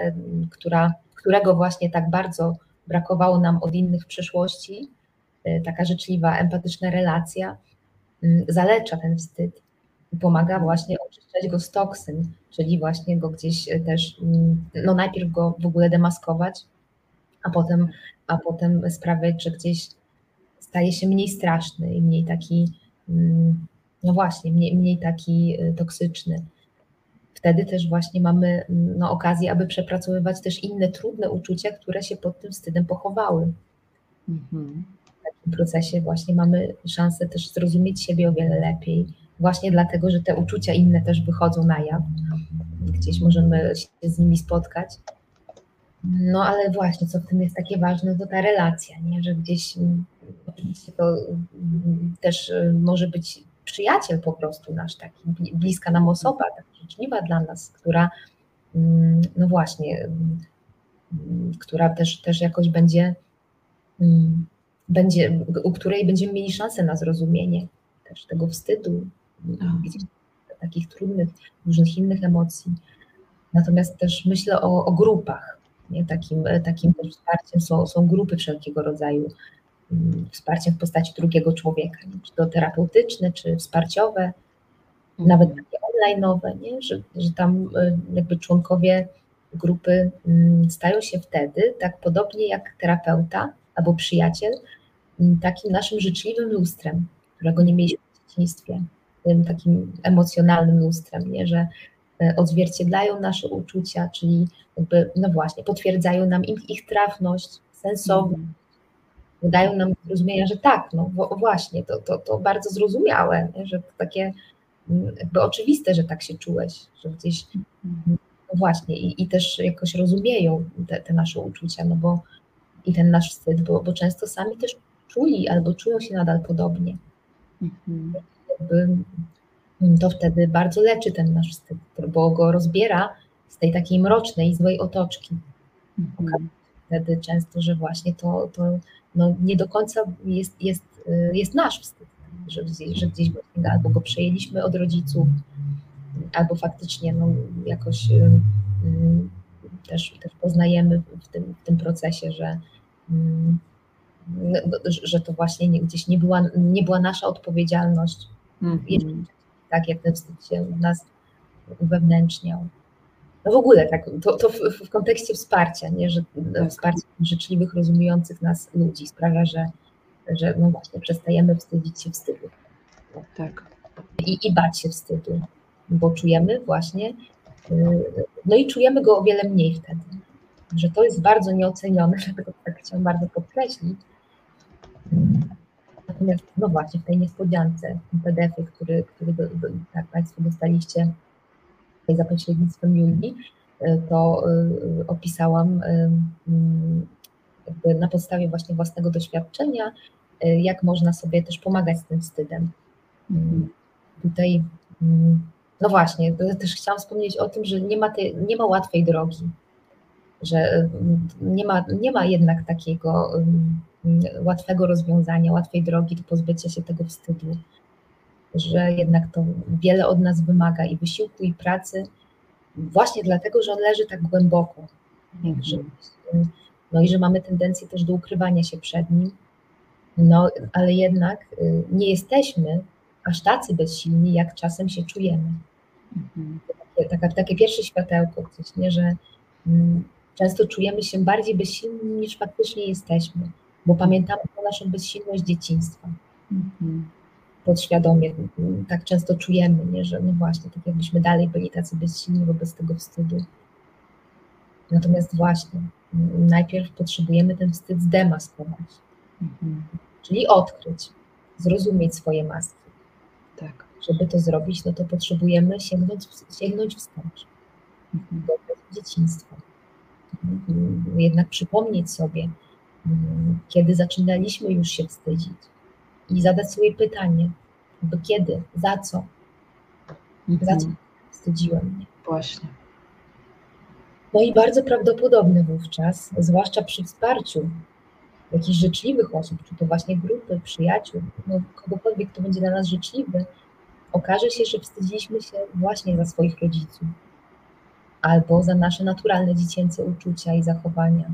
która, którego właśnie tak bardzo brakowało nam od innych w przeszłości, e, taka życzliwa, empatyczna relacja zalecza ten wstyd i pomaga właśnie oczyszczać go z toksyn, czyli właśnie go gdzieś e, też, no najpierw go w ogóle demaskować, a potem, a potem sprawiać, że gdzieś staje się mniej straszny i mniej taki no właśnie, mniej, mniej taki y, toksyczny. Wtedy też właśnie mamy mm, no, okazję, aby przepracowywać też inne trudne uczucia, które się pod tym wstydem pochowały. Mhm. W takim procesie właśnie mamy szansę też zrozumieć siebie o wiele lepiej, właśnie dlatego, że te uczucia inne też wychodzą na jaw. Gdzieś możemy się z nimi spotkać. No ale właśnie, co w tym jest takie ważne, to ta relacja, nie? że gdzieś mm, oczywiście to mm, też y, może być przyjaciel po prostu nasz, taki bliska nam osoba, taka życzliwa dla nas, która mm, no właśnie, mm, która też, też jakoś będzie, będzie, u której będziemy mieli szansę na zrozumienie też tego wstydu, gdzieś takich trudnych, różnych innych emocji. Natomiast też myślę o, o grupach. Nie? Takim, takim wsparciem są, są grupy wszelkiego rodzaju wsparciem w postaci drugiego człowieka, nie? czy to terapeutyczne, czy wsparciowe, mhm. nawet takie online'owe, nie? Że, że tam y, jakby członkowie grupy mm, stają się wtedy, tak podobnie jak terapeuta albo przyjaciel, mm, takim naszym życzliwym lustrem, którego nie mieliśmy w dzieciństwie, tym takim emocjonalnym lustrem, nie? że e, odzwierciedlają nasze uczucia, czyli jakby, no właśnie, potwierdzają nam ich, ich trafność, sensowność, mm. Dają nam zrozumienia, że tak, no właśnie, to, to, to bardzo zrozumiałe, że to takie mm, jakby oczywiste, że tak się czułeś, że gdzieś, no właśnie, i, i też jakoś rozumieją te, te nasze uczucia, no bo i ten nasz wstyd, bo, bo często sami też czuli albo czują się nadal podobnie. Mhm. to wtedy bardzo leczy ten nasz wstyd, bo go rozbiera z tej takiej mrocznej, złej otoczki. Mhm. Wtedy często, że właśnie to, to no nie do końca jest, jest, y, jest nasz wstyd, że, że gdzieś albo go przejęliśmy od rodziców, albo faktycznie no, jakoś y, y, też, też poznajemy w tym, w tym procesie, że, mm, no, że to właśnie gdzieś nie była, nie była nasza odpowiedzialność. Mm -hmm. Tak jak ten wstyd się w nas uwewnętrzniał. No w ogóle tak, to, to w, w, kontekście wsparcia, nie, że tak. wsparcie życzliwych, rozumiejących nas ludzi sprawia, że, że no właśnie przestajemy wstydzić się wstydu. Tak. I, I bać się wstydu, bo czujemy właśnie no i czujemy go o wiele mniej wtedy. Że to jest bardzo nieocenione, dlatego tak chciałam bardzo podkreślić. Natomiast, no właśnie, w tej niespodziance, w PDF-ie, który, który do, do, tak Państwo dostaliście za pośrednictwem Julii, to y, opisałam jakby na podstawie właśnie własnego doświadczenia, jak można sobie też pomagać z tym wstydem. Mm. Tutaj mm, no właśnie, też chciałam wspomnieć o tym, że nie ma, tej, nie ma łatwej drogi, że mm, nie ma, nie ma jednak takiego łatwego rozwiązania, łatwej drogi do pozbycia się tego wstydu, że jednak to wiele od nas wymaga i wysiłku, i pracy, właśnie dlatego, że on leży tak głęboko. Mhm. Że, no i że mamy tendencję też do ukrywania się przed nim, no ale jednak y, nie jesteśmy aż tacy bezsilni, jak czasem się czujemy. Mhm. Takie, takie pierwsze światełko gdzieś, nie? że mm, często czujemy się bardziej bezsilni niż faktycznie jesteśmy, bo pamiętamy o naszą bezsilność dzieciństwa. Mhm. Podświadomie mm, tak często czujemy, nie? że no właśnie, tak jakbyśmy dalej byli tacy bezsilni wobec tego wstydu. Natomiast właśnie, mm, najpierw potrzebujemy ten wstyd zdemaskować, mhm. czyli odkryć, zrozumieć swoje maski. Tak żeby to zrobić, no to potrzebujemy sięgnąć, sięgnąć wstecz mhm. do dzieciństwa. Mhm. Jednak przypomnieć sobie, kiedy zaczynaliśmy już się wstydzić i zadać sobie pytanie, kiedy, za co, za co mhm. wstydziłem mnie. Właśnie. No i bardzo prawdopodobne wówczas, zwłaszcza przy wsparciu jakichś życzliwych osób, czy to właśnie grupy, przyjaciół, no kogokolwiek, kto będzie dla nas życzliwy, okaże się, że wstydziliśmy się właśnie za swoich rodziców, albo za nasze naturalne dziecięce uczucia i zachowania.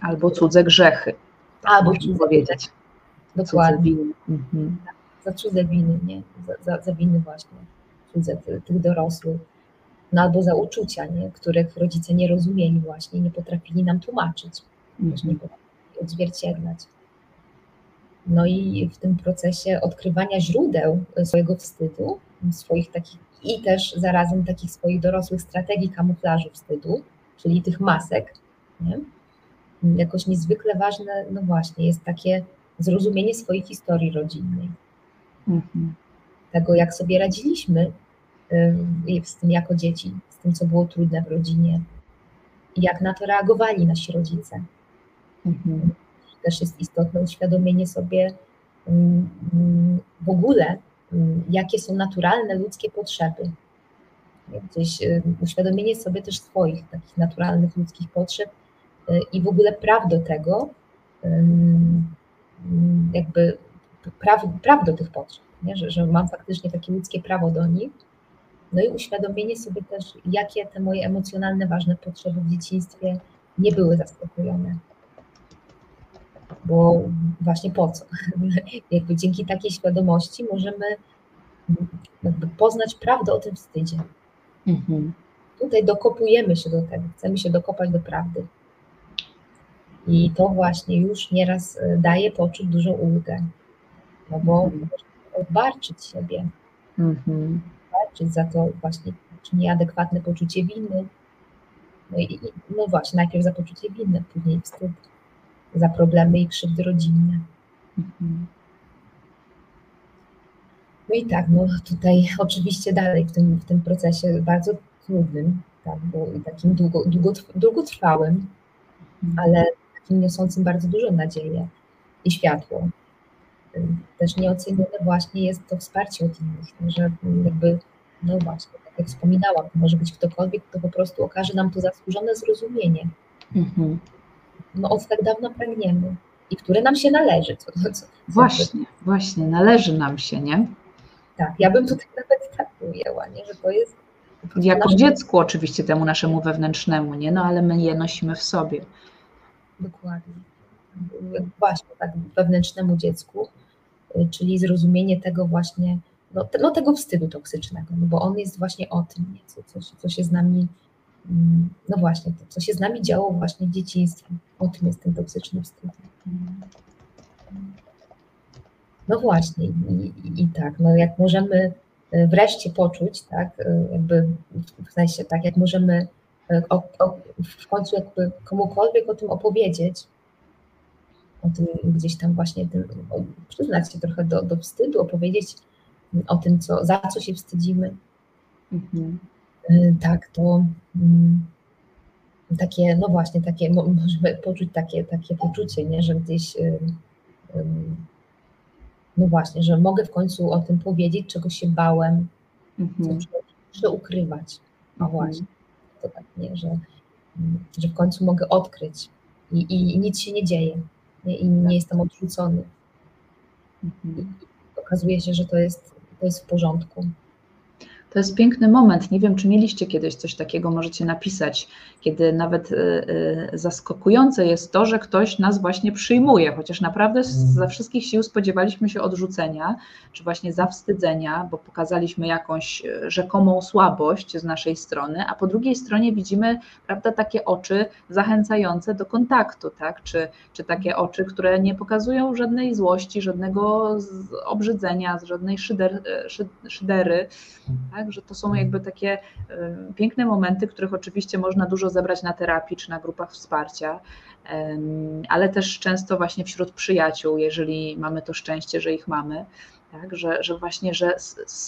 Albo cudze grzechy. Albo cudze powiedzieć. Dokładnie. Mhm. Za cudze winy, nie? Za, za, za winy właśnie, cudze tych dorosłych. No albo za uczucia, nie? których rodzice nie rozumieli właśnie, nie potrafili nam tłumaczyć, mhm. nie potrafili odzwierciedlać. No i w tym procesie odkrywania źródeł swojego wstydu, swoich takich i też zarazem takich swoich dorosłych strategii kamuflażu wstydu, czyli tych masek, nie? jakoś niezwykle ważne, no właśnie, jest takie zrozumienie swojej historii rodzinnej. Mhm. Tego, jak sobie radziliśmy z tym jako dzieci, z tym, co było trudne w rodzinie i jak na to reagowali nasi rodzice. Mhm też jest istotne uświadomienie sobie mm, mm, w ogóle, mm, jakie są naturalne ludzkie potrzeby. Gdzieś y, uświadomienie sobie też swoich takich naturalnych ludzkich potrzeb y, i w ogóle praw do tego, jakby praw, praw do tych potrzeb, nie? Że, że mam faktycznie takie ludzkie prawo do nich. No i uświadomienie sobie też, jakie te moje emocjonalne, ważne potrzeby w dzieciństwie nie były zaspokojone bo właśnie po co? Jakby dzięki takiej świadomości możemy jakby poznać prawdę o tym wstydzie. Mhm. Tutaj dokopujemy się do tego, chcemy się dokopać do prawdy. I to właśnie już nieraz e, daje poczuć dużą ulgę, no bo mhm. odbarczyć siebie, Mhm. odbarczyć za to właśnie nieadekwatne poczucie winy. No, i, no właśnie, najpierw za poczucie winy, później wstyd, za problemy i krzywdy rodzinne. Mhm. No i tak, no tutaj oczywiście dalej w tym, w tym procesie bardzo trudnym, tak, bo takim długo, długo, długotrwałym, Mhm. ale takim niosącym bardzo dużą nadzieję i światło. Też nieocenione właśnie jest to wsparcie od innych, że jakby, no właśnie, tak jak wspominałam, to może być ktokolwiek, kto po prostu okaże nam to zasłużone zrozumienie, Mhm. no od tak dawna pragniemy i które nam się należy. Co, co, Właśnie, właśnie, należy nam się, nie? tak, ja bym tutaj nawet tak ujęła, nie? że to jest Jako nasze- dziecku oczywiście temu naszemu wewnętrznemu, nie? No ale my je nosimy w sobie. Dokładnie. Właśnie tak wewnętrznemu dziecku, y, czyli zrozumienie tego właśnie, no, te, no tego wstydu toksycznego, no bo on jest właśnie o tym, nie? Co, co, co się z nami, mm, no właśnie, to, co się z nami działo właśnie w dzieciństwie. O tym jest ten toksyczny wstyd. No właśnie i, i, i tak, no jak możemy y, wreszcie poczuć, tak, y, jakby w sensie tak, jak możemy o, o, w końcu jakby komukolwiek o tym opowiedzieć, o tym gdzieś tam właśnie tym, o, przyznać się trochę do, do wstydu, opowiedzieć o tym, co, za co się wstydzimy, Mhm. y, tak, to mm, takie, no właśnie, takie, mo- możemy poczuć takie, takie poczucie, nie, że gdzieś, y, ym, no właśnie, że mogę w końcu o tym powiedzieć, czego się bałem, co Mhm. muszę ukrywać. No Mhm. To tak, nie, że, mm, że w końcu mogę odkryć i, i, i nic się nie dzieje nie, i nie jestem odrzucony. Mhm. Okazuje się, że to jest, to jest w porządku. To jest piękny moment. Nie wiem, czy mieliście kiedyś coś takiego, możecie napisać, kiedy nawet y, y, zaskakujące jest to, że ktoś nas właśnie przyjmuje, chociaż naprawdę z- ze wszystkich sił spodziewaliśmy się odrzucenia, czy właśnie zawstydzenia, bo pokazaliśmy jakąś y, rzekomą słabość z naszej strony, a po drugiej stronie widzimy, prawda, takie oczy zachęcające do kontaktu, tak? Czy, czy takie oczy, które nie pokazują żadnej złości, żadnego obrzydzenia, żadnej szyder, szy, szydery, tak? Że to są jakby takie piękne momenty, których oczywiście można dużo zebrać na terapii czy na grupach wsparcia, ale też często właśnie wśród przyjaciół, jeżeli mamy to szczęście, że ich mamy. Tak, że, że właśnie, że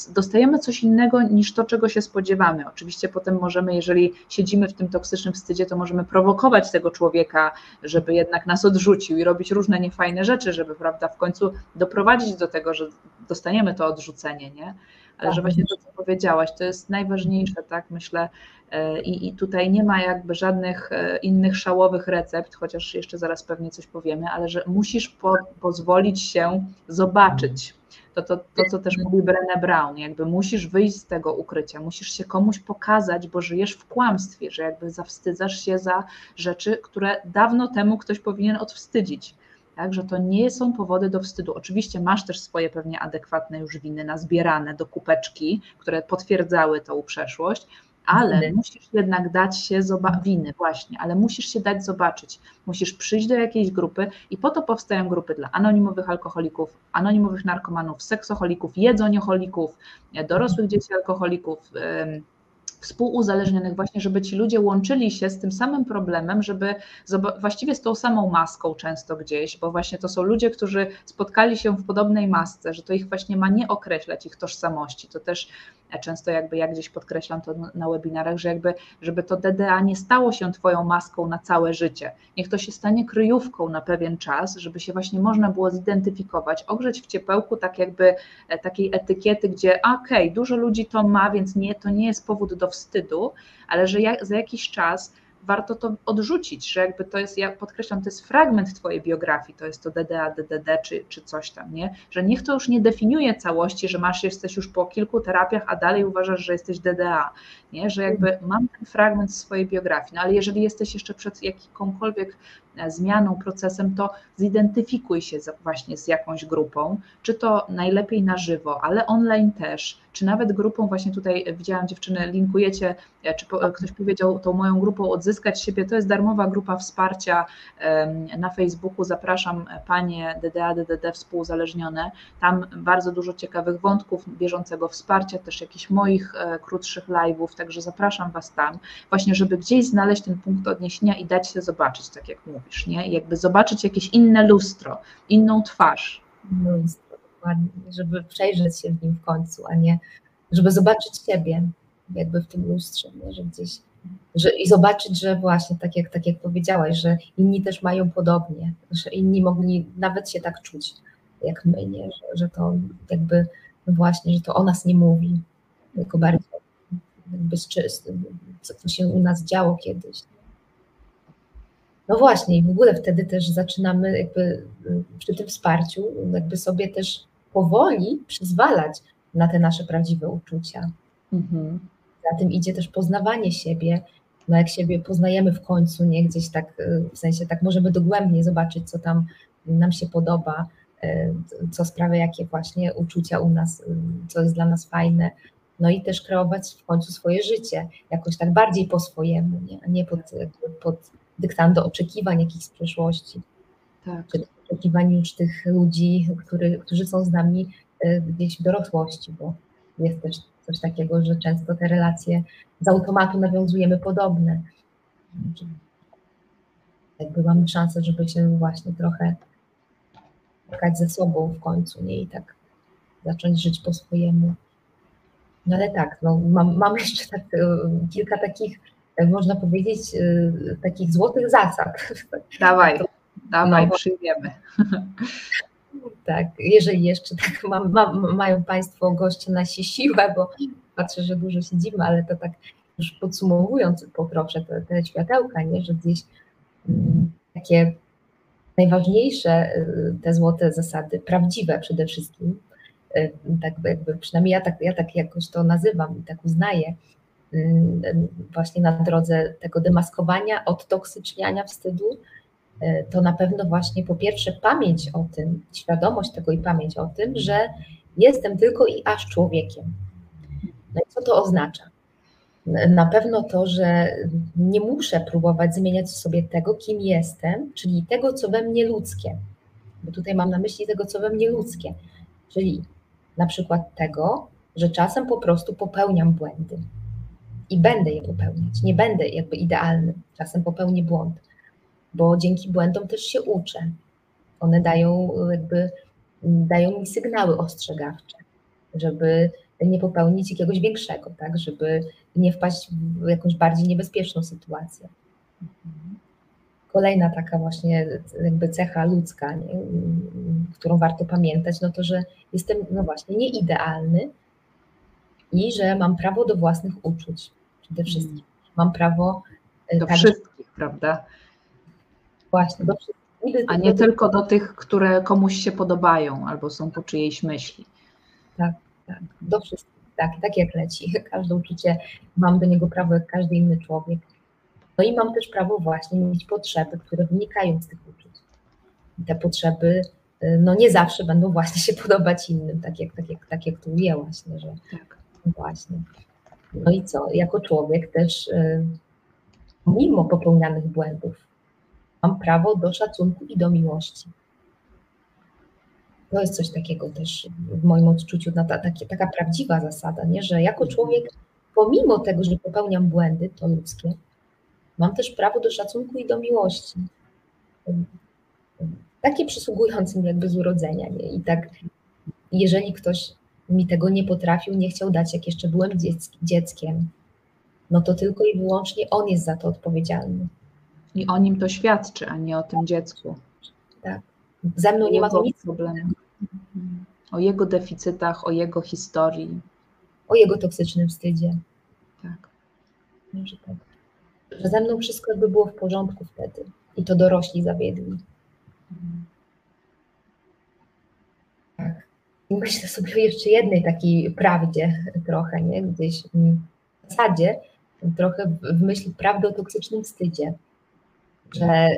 dostajemy coś innego niż to, czego się spodziewamy. Oczywiście potem możemy, jeżeli siedzimy w tym toksycznym wstydzie, to możemy prowokować tego człowieka, żeby jednak nas odrzucił i robić różne niefajne rzeczy, żeby prawda, w końcu doprowadzić do tego, że dostaniemy to odrzucenie, nie? Ale że Tak. właśnie to, co powiedziałaś, to jest najważniejsze, tak myślę. e, I, I tutaj nie ma jakby żadnych e, innych szałowych recept, chociaż jeszcze zaraz pewnie coś powiemy, ale że musisz po, pozwolić się zobaczyć. To, to, to, co też mówi Brené Brown, jakby musisz wyjść z tego ukrycia, musisz się komuś pokazać, bo żyjesz w kłamstwie, że jakby zawstydzasz się za rzeczy, które dawno temu ktoś powinien odwstydzić tak, że to nie są powody do wstydu. Oczywiście masz też swoje pewnie adekwatne już winy nazbierane do kupeczki, które potwierdzały tą przeszłość, ale Winy. musisz jednak dać się zobaczyć, winy właśnie, ale musisz się dać zobaczyć. Musisz przyjść do jakiejś grupy i po to powstają grupy dla anonimowych alkoholików, anonimowych narkomanów, seksoholików, jedzonioholików, dorosłych dzieci alkoholików, współuzależnionych właśnie, żeby ci ludzie łączyli się z tym samym problemem, żeby właściwie z tą samą maską często gdzieś, bo właśnie to są ludzie, którzy spotkali się w podobnej masce, że to ich właśnie ma nie określać ich tożsamości. To też często jakby ja gdzieś podkreślam to na- na webinarach, że jakby żeby to DDA nie stało się twoją maską na całe życie. Niech to się stanie kryjówką na pewien czas, żeby się właśnie można było zidentyfikować, ogrzeć w ciepełku tak jakby e, takiej etykiety, gdzie okej, dużo ludzi to ma, więc nie, to nie jest powód do wstydu, ale że ja, za jakiś czas warto to odrzucić, że jakby to jest, ja podkreślam, to jest fragment twojej biografii, to jest to DDA, DDD czy, czy coś tam, nie? Że niech to już nie definiuje całości, że masz, jesteś już po kilku terapiach, a dalej uważasz, że jesteś DDA, nie? Że jakby mam ten fragment swojej biografii, no ale jeżeli jesteś jeszcze przed jakąkolwiek zmianą, procesem, to zidentyfikuj się właśnie z jakąś grupą, czy to najlepiej na żywo, ale online też, czy nawet grupą, właśnie tutaj widziałam dziewczyny, linkujecie, czy ktoś powiedział tą moją grupą Odzyskać siebie, to jest darmowa grupa wsparcia na Facebooku, zapraszam Panie DDA, DDD współzależnione, tam bardzo dużo ciekawych wątków, bieżącego wsparcia, też jakichś moich e, krótszych live'ów, także zapraszam Was tam, właśnie żeby gdzieś znaleźć ten punkt odniesienia i dać się zobaczyć, tak jak mówisz, nie? Jakby zobaczyć jakieś inne lustro, inną twarz. Lustro, dokładnie, żeby przejrzeć się w nim w końcu, a nie żeby zobaczyć siebie jakby w tym lustrze, nie? że gdzieś że, i zobaczyć, że właśnie tak jak, tak jak powiedziałaś, że inni też mają podobnie, że inni mogli nawet się tak czuć jak my, nie? Że, że to jakby właśnie, że to o nas nie mówi, tylko bardziej jakby co, co się u nas działo kiedyś. No właśnie, i w ogóle wtedy też zaczynamy jakby przy tym wsparciu jakby sobie też powoli przyzwalać na te nasze prawdziwe uczucia. Mhm. Za tym idzie też poznawanie siebie. No jak siebie poznajemy w końcu, nie gdzieś tak, w sensie tak możemy dogłębnie zobaczyć, co tam nam się podoba, e, co sprawia, jakie właśnie uczucia u nas, co jest dla nas fajne. No i też kreować w końcu swoje życie, jakoś tak bardziej po swojemu, nie, nie pod, pod dyktando oczekiwań jakichś z przeszłości. Tak. Czy oczekiwań już tych ludzi, który, którzy są z nami e, gdzieś w dorosłości, bo jest też coś takiego, że często te relacje z automatu nawiązujemy podobne. Jakby mamy szansę, żeby się właśnie trochę spotkać ze sobą w końcu, nie? I tak zacząć żyć po swojemu. No ale tak, no, mam, mam jeszcze tak, e, kilka takich, można powiedzieć, e, takich złotych zasad. Dawaj, to, dawaj, no, przyjmiemy. Tak, jeżeli jeszcze tak mam, mam, mają Państwo goście na siłę, bo patrzę, że dużo siedzimy, ale to tak już podsumowując, poproszę te, te światełka, nie, że gdzieś mm, takie najważniejsze y, te złote zasady, prawdziwe przede wszystkim, y, tak jakby przynajmniej ja tak, ja tak jakoś to nazywam i tak uznaję, y, właśnie na drodze tego demaskowania, odtoksyczniania wstydu, to na pewno właśnie po pierwsze pamięć o tym, świadomość tego i pamięć o tym, że jestem tylko i aż człowiekiem. No i co to oznacza? Na pewno to, że nie muszę próbować zmieniać sobie tego, kim jestem, czyli tego, co we mnie ludzkie. Bo tutaj mam na myśli tego, co we mnie ludzkie. Czyli na przykład tego, że czasem po prostu popełniam błędy i będę je popełniać. Nie będę jakby idealny. Czasem popełnię błąd bo dzięki błędom też się uczę. One dają jakby dają mi sygnały ostrzegawcze, żeby nie popełnić jakiegoś większego, tak, żeby nie wpaść w jakąś bardziej niebezpieczną sytuację. Kolejna taka właśnie jakby cecha ludzka, nie, którą warto pamiętać, no to, że jestem no właśnie nieidealny i że mam prawo do własnych uczuć przede wszystkim. Mam prawo e, do także, wszystkich, prawda? Właśnie, do wszystkich. A nie tylko do tych, które komuś się podobają albo są po czyjejś myśli. Tak, tak, do wszystkich, tak, tak jak leci. Każde uczucie mam do niego prawo jak każdy inny człowiek. No i mam też prawo właśnie mieć potrzeby, które wynikają z tych uczuć. I te potrzeby y, no nie zawsze będą właśnie się podobać innym, tak jak, tak jak, tak jak tu ujęłaś, nie, że tak. właśnie. No i co, jako człowiek też y, mimo popełnianych błędów, mam prawo do szacunku i do miłości. To jest coś takiego też w moim odczuciu, ta, takie, taka prawdziwa zasada, nie? że jako człowiek, pomimo tego, że popełniam błędy, to ludzkie, mam też prawo do szacunku i do miłości. Takie przysługujące mi jakby z urodzenia. Nie? I tak, jeżeli ktoś mi tego nie potrafił, nie chciał dać, jak jeszcze byłem dzieckiem, no to tylko i wyłącznie on jest za to odpowiedzialny. I o nim to świadczy, a nie o tym dziecku. Tak. Ze mną nie ma to nic problemu. O jego deficytach, o jego historii. O jego toksycznym wstydzie. Tak. Że tak. Że ze mną wszystko jakby było w porządku wtedy. I to dorośli zawiedli. Tak. I myślę sobie o jeszcze jednej takiej prawdzie trochę, nie? Gdzieś w zasadzie trochę w myśl prawdy o toksycznym wstydzie że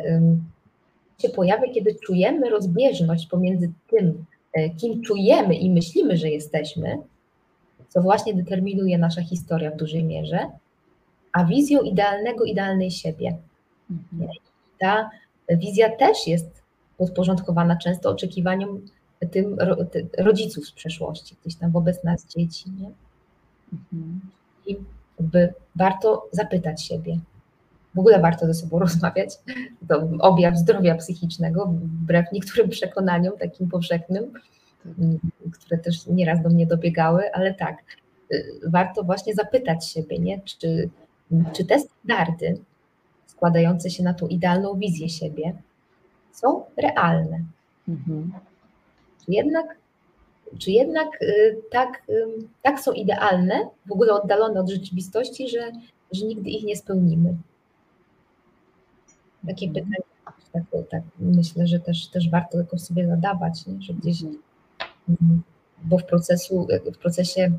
się pojawia, kiedy czujemy rozbieżność pomiędzy tym, e, kim czujemy i myślimy, że jesteśmy, co właśnie determinuje nasza historia w dużej mierze, a wizją idealnego, idealnej siebie. Mhm. Ta wizja też jest podporządkowana często oczekiwaniom tym rodziców z przeszłości, gdzieś tam wobec nas dzieci. Nie? Mhm. I jakby warto zapytać siebie, w ogóle warto ze sobą rozmawiać. To objaw zdrowia psychicznego, wbrew niektórym przekonaniom takim powszechnym, które też nieraz do mnie dobiegały, ale tak, y, warto właśnie zapytać siebie, nie? Czy, czy te standardy składające się na tą idealną wizję siebie są realne. Mhm. Czy jednak, czy jednak y, tak, y, tak są idealne, w ogóle oddalone od rzeczywistości, że, że nigdy ich nie spełnimy? Takie pytanie, tak, tak, myślę, że też, też warto tylko sobie zadawać, nie? że gdzieś, mhm. Mm, bo w, procesu, w procesie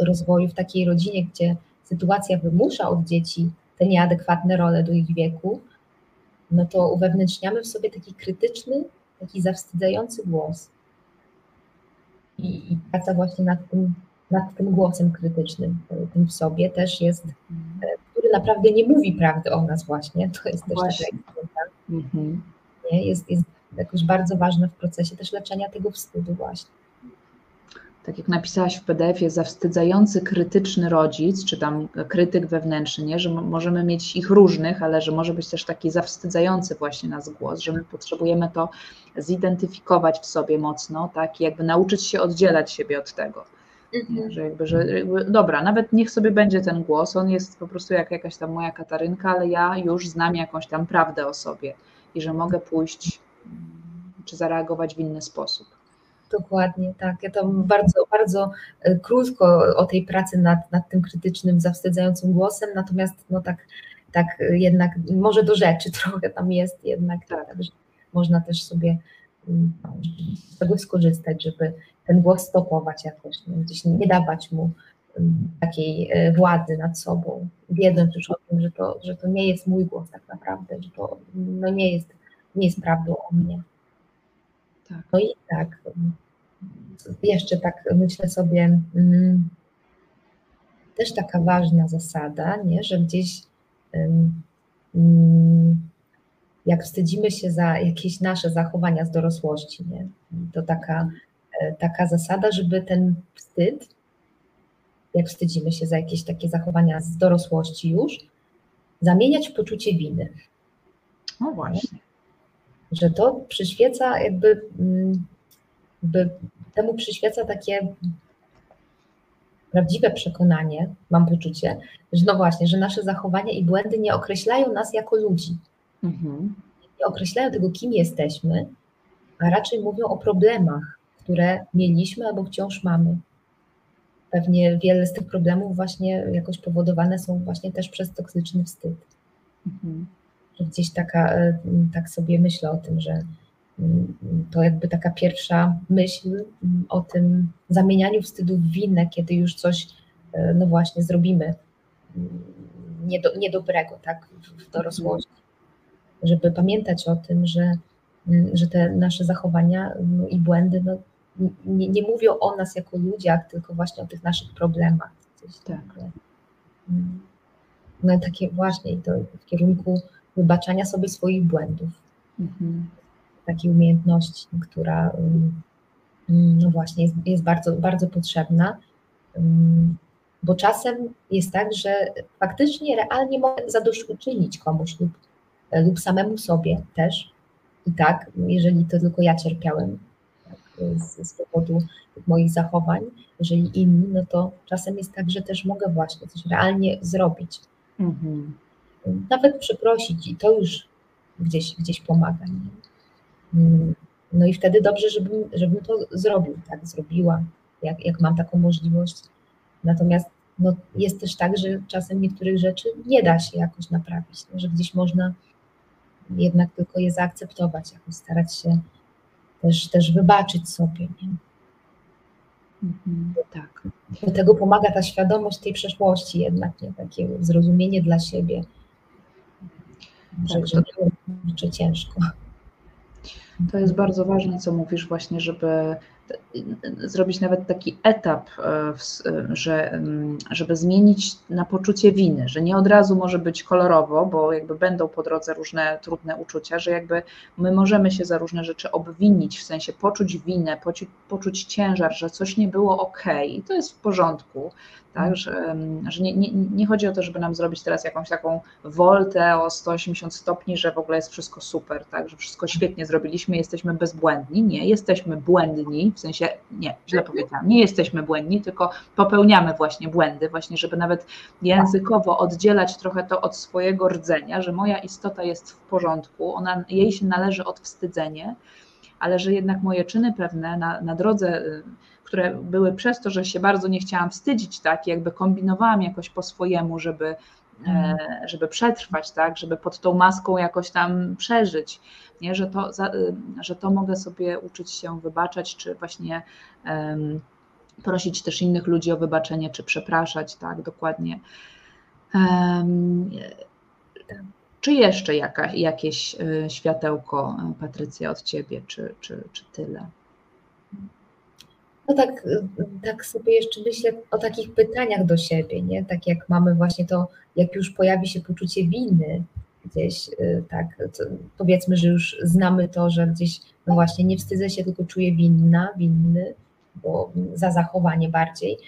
rozwoju w takiej rodzinie, gdzie sytuacja wymusza od dzieci te nieadekwatne role do ich wieku, no to uwewnętrzniamy w sobie taki krytyczny, taki zawstydzający głos. I, i praca właśnie nad tym, nad tym głosem krytycznym, tym w sobie też jest, e, który naprawdę nie mówi prawdy o nas właśnie, to jest też właśnie. taka mhm. nie? Jest, jest jakoś bardzo ważne w procesie też leczenia tego wstydu właśnie tak jak napisałaś w PDF-ie, zawstydzający krytyczny rodzic, czy tam krytyk wewnętrzny, nie? że możemy mieć ich różnych, ale że może być też taki zawstydzający właśnie nas głos, że my potrzebujemy to zidentyfikować w sobie mocno, tak, i jakby nauczyć się oddzielać siebie od tego. Mhm. Że jakby, że jakby, dobra, nawet niech sobie będzie ten głos, on jest po prostu jak jakaś tam moja Katarynka, ale ja już znam jakąś tam prawdę o sobie i że mogę pójść czy zareagować w inny sposób. Dokładnie, tak. Ja tam bardzo, bardzo e, krótko o tej pracy nad, nad tym krytycznym, zawstydzającym głosem, natomiast no tak, tak jednak może do rzeczy trochę tam jest jednak, tak, że można też sobie mm, z tego skorzystać, żeby ten głos stopować jakoś, no, gdzieś nie dawać mu mm, takiej e, władzy nad sobą, wiedząc już o tym, że to, że to nie jest mój głos tak naprawdę, że to no nie, jest, nie jest prawdą o mnie. Tak. No i tak, jeszcze tak myślę sobie, mm, też taka ważna zasada, nie? że gdzieś mm, jak wstydzimy się za jakieś nasze zachowania z dorosłości, nie? to taka, e, taka zasada, żeby ten wstyd, jak wstydzimy się za jakieś takie zachowania z dorosłości już, zamieniać w poczucie winy. No właśnie że to przyświeca jakby, mm, jakby temu przyświeca takie prawdziwe przekonanie, mam poczucie, że no właśnie, że nasze zachowania i błędy nie określają nas jako ludzi. Mhm. Nie określają tego, kim jesteśmy, a raczej mówią o problemach, które mieliśmy albo wciąż mamy. Pewnie wiele z tych problemów właśnie jakoś powodowane są właśnie też przez toksyczny wstyd. Mhm gdzieś taka, e, tak sobie myślę o tym, że mm, to jakby taka pierwsza myśl mm, o tym zamienianiu wstydu w winę, kiedy już coś, e, no właśnie, zrobimy mm, niedo, niedobrego, tak, w dorosłości. Żeby pamiętać o tym, że, że te nasze zachowania no, i błędy no, nie, nie mówią o nas jako ludziach, tylko właśnie o tych naszych problemach. Coś tak. No takie właśnie to w kierunku wybaczania sobie swoich błędów. Mhm. Takiej umiejętności, która no właśnie jest, jest bardzo, bardzo potrzebna, bo czasem jest tak, że faktycznie realnie mogę zadośćuczynić komuś lub, lub samemu sobie też. I tak, jeżeli to tylko ja cierpiałem tak, z, z powodu moich zachowań, jeżeli inni, no to czasem jest tak, że też mogę właśnie coś realnie zrobić. Mhm nawet przeprosić i to już gdzieś, gdzieś pomaga. Nie? Mm, no i wtedy dobrze, żebym, żebym to zrobił, tak, zrobiła, jak, jak mam taką możliwość. Natomiast no, jest też tak, że czasem niektórych rzeczy nie da się jakoś naprawić, no, że gdzieś można jednak tylko je zaakceptować, jakoś starać się też, też wybaczyć sobie. Nie? Mhm, tak. Do tego pomaga ta świadomość tej przeszłości jednak, nie? takie zrozumienie dla siebie, że, że było ciężko. To jest bardzo ważne, co mówisz właśnie, żeby zrobić nawet taki etap, e, e, że, mm, żeby zmienić na poczucie winy, że nie od razu może być kolorowo, bo jakby będą po drodze różne trudne uczucia, że jakby my możemy się za różne rzeczy obwinić, w sensie poczuć winę, poczuć, poczuć ciężar, że coś nie było ok i to jest w porządku, tak, że, że nie, nie, nie, chodzi o to, żeby nam zrobić teraz jakąś taką woltę o 180 stopni, że w ogóle jest wszystko super, tak, że wszystko świetnie zrobiliśmy, jesteśmy bezbłędni. Nie, jesteśmy błędni, w sensie, nie, źle powiedziałam, nie jesteśmy błędni, tylko popełniamy właśnie błędy, właśnie żeby nawet językowo oddzielać trochę to od swojego rdzenia, że moja istota jest w porządku, ona, jej się należy odwstydzenie, ale że jednak moje czyny pewne na, na drodze y, które były przez to, że się bardzo nie chciałam wstydzić, tak, jakby kombinowałam jakoś po swojemu, żeby, e, mhm. żeby przetrwać, tak, żeby pod tą maską jakoś tam przeżyć, nie, że, to, y, że to mogę sobie uczyć się wybaczać, czy właśnie um, prosić też innych ludzi o wybaczenie, czy przepraszać, tak, dokładnie. Um, czy jeszcze jaka, jakieś y, światełko, Patrycja, od Ciebie, czy, czy, czy tyle? No tak, tak sobie jeszcze myślę o takich pytaniach do siebie, nie? Tak jak mamy właśnie to, jak już pojawi się poczucie winy gdzieś, y, tak, powiedzmy, że już znamy to, że gdzieś, no właśnie, nie wstydzę się, tylko czuję winna, winny, bo za zachowanie bardziej,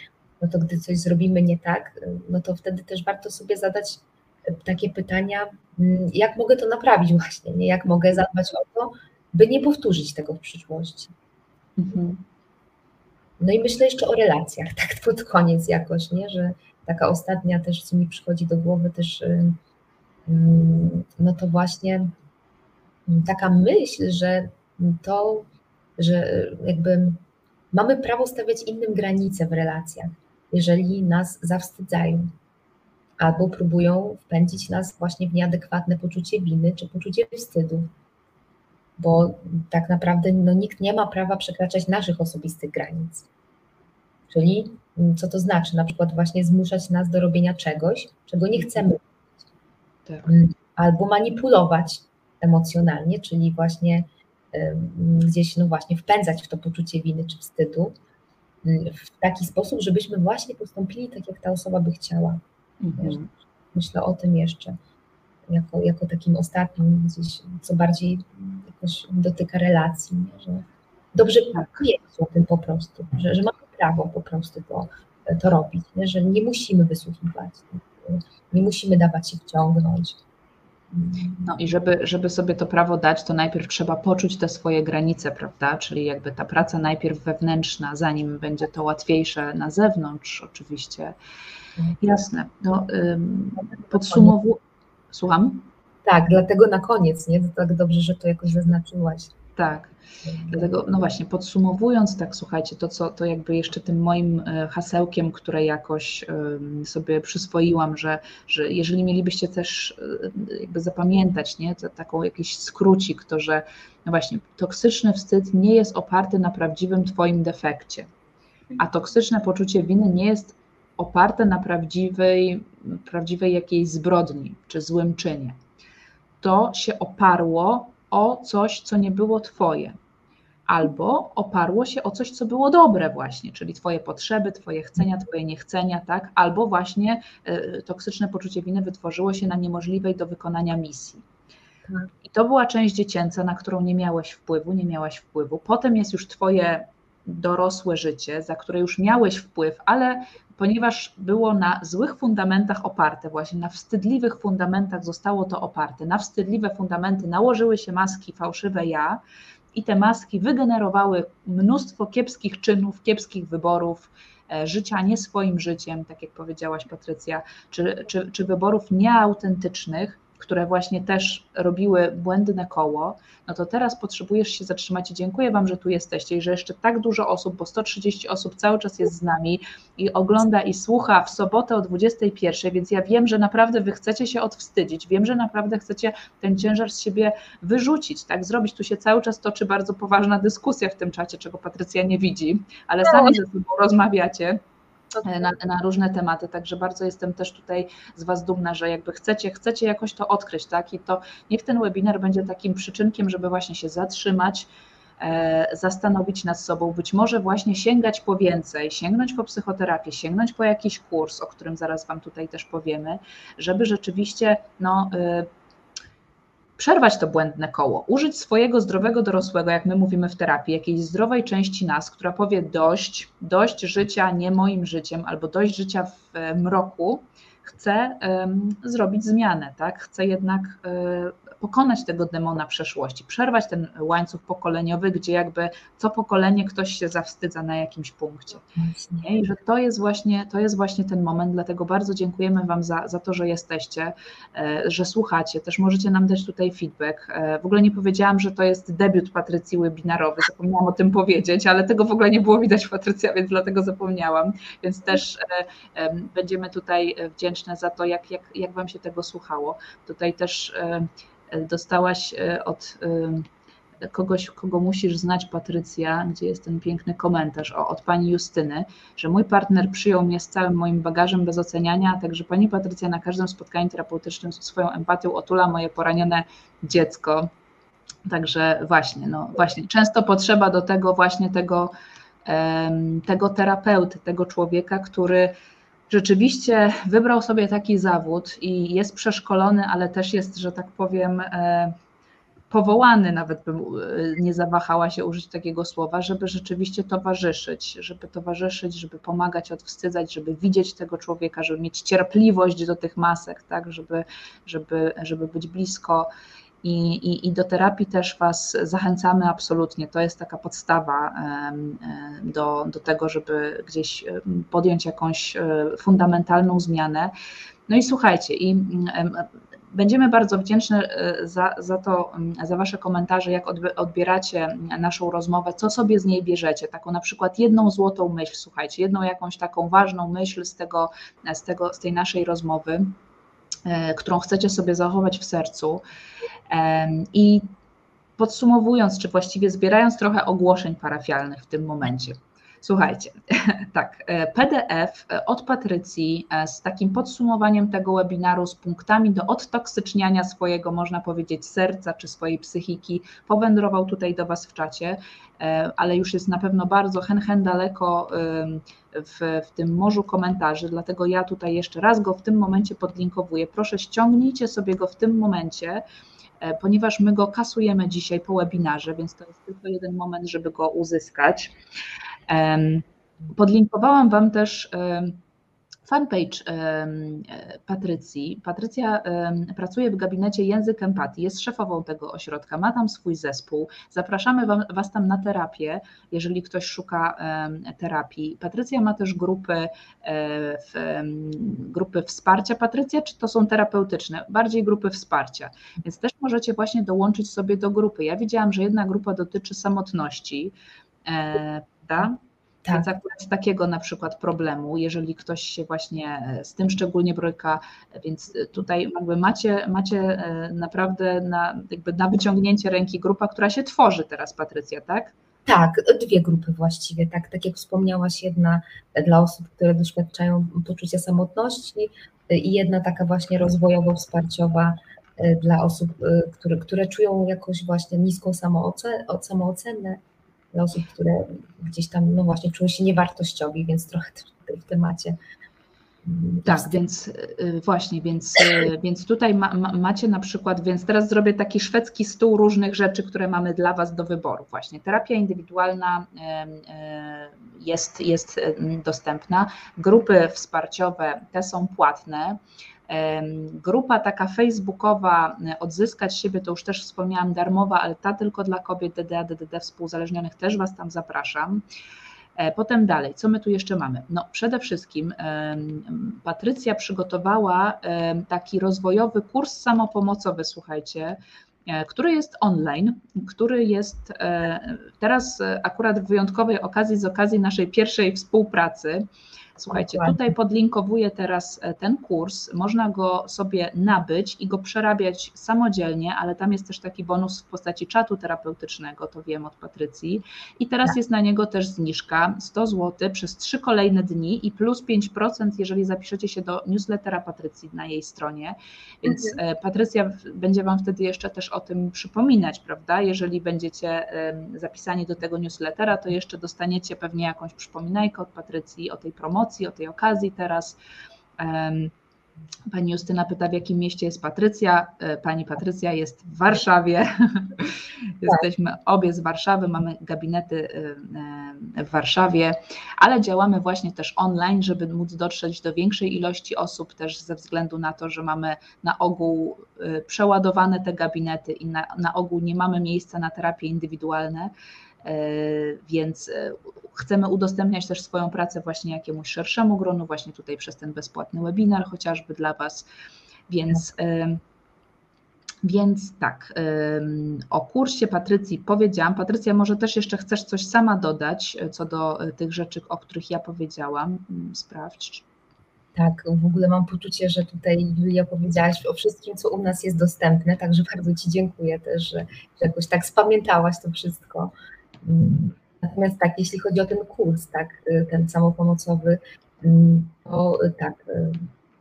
no to gdy coś zrobimy nie tak, no to wtedy też warto sobie zadać takie pytania, mm, jak mogę to naprawić właśnie, nie? Jak mogę zadbać o to, by nie powtórzyć tego w przyszłości. Mhm. No i myślę jeszcze o relacjach, tak pod koniec jakoś, nie? że taka ostatnia też, co mi przychodzi do głowy też, no to właśnie taka myśl, że to, że jakby mamy prawo stawiać innym granice w relacjach, jeżeli nas zawstydzają, albo próbują wpędzić nas właśnie w nieadekwatne poczucie winy czy poczucie wstydu, bo tak naprawdę no, nikt nie ma prawa przekraczać naszych osobistych granic. Czyli mm, co to znaczy? Na przykład właśnie zmuszać nas do robienia czegoś, czego nie chcemy. Tak. Mm, albo manipulować emocjonalnie, czyli właśnie gdzieś no właśnie wpędzać w to poczucie winy czy wstydu mm, w taki sposób, żebyśmy właśnie postąpili tak, jak ta osoba by chciała. Mhm. Myślę o tym jeszcze jako, jako takim ostatnim gdzieś, co bardziej jakoś dotyka relacji, że dobrze tak. o tym po prostu, że, że mamy prawo po prostu to, to robić, nie? że nie musimy wysłuchiwać, nie musimy dawać się wciągnąć. No i żeby, żeby sobie to prawo dać, to najpierw trzeba poczuć te swoje granice, prawda? Czyli jakby ta praca najpierw wewnętrzna, zanim będzie to łatwiejsze na zewnątrz, oczywiście. Jasne. No, podsumowując. Słucham? Tak, dlatego na koniec, nie? To tak dobrze, że to jakoś zaznaczyłaś. Tak. Dlatego, no właśnie, podsumowując, tak słuchajcie, to co to jakby jeszcze tym moim e, hasełkiem, które jakoś sobie przyswoiłam, że, że jeżeli mielibyście też e, jakby zapamiętać, nie, to taką jakiś skrócik, to że no właśnie, toksyczny wstyd nie jest oparty na prawdziwym Twoim defekcie, a toksyczne poczucie winy nie jest oparte na prawdziwej, prawdziwej jakiejś zbrodni czy złym czynie. To się oparło o coś, co nie było Twoje, albo oparło się o coś, co było dobre właśnie, czyli Twoje potrzeby, Twoje chcenia, Twoje niechcenia, tak? albo właśnie y, toksyczne poczucie winy wytworzyło się na niemożliwej do wykonania misji. Tak. I to była część dziecięca, na którą nie miałeś wpływu, nie miałaś wpływu. Potem jest już Twoje dorosłe życie, za które już miałeś wpływ, ale ponieważ było na złych fundamentach oparte, właśnie na wstydliwych fundamentach zostało to oparte, na wstydliwe fundamenty nałożyły się maski fałszywe ja i te maski wygenerowały mnóstwo kiepskich czynów, kiepskich wyborów, e, życia nie swoim życiem, tak jak powiedziałaś Patrycja, czy, czy, czy wyborów nieautentycznych, które właśnie też robiły błędne koło, no to teraz potrzebujesz się zatrzymać i dziękuję Wam, że tu jesteście i że jeszcze tak dużo osób, bo 130 osób cały czas jest z nami i ogląda i słucha w sobotę o 21, więc ja wiem, że naprawdę Wy chcecie się odwstydzić, wiem, że naprawdę chcecie ten ciężar z siebie wyrzucić, tak, zrobić. Tu się cały czas toczy bardzo poważna dyskusja w tym czacie, czego Patrycja nie widzi, ale sami ze sobą rozmawiacie. Na, na, różne tematy, także bardzo jestem też tutaj z Was dumna, że jakby chcecie, chcecie jakoś to odkryć, tak? I to niech ten webinar będzie takim przyczynkiem, żeby właśnie się zatrzymać, e, zastanowić nad sobą, być może właśnie sięgać po więcej, sięgnąć po psychoterapię, sięgnąć po jakiś kurs, o którym zaraz Wam tutaj też powiemy, żeby rzeczywiście no, e, przerwać to błędne koło, użyć swojego zdrowego dorosłego, jak my mówimy w terapii, jakiejś zdrowej części nas, która powie dość, dość życia nie moim życiem, albo dość życia w mroku, chcę um, zrobić zmianę, tak? Chcę jednak um, pokonać tego demona przeszłości, przerwać ten łańcuch pokoleniowy, gdzie jakby co pokolenie ktoś się zawstydza na jakimś punkcie. Nie? I że to jest właśnie, to jest właśnie ten moment, dlatego bardzo dziękujemy Wam za, za to, że jesteście, e, że słuchacie, też możecie nam dać tutaj feedback. E, w ogóle nie powiedziałam, że to jest debiut Patrycji webinarowy, zapomniałam o tym powiedzieć, ale tego w ogóle nie było widać Patrycja, więc dlatego zapomniałam, więc też e, będziemy tutaj wdzięczne za to, jak, jak, jak Wam się tego słuchało. Tutaj też dostałaś e, od e, kogoś, kogo musisz znać, Patrycja, gdzie jest ten piękny komentarz o, od pani Justyny, że mój partner przyjął mnie z całym moim bagażem bez oceniania, także pani Patrycja na każdym spotkaniu terapeutycznym swoją empatią otula moje poranione dziecko. Także właśnie, no właśnie, często potrzeba do tego właśnie tego, tego terapeuty, tego człowieka, który rzeczywiście wybrał sobie taki zawód i jest przeszkolony, ale też jest, że tak powiem, e, powołany, nawet bym e, nie zawahała się użyć takiego słowa, żeby rzeczywiście towarzyszyć, żeby towarzyszyć, żeby pomagać, odwstydzać, żeby widzieć tego człowieka, żeby mieć cierpliwość do tych masek, tak, żeby, żeby, żeby być blisko. I, i, I, do terapii też Was zachęcamy absolutnie. To jest taka podstawa do, do tego, żeby gdzieś podjąć jakąś e, fundamentalną zmianę. No i słuchajcie, i będziemy bardzo wdzięczne e, za, za to, za Wasze komentarze, jak odbieracie naszą rozmowę, co sobie z niej bierzecie. Taką na przykład jedną złotą myśl, słuchajcie, jedną jakąś taką ważną myśl z, tego, z, tego, z tej naszej rozmowy którą chcecie sobie zachować w sercu. I podsumowując, czy właściwie zbierając trochę ogłoszeń parafialnych w tym momencie. Słuchajcie, tak, e, PDF e, od Patrycji z takim podsumowaniem tego webinaru, z punktami do odtoksyczniania swojego, można powiedzieć, serca czy swojej psychiki, powędrował tutaj do Was w czacie, ale już jest na pewno bardzo hen, hen daleko w, w tym morzu komentarzy, dlatego ja tutaj jeszcze raz go w tym momencie podlinkowuję. Proszę ściągnijcie sobie go w tym momencie, e, ponieważ my go kasujemy dzisiaj po webinarze, więc to jest tylko jeden moment, żeby go uzyskać. Podlinkowałam Wam też fanpage Patrycji. Patrycja pracuje w gabinecie Język Empatii, jest szefową tego ośrodka, ma tam swój zespół. Zapraszamy Was tam na terapię, jeżeli ktoś szuka terapii. Patrycja ma też grupy, e, grupy wsparcia. Patrycja, czy to są terapeutyczne? Bardziej grupy wsparcia, więc też możecie właśnie dołączyć sobie do grupy. Ja widziałam, że jedna grupa dotyczy samotności, e, prawda? Tak. Więc akurat takiego na przykład problemu, jeżeli ktoś się właśnie e, z tym szczególnie boryka, więc e, tutaj jakby macie, macie e, naprawdę na, jakby na wyciągnięcie ręki grupa, która się tworzy teraz, Patrycja, tak? Tak, dwie grupy właściwie, tak, tak jak wspomniałaś, jedna dla osób, które doświadczają poczucia samotności i jedna taka właśnie rozwojowo-wsparciowa dla osób, które, które czują jakoś właśnie niską samoocenę, samoocenę dla osób, które gdzieś tam, no właśnie, czują się niewartościowi, więc trochę w temacie. Mm, tak, więc y, właśnie, więc, y, więc tutaj ma, ma, macie na przykład, więc teraz zrobię taki szwedzki stół różnych rzeczy, które mamy dla Was do wyboru. Właśnie terapia indywidualna jest, jest dostępna, grupy wsparciowe te są płatne. Grupa taka facebookowa, e, odzyskać siebie, to już też wspomniałam, darmowa, ale ta tylko dla kobiet DDA, DDD współzależnionych, też Was tam zapraszam. E, potem dalej, co my tu jeszcze mamy? No przede wszystkim Patrycja przygotowała taki rozwojowy kurs samopomocowy, słuchajcie, e, który jest online, który jest teraz akurat w wyjątkowej okazji, z okazji naszej pierwszej współpracy, Słuchajcie, tutaj podlinkowuję teraz e, ten kurs. Można go sobie nabyć i go przerabiać samodzielnie, ale tam jest też taki bonus w postaci czatu terapeutycznego, to wiem od Patrycji. I teraz tak. jest na niego też zniżka 100 zł przez trzy kolejne dni i plus 5%, jeżeli zapiszecie się do newslettera Patrycji na jej stronie. Więc mhm. E, Patrycja będzie Wam wtedy jeszcze też o tym przypominać, prawda? Jeżeli będziecie zapisani do tego newslettera, to jeszcze dostaniecie pewnie jakąś przypominajkę od Patrycji o tej promocji, o tej okazji teraz. Pani Justyna pyta, w jakim mieście jest Patrycja. E, pani Patrycja jest w Warszawie. Jesteśmy obie z Warszawy, mamy gabinety e, e, w Warszawie, ale działamy właśnie też online, żeby móc dotrzeć do większej ilości osób, też ze względu na to, że mamy na ogół przeładowane te gabinety i na, na ogół nie mamy miejsca na terapie indywidualne. Więc chcemy udostępniać też swoją pracę właśnie jakiemuś szerszemu gronu, właśnie tutaj przez ten bezpłatny webinar chociażby dla Was. Więc, więc tak, o kursie Patrycji powiedziałam. Patrycja, może też jeszcze chcesz coś sama dodać e, co do e, tych rzeczy, o których ja powiedziałam. Mm, sprawdź. Tak, w ogóle mam poczucie, że tutaj Julia powiedziałaś o wszystkim, co u nas jest dostępne, także bardzo Ci dziękuję też, że, że jakoś tak spamiętałaś to wszystko. Natomiast tak, jeśli chodzi o ten kurs, tak, y, ten samopomocowy, mm, to y, tak, y,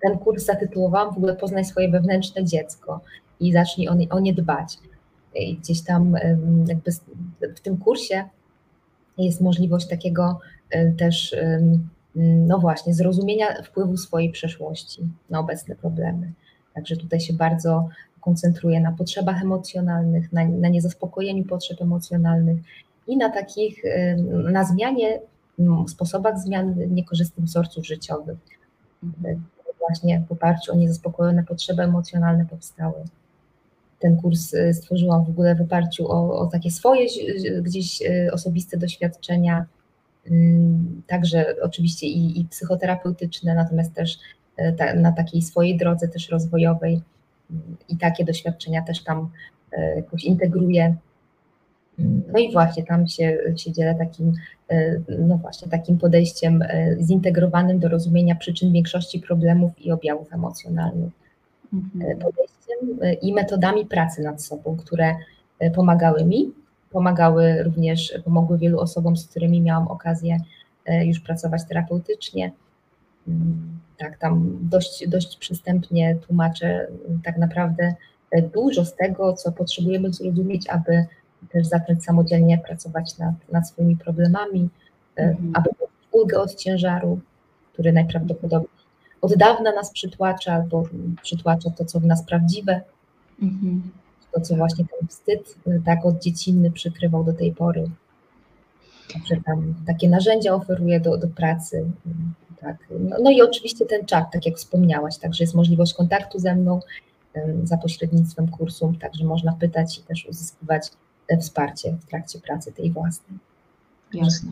ten kurs zatytułowałam w ogóle Poznaj swoje wewnętrzne dziecko i zacznij o nie, o nie dbać. I gdzieś tam jakby w tym kursie jest możliwość takiego też, no właśnie, zrozumienia wpływu swojej przeszłości na obecne problemy. Także tutaj się bardzo koncentruję na potrzebach emocjonalnych, na, na niezaspokojeniu potrzeb emocjonalnych i na takich, na zmianie, sposobach zmian niekorzystnych wzorców życiowych. Mhm. Właśnie w oparciu o niezaspokojone potrzeby emocjonalne powstały. Ten kurs y, stworzyłam w ogóle w oparciu o, o takie swoje gdzieś y, osobiste doświadczenia, także oczywiście i, i psychoterapeutyczne, natomiast też y, na takiej swojej drodze też rozwojowej i takie doświadczenia też tam jakoś integruję no i właśnie tam się, się dzielę takim, e, no właśnie, takim podejściem e, zintegrowanym do rozumienia przyczyn większości problemów i objawów emocjonalnych. Mhm. E, podejściem i metodami pracy nad sobą, które pomagały mi, pomagały również, pomogły wielu osobom, z którymi miałam okazję już pracować terapeutycznie. Mm, tak, tam dość, dość przystępnie tłumaczę tak naprawdę dużo z tego, co potrzebujemy zrozumieć, aby też zacząć samodzielnie pracować nad, nad swoimi problemami, e, mhm. aby ulgę od ciężaru, który najprawdopodobniej od dawna nas przytłacza, albo przytłacza to, co w nas prawdziwe, mhm. to, co właśnie ten wstyd e, tak od dziecinny przykrywał do tej pory. Także tam takie narzędzia oferuje do, do pracy. Tak. No, no, i oczywiście ten czat, tak jak wspomniałaś, także jest możliwość kontaktu ze mną za pośrednictwem kursu, także można pytać i też uzyskiwać wsparcie w trakcie pracy tej własnej. Jasne.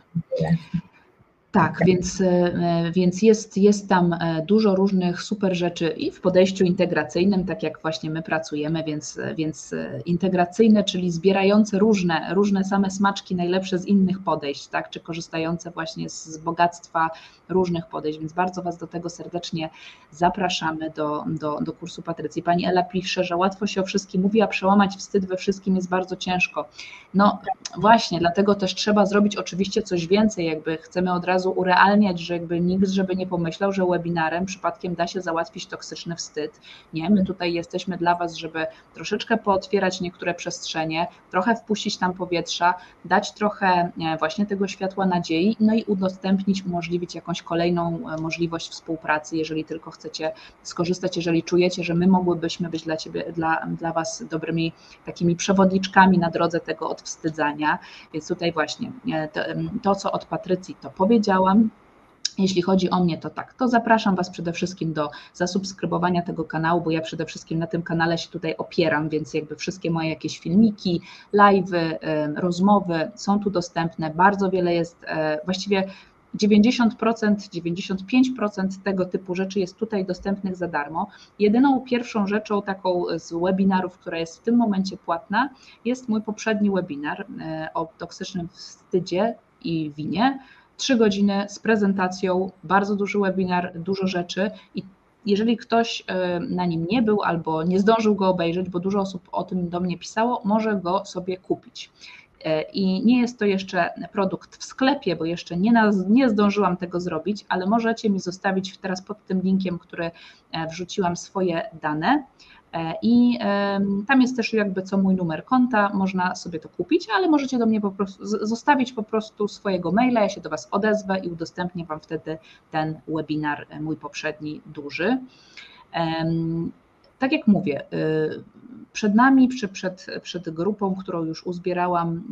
Tak, więc, e, więc jest, jest tam e, dużo różnych super rzeczy i w podejściu integracyjnym, tak jak właśnie my pracujemy, więc, więc e, integracyjne, czyli zbierające różne, różne same smaczki, najlepsze z innych podejść, tak, czy korzystające właśnie z, z bogactwa różnych podejść, więc bardzo Was do tego serdecznie zapraszamy do, do, do kursu Patrycji. Pani Ela pisze, że łatwo się o wszystkim mówi, a przełamać wstyd we wszystkim jest bardzo ciężko. No właśnie, dlatego też trzeba zrobić oczywiście coś więcej, jakby chcemy od razu razu urealniać, że jakby nikt żeby nie pomyślał, że webinarem przypadkiem da się załatwić toksyczny wstyd. Nie, my tutaj jesteśmy dla Was, żeby troszeczkę pootwierać niektóre przestrzenie, trochę wpuścić tam powietrza, dać trochę e, właśnie tego światła nadziei, no i udostępnić, umożliwić jakąś kolejną e, możliwość współpracy, jeżeli tylko chcecie skorzystać, jeżeli czujecie, że my mogłybyśmy być dla Ciebie, dla, dla Was dobrymi takimi przewodniczkami na drodze tego odwstydzania. Więc tutaj właśnie e, to, to co od Patrycji to powiedziałam, powiedziałam. Jeśli chodzi o mnie, to tak, to zapraszam Was przede wszystkim do zasubskrybowania tego kanału, bo ja przede wszystkim na tym kanale się tutaj opieram, więc jakby wszystkie moje jakieś filmiki, live'y, rozmowy są tu dostępne. Bardzo wiele jest, e, właściwie 90%, 95% tego typu rzeczy jest tutaj dostępnych za darmo. Jedyną pierwszą rzeczą taką z webinarów, która jest w tym momencie płatna, jest mój poprzedni webinar e, o toksycznym wstydzie i winie trzy godziny z prezentacją, bardzo duży webinar, dużo rzeczy i jeżeli ktoś na nim nie był albo nie zdążył go obejrzeć, bo dużo osób o tym do mnie pisało, może go sobie kupić. E, I nie jest to jeszcze produkt w sklepie, bo jeszcze nie, nie zdążyłam tego zrobić, ale możecie mi zostawić teraz pod tym linkiem, który e, wrzuciłam swoje dane. E, I tam jest też jakby co mój numer konta, można sobie to kupić, ale możecie do mnie po prostu zostawić po prostu swojego maila, ja się do Was odezwę i udostępnię Wam wtedy ten webinar, mój poprzedni duży. Tak jak mówię, y, przed nami, czy przed, przed grupą, którą już uzbierałam,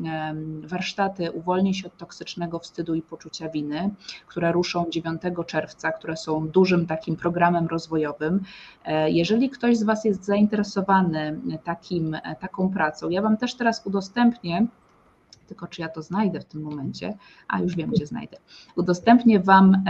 warsztaty Uwolnij się od toksycznego wstydu i poczucia winy, które ruszą 9 czerwca, które są dużym takim programem rozwojowym. E, jeżeli ktoś z Was jest zainteresowany takim, taką pracą, ja Wam też teraz udostępnię tylko czy ja to znajdę w tym momencie, a już wiem, gdzie znajdę. Udostępnię Wam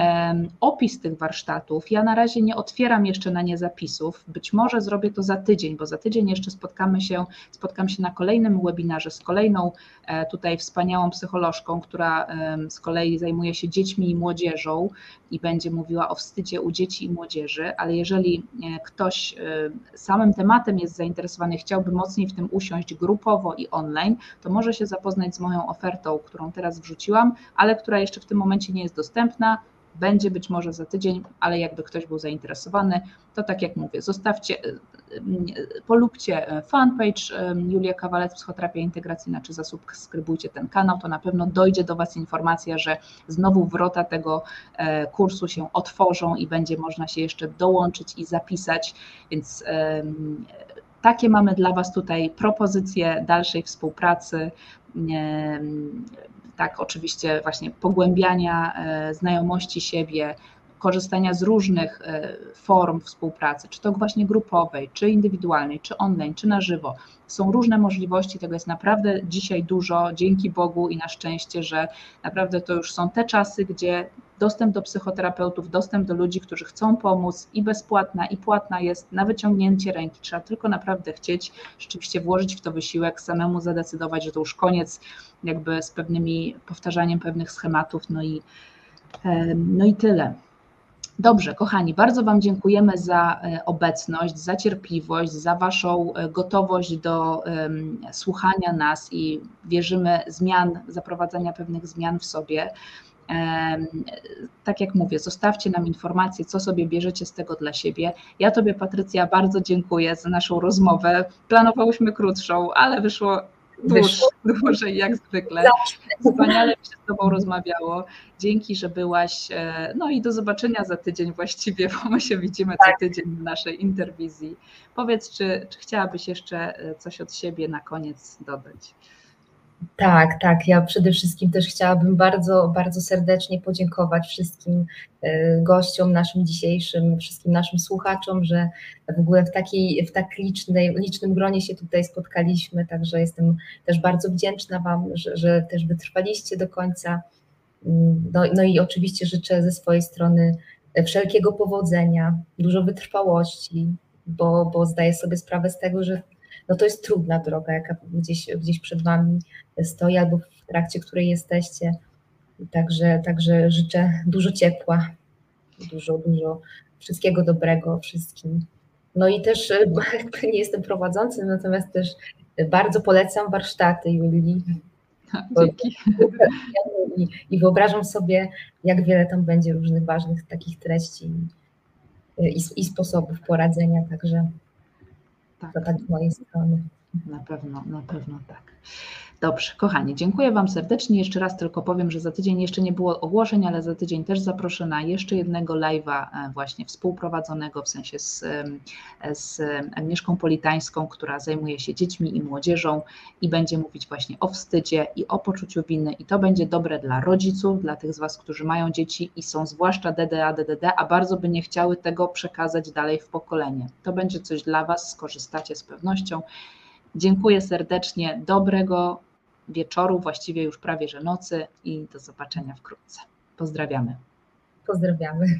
opis tych warsztatów. Ja na razie nie otwieram jeszcze na nie zapisów. Być może zrobię to za tydzień, bo za tydzień jeszcze spotkamy się, spotkam się na kolejnym webinarze z kolejną e, tutaj wspaniałą psycholożką, która z kolei zajmuje się dziećmi i młodzieżą i będzie mówiła o wstydzie u dzieci i młodzieży, ale jeżeli e, ktoś e, samym tematem jest zainteresowany, chciałby mocniej w tym usiąść grupowo i online, to może się zapoznać moją ofertą, którą teraz wrzuciłam, ale która jeszcze w tym momencie nie jest dostępna. Będzie być może za tydzień, ale jakby ktoś był zainteresowany, to tak jak mówię, zostawcie, y, y, polubcie fanpage y, Julia Kawalec, Psychoterapia Integracyjna, czy zasubskrybujcie ten kanał, to na pewno dojdzie do Was informacja, że znowu wrota tego e, kursu się otworzą i będzie można się jeszcze dołączyć i zapisać, więc takie mamy dla Was tutaj propozycje dalszej współpracy tak oczywiście właśnie pogłębiania e, znajomości siebie, korzystania z różnych e, form współpracy, czy to właśnie grupowej, czy indywidualnej, czy online, czy na żywo. Są różne możliwości, tego jest naprawdę dzisiaj dużo, dzięki Bogu i na szczęście, że naprawdę to już są te czasy, gdzie dostęp do psychoterapeutów, dostęp do ludzi, którzy chcą pomóc i bezpłatna, i płatna jest na wyciągnięcie ręki. Trzeba tylko naprawdę chcieć, rzeczywiście włożyć w to wysiłek, samemu zadecydować, że to już koniec jakby z pewnymi powtarzaniem pewnych schematów, no i, no i tyle. Dobrze, kochani, bardzo Wam dziękujemy za e, obecność, za cierpliwość, za Waszą e, gotowość do um, słuchania nas i wierzymy zmian, zaprowadzania pewnych zmian w sobie. Um, tak jak mówię, zostawcie nam informacje, co sobie bierzecie z tego dla siebie. Ja Tobie, Patrycja, bardzo dziękuję za naszą rozmowę. Planowałyśmy krótszą, ale wyszło Dłuż, dłużej jak zwykle. Wspaniale mi się z Tobą rozmawiało. Dzięki, że byłaś. E, no i do zobaczenia za tydzień właściwie, bo my się widzimy co tak. tydzień w naszej interwizji. Powiedz, czy, czy chciałabyś jeszcze e, coś od siebie na koniec dodać? Tak, tak. Ja przede wszystkim też chciałabym bardzo, bardzo serdecznie podziękować wszystkim e, gościom naszym dzisiejszym, wszystkim naszym słuchaczom, że w ogóle w takiej, w tak licznej, licznym gronie się tutaj spotkaliśmy. Także jestem też bardzo wdzięczna Wam, że, że też wytrwaliście do końca. No, no i oczywiście życzę ze swojej strony wszelkiego powodzenia, dużo wytrwałości, bo, bo zdaję sobie sprawę z tego, że no to jest trudna droga, jaka gdzieś, gdzieś przed Wami stoi, albo w trakcie której jesteście. Także, także życzę dużo ciepła, dużo, dużo wszystkiego dobrego wszystkim. No i też nie jestem prowadzącym, natomiast też bardzo polecam warsztaty Julii. Dzięki. I, I wyobrażam sobie, jak wiele tam będzie różnych ważnych takich treści i, i sposobów poradzenia, także tak. to tak z mojej strony. Na pewno, na pewno tak. Dobrze, kochani, dziękuję Wam serdecznie. Jeszcze raz tylko powiem, że za tydzień jeszcze nie było ogłoszeń, ale za tydzień też zaproszę na jeszcze jednego live'a e, właśnie współprowadzonego w sensie z, z Agnieszką Politańską, która zajmuje się dziećmi i młodzieżą i będzie mówić właśnie o wstydzie i o poczuciu winy i to będzie dobre dla rodziców, dla tych z Was, którzy mają dzieci i są zwłaszcza DDA, DDD, a bardzo by nie chciały tego przekazać dalej w pokolenie. To będzie coś dla Was, skorzystacie z pewnością. Dziękuję serdecznie, dobrego wieczoru, właściwie już prawie że nocy i do zobaczenia wkrótce. Pozdrawiamy. Pozdrawiamy.